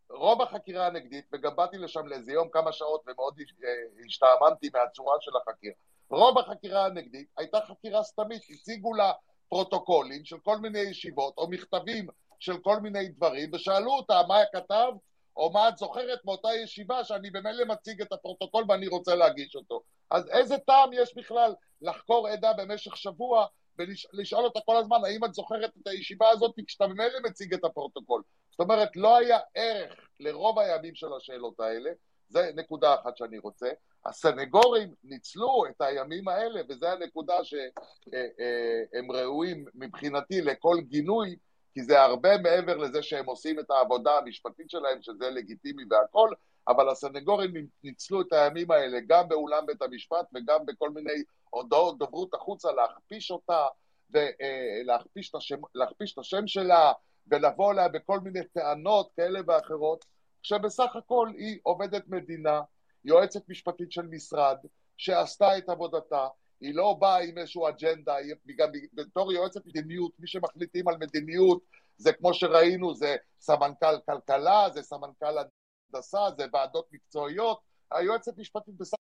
רוב החקירה הנגדית, וגם באתי לשם לאיזה יום כמה שעות ומאוד אה, השתעממתי מהצורה של החקירה. רוב החקירה הנגדית הייתה חקירה סתמית, הציגו לה פרוטוקולים של כל מיני ישיבות או מכתבים של כל מיני דברים ושאלו אותה מה כתב או מה את זוכרת מאותה ישיבה שאני במילא מציג את הפרוטוקול ואני רוצה להגיש אותו. אז איזה טעם יש בכלל לחקור עדה במשך שבוע ולשאול אותה כל הזמן, האם את זוכרת את הישיבה הזאת כשאתה ממילא מציג את הפרוטוקול. זאת אומרת, לא היה ערך לרוב הימים של השאלות האלה, זה נקודה אחת שאני רוצה. הסנגורים ניצלו את הימים האלה, וזו הנקודה שהם ראויים מבחינתי לכל גינוי, כי זה הרבה מעבר לזה שהם עושים את העבודה המשפטית שלהם, שזה לגיטימי והכל, אבל הסנגורים ניצלו את הימים האלה גם באולם בית המשפט וגם בכל מיני הודעות דוברות החוצה, להכפיש אותה ולהכפיש את, את השם שלה ולבוא אליה בכל מיני טענות כאלה ואחרות, כשבסך הכל היא עובדת מדינה, יועצת משפטית של משרד, שעשתה את עבודתה, היא לא באה עם איזושהי אג'נדה, היא גם בתור יועצת מדיניות, מי שמחליטים על מדיניות זה כמו שראינו, זה סמנכ"ל כלכלה, זה סמנכ"ל הנדסה, זה ועדות מקצועיות, היועצת משפטית בסך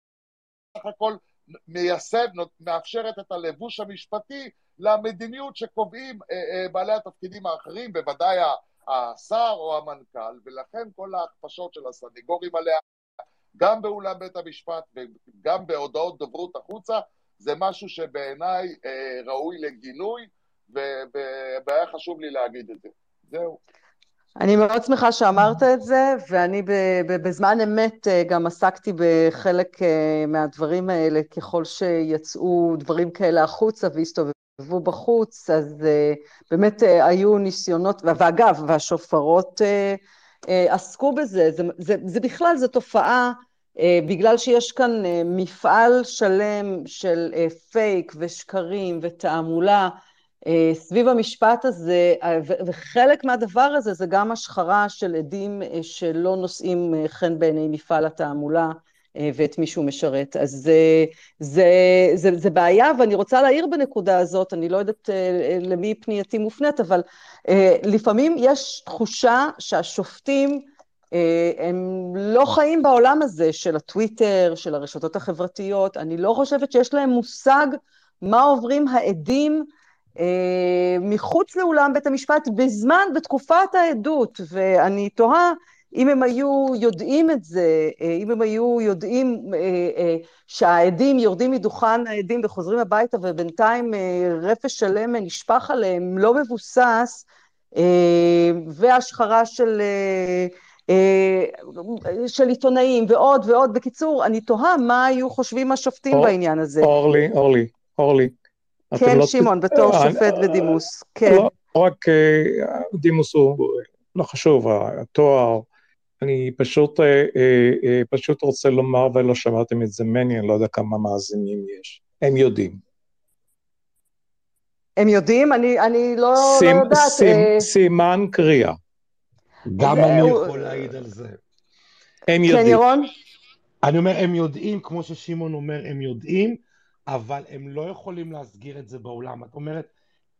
הכל מייסד, מאפשרת את הלבוש המשפטי למדיניות שקובעים בעלי התפקידים האחרים, בוודאי השר או המנכ"ל, ולכן כל ההכפשות של הסנגורים עליה, גם באולם בית המשפט וגם בהודעות דוברות החוצה, זה משהו שבעיניי ראוי לגינוי, והיה חשוב לי להגיד את זה. זהו. אני מאוד שמחה שאמרת את זה, ואני בזמן אמת אה, גם עסקתי בחלק אה, מהדברים האלה, ככל שיצאו דברים כאלה החוצה והסתובבו בחוץ, אז אה, באמת היו ניסיונות, ואגב, והשופרות עסקו בזה, זה, זה, זה בכלל, זו תופעה, בגלל שיש כאן מפעל שלם של פייק ושקרים ותעמולה, סביב המשפט הזה, אה, וחלק מהדבר הזה זה גם השחרה של עדים אה, שלא נושאים חן בעיני מפעל התעמולה ואת מי שהוא משרת. אז זה, זה, זה, זה בעיה, ואני רוצה להעיר בנקודה הזאת, אני לא יודעת למי פנייתי מופנית, אבל לפעמים יש תחושה שהשופטים הם לא חיים בעולם הזה של הטוויטר, של הרשתות החברתיות, אני לא חושבת שיש להם מושג מה עוברים העדים אה, מחוץ לאולם בית המשפט בזמן, בתקופת העדות, ואני תוהה אם הם היו יודעים את זה, אה, אם הם היו יודעים אה, שהעדים יורדים מדוכן העדים וחוזרים הביתה ובינתיים רפש שלם נשפך עליהם, לא מבוסס, והשחרה של... של עיתונאים ועוד ועוד. בקיצור, אני תוהה מה היו חושבים השופטים אור, בעניין הזה. אורלי, אורלי, אורלי, כן, לא שמעון, בתור אה, שופט בדימוס, כן. לא רק אה, דימוס הוא לא חשוב, התואר. אני פשוט, אה, פשוט רוצה לומר, ולא שמעתם את זה ממני, אני לא יודע כמה מאזינים יש. הם יודעים. הם יודעים? אני, אני לא, סימ, לא יודעת. סימ, סימן קריאה. גם אני יכול להעיד על זה. הם יודעים. כן, ירון? אני אומר, הם יודעים, כמו ששמעון אומר, הם יודעים. אבל הם לא יכולים להסגיר את זה באולם. את אומרת...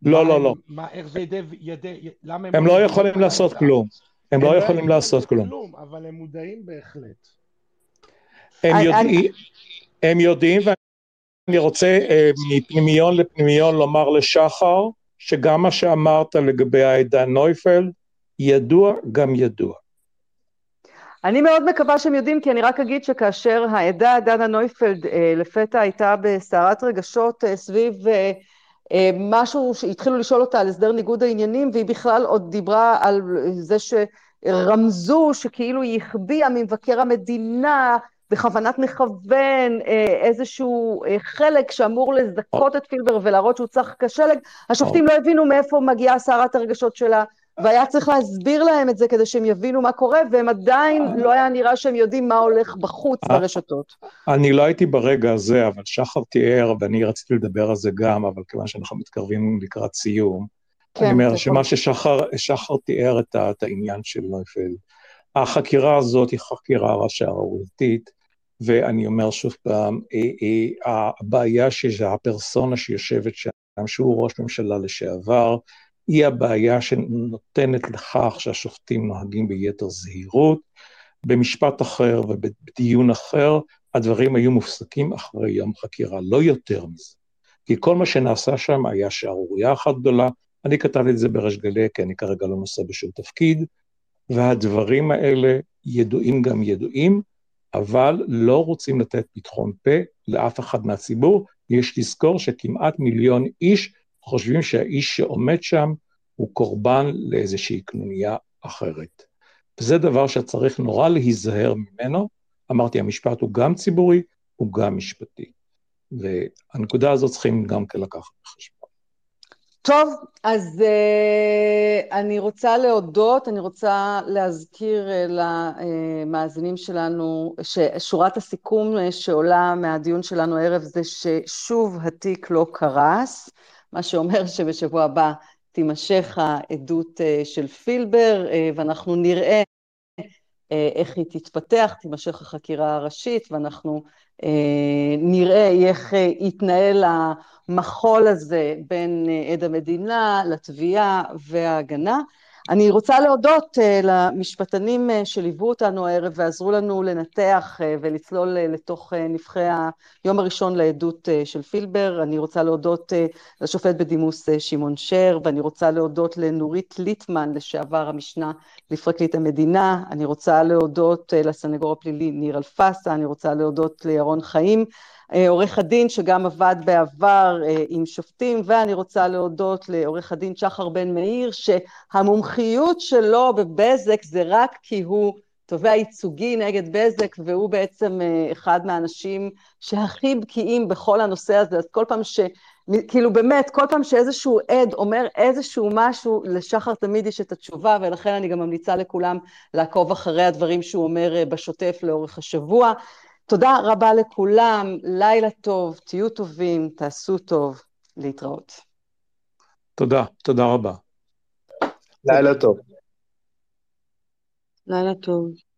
לא, לא, לא. מה, איך זה ידי... ידי למה הם... הם לא, לא יכולים לעשות כלום. הם לא יכולים לעשות כלום. אבל הם מודעים בהחלט. הם יודעים, ואני רוצה אה, מפנימיון לפנימיון לומר לשחר, שגם מה שאמרת לגבי העדה נויפלד, ידוע גם ידוע. אני מאוד מקווה שהם יודעים, כי אני רק אגיד שכאשר העדה דנה נויפלד אה, לפתע הייתה בסערת רגשות אה, סביב אה, משהו שהתחילו לשאול אותה על הסדר ניגוד העניינים, והיא בכלל עוד דיברה על זה שרמזו שכאילו היא החביאה ממבקר המדינה בכוונת מכוון איזשהו חלק שאמור לזכות את פילבר ולהראות שהוא צח כשלג, השופטים לא הבינו מאיפה מגיעה סערת הרגשות שלה. והיה צריך להסביר להם את זה כדי שהם יבינו מה קורה, והם עדיין, לא היה נראה שהם יודעים מה הולך בחוץ אה, ברשתות. אני לא הייתי ברגע הזה, אבל שחר תיאר, ואני רציתי לדבר על זה גם, אבל כיוון שאנחנו מתקרבים לקראת סיום, כן, אני אומר שמה ששחר תיאר את, את העניין של נויפלד, החקירה הזאת היא חקירה שערורייתית, ואני אומר שוב פעם, הבעיה שזה הפרסונה שיושבת שם, שהוא ראש ממשלה לשעבר, היא הבעיה שנותנת לכך שהשופטים נוהגים ביתר זהירות. במשפט אחר ובדיון אחר, הדברים היו מופסקים אחרי יום חקירה, לא יותר מזה. כי כל מה שנעשה שם היה שערורייה אחת גדולה. אני כתבתי את זה בריש גלי, כי אני כרגע לא נושא בשום תפקיד, והדברים האלה ידועים גם ידועים, אבל לא רוצים לתת פתחון פה לאף אחד מהציבור. יש לזכור שכמעט מיליון איש חושבים שהאיש שעומד שם הוא קורבן לאיזושהי קנוניה אחרת. וזה דבר שצריך נורא להיזהר ממנו. אמרתי, המשפט הוא גם ציבורי, הוא גם משפטי. והנקודה הזאת צריכים גם כן לקחת בחשבון. טוב, אז uh, אני רוצה להודות, אני רוצה להזכיר uh, למאזינים שלנו ששורת הסיכום uh, שעולה מהדיון שלנו הערב זה ששוב התיק לא קרס. מה שאומר שבשבוע הבא תימשך העדות אה, של פילבר, אה, ואנחנו נראה אה, איך היא תתפתח, תימשך החקירה הראשית, ואנחנו נראה איך יתנהל המחול הזה בין עד המדינה לתביעה וההגנה. אני רוצה להודות למשפטנים שליוו אותנו הערב ועזרו לנו לנתח ולצלול לתוך נבחי היום הראשון לעדות של פילבר. אני רוצה להודות לשופט בדימוס שמעון שר, ואני רוצה להודות לנורית ליטמן, לשעבר המשנה לפרקליט המדינה. אני רוצה להודות לסנגור הפלילי ניר אלפסה, אני רוצה להודות לירון חיים. עורך הדין שגם עבד בעבר עם שופטים, ואני רוצה להודות לעורך הדין שחר בן מאיר, שהמומחיות שלו בבזק זה רק כי הוא תובע ייצוגי נגד בזק, והוא בעצם אחד מהאנשים שהכי בקיאים בכל הנושא הזה, אז כל פעם ש... כאילו באמת, כל פעם שאיזשהו עד אומר איזשהו משהו, לשחר תמיד יש את התשובה, ולכן אני גם ממליצה לכולם לעקוב אחרי הדברים שהוא אומר בשוטף לאורך השבוע. תודה רבה לכולם, לילה טוב, תהיו טובים, תעשו טוב, להתראות. תודה, תודה רבה. לילה טוב. לילה טוב.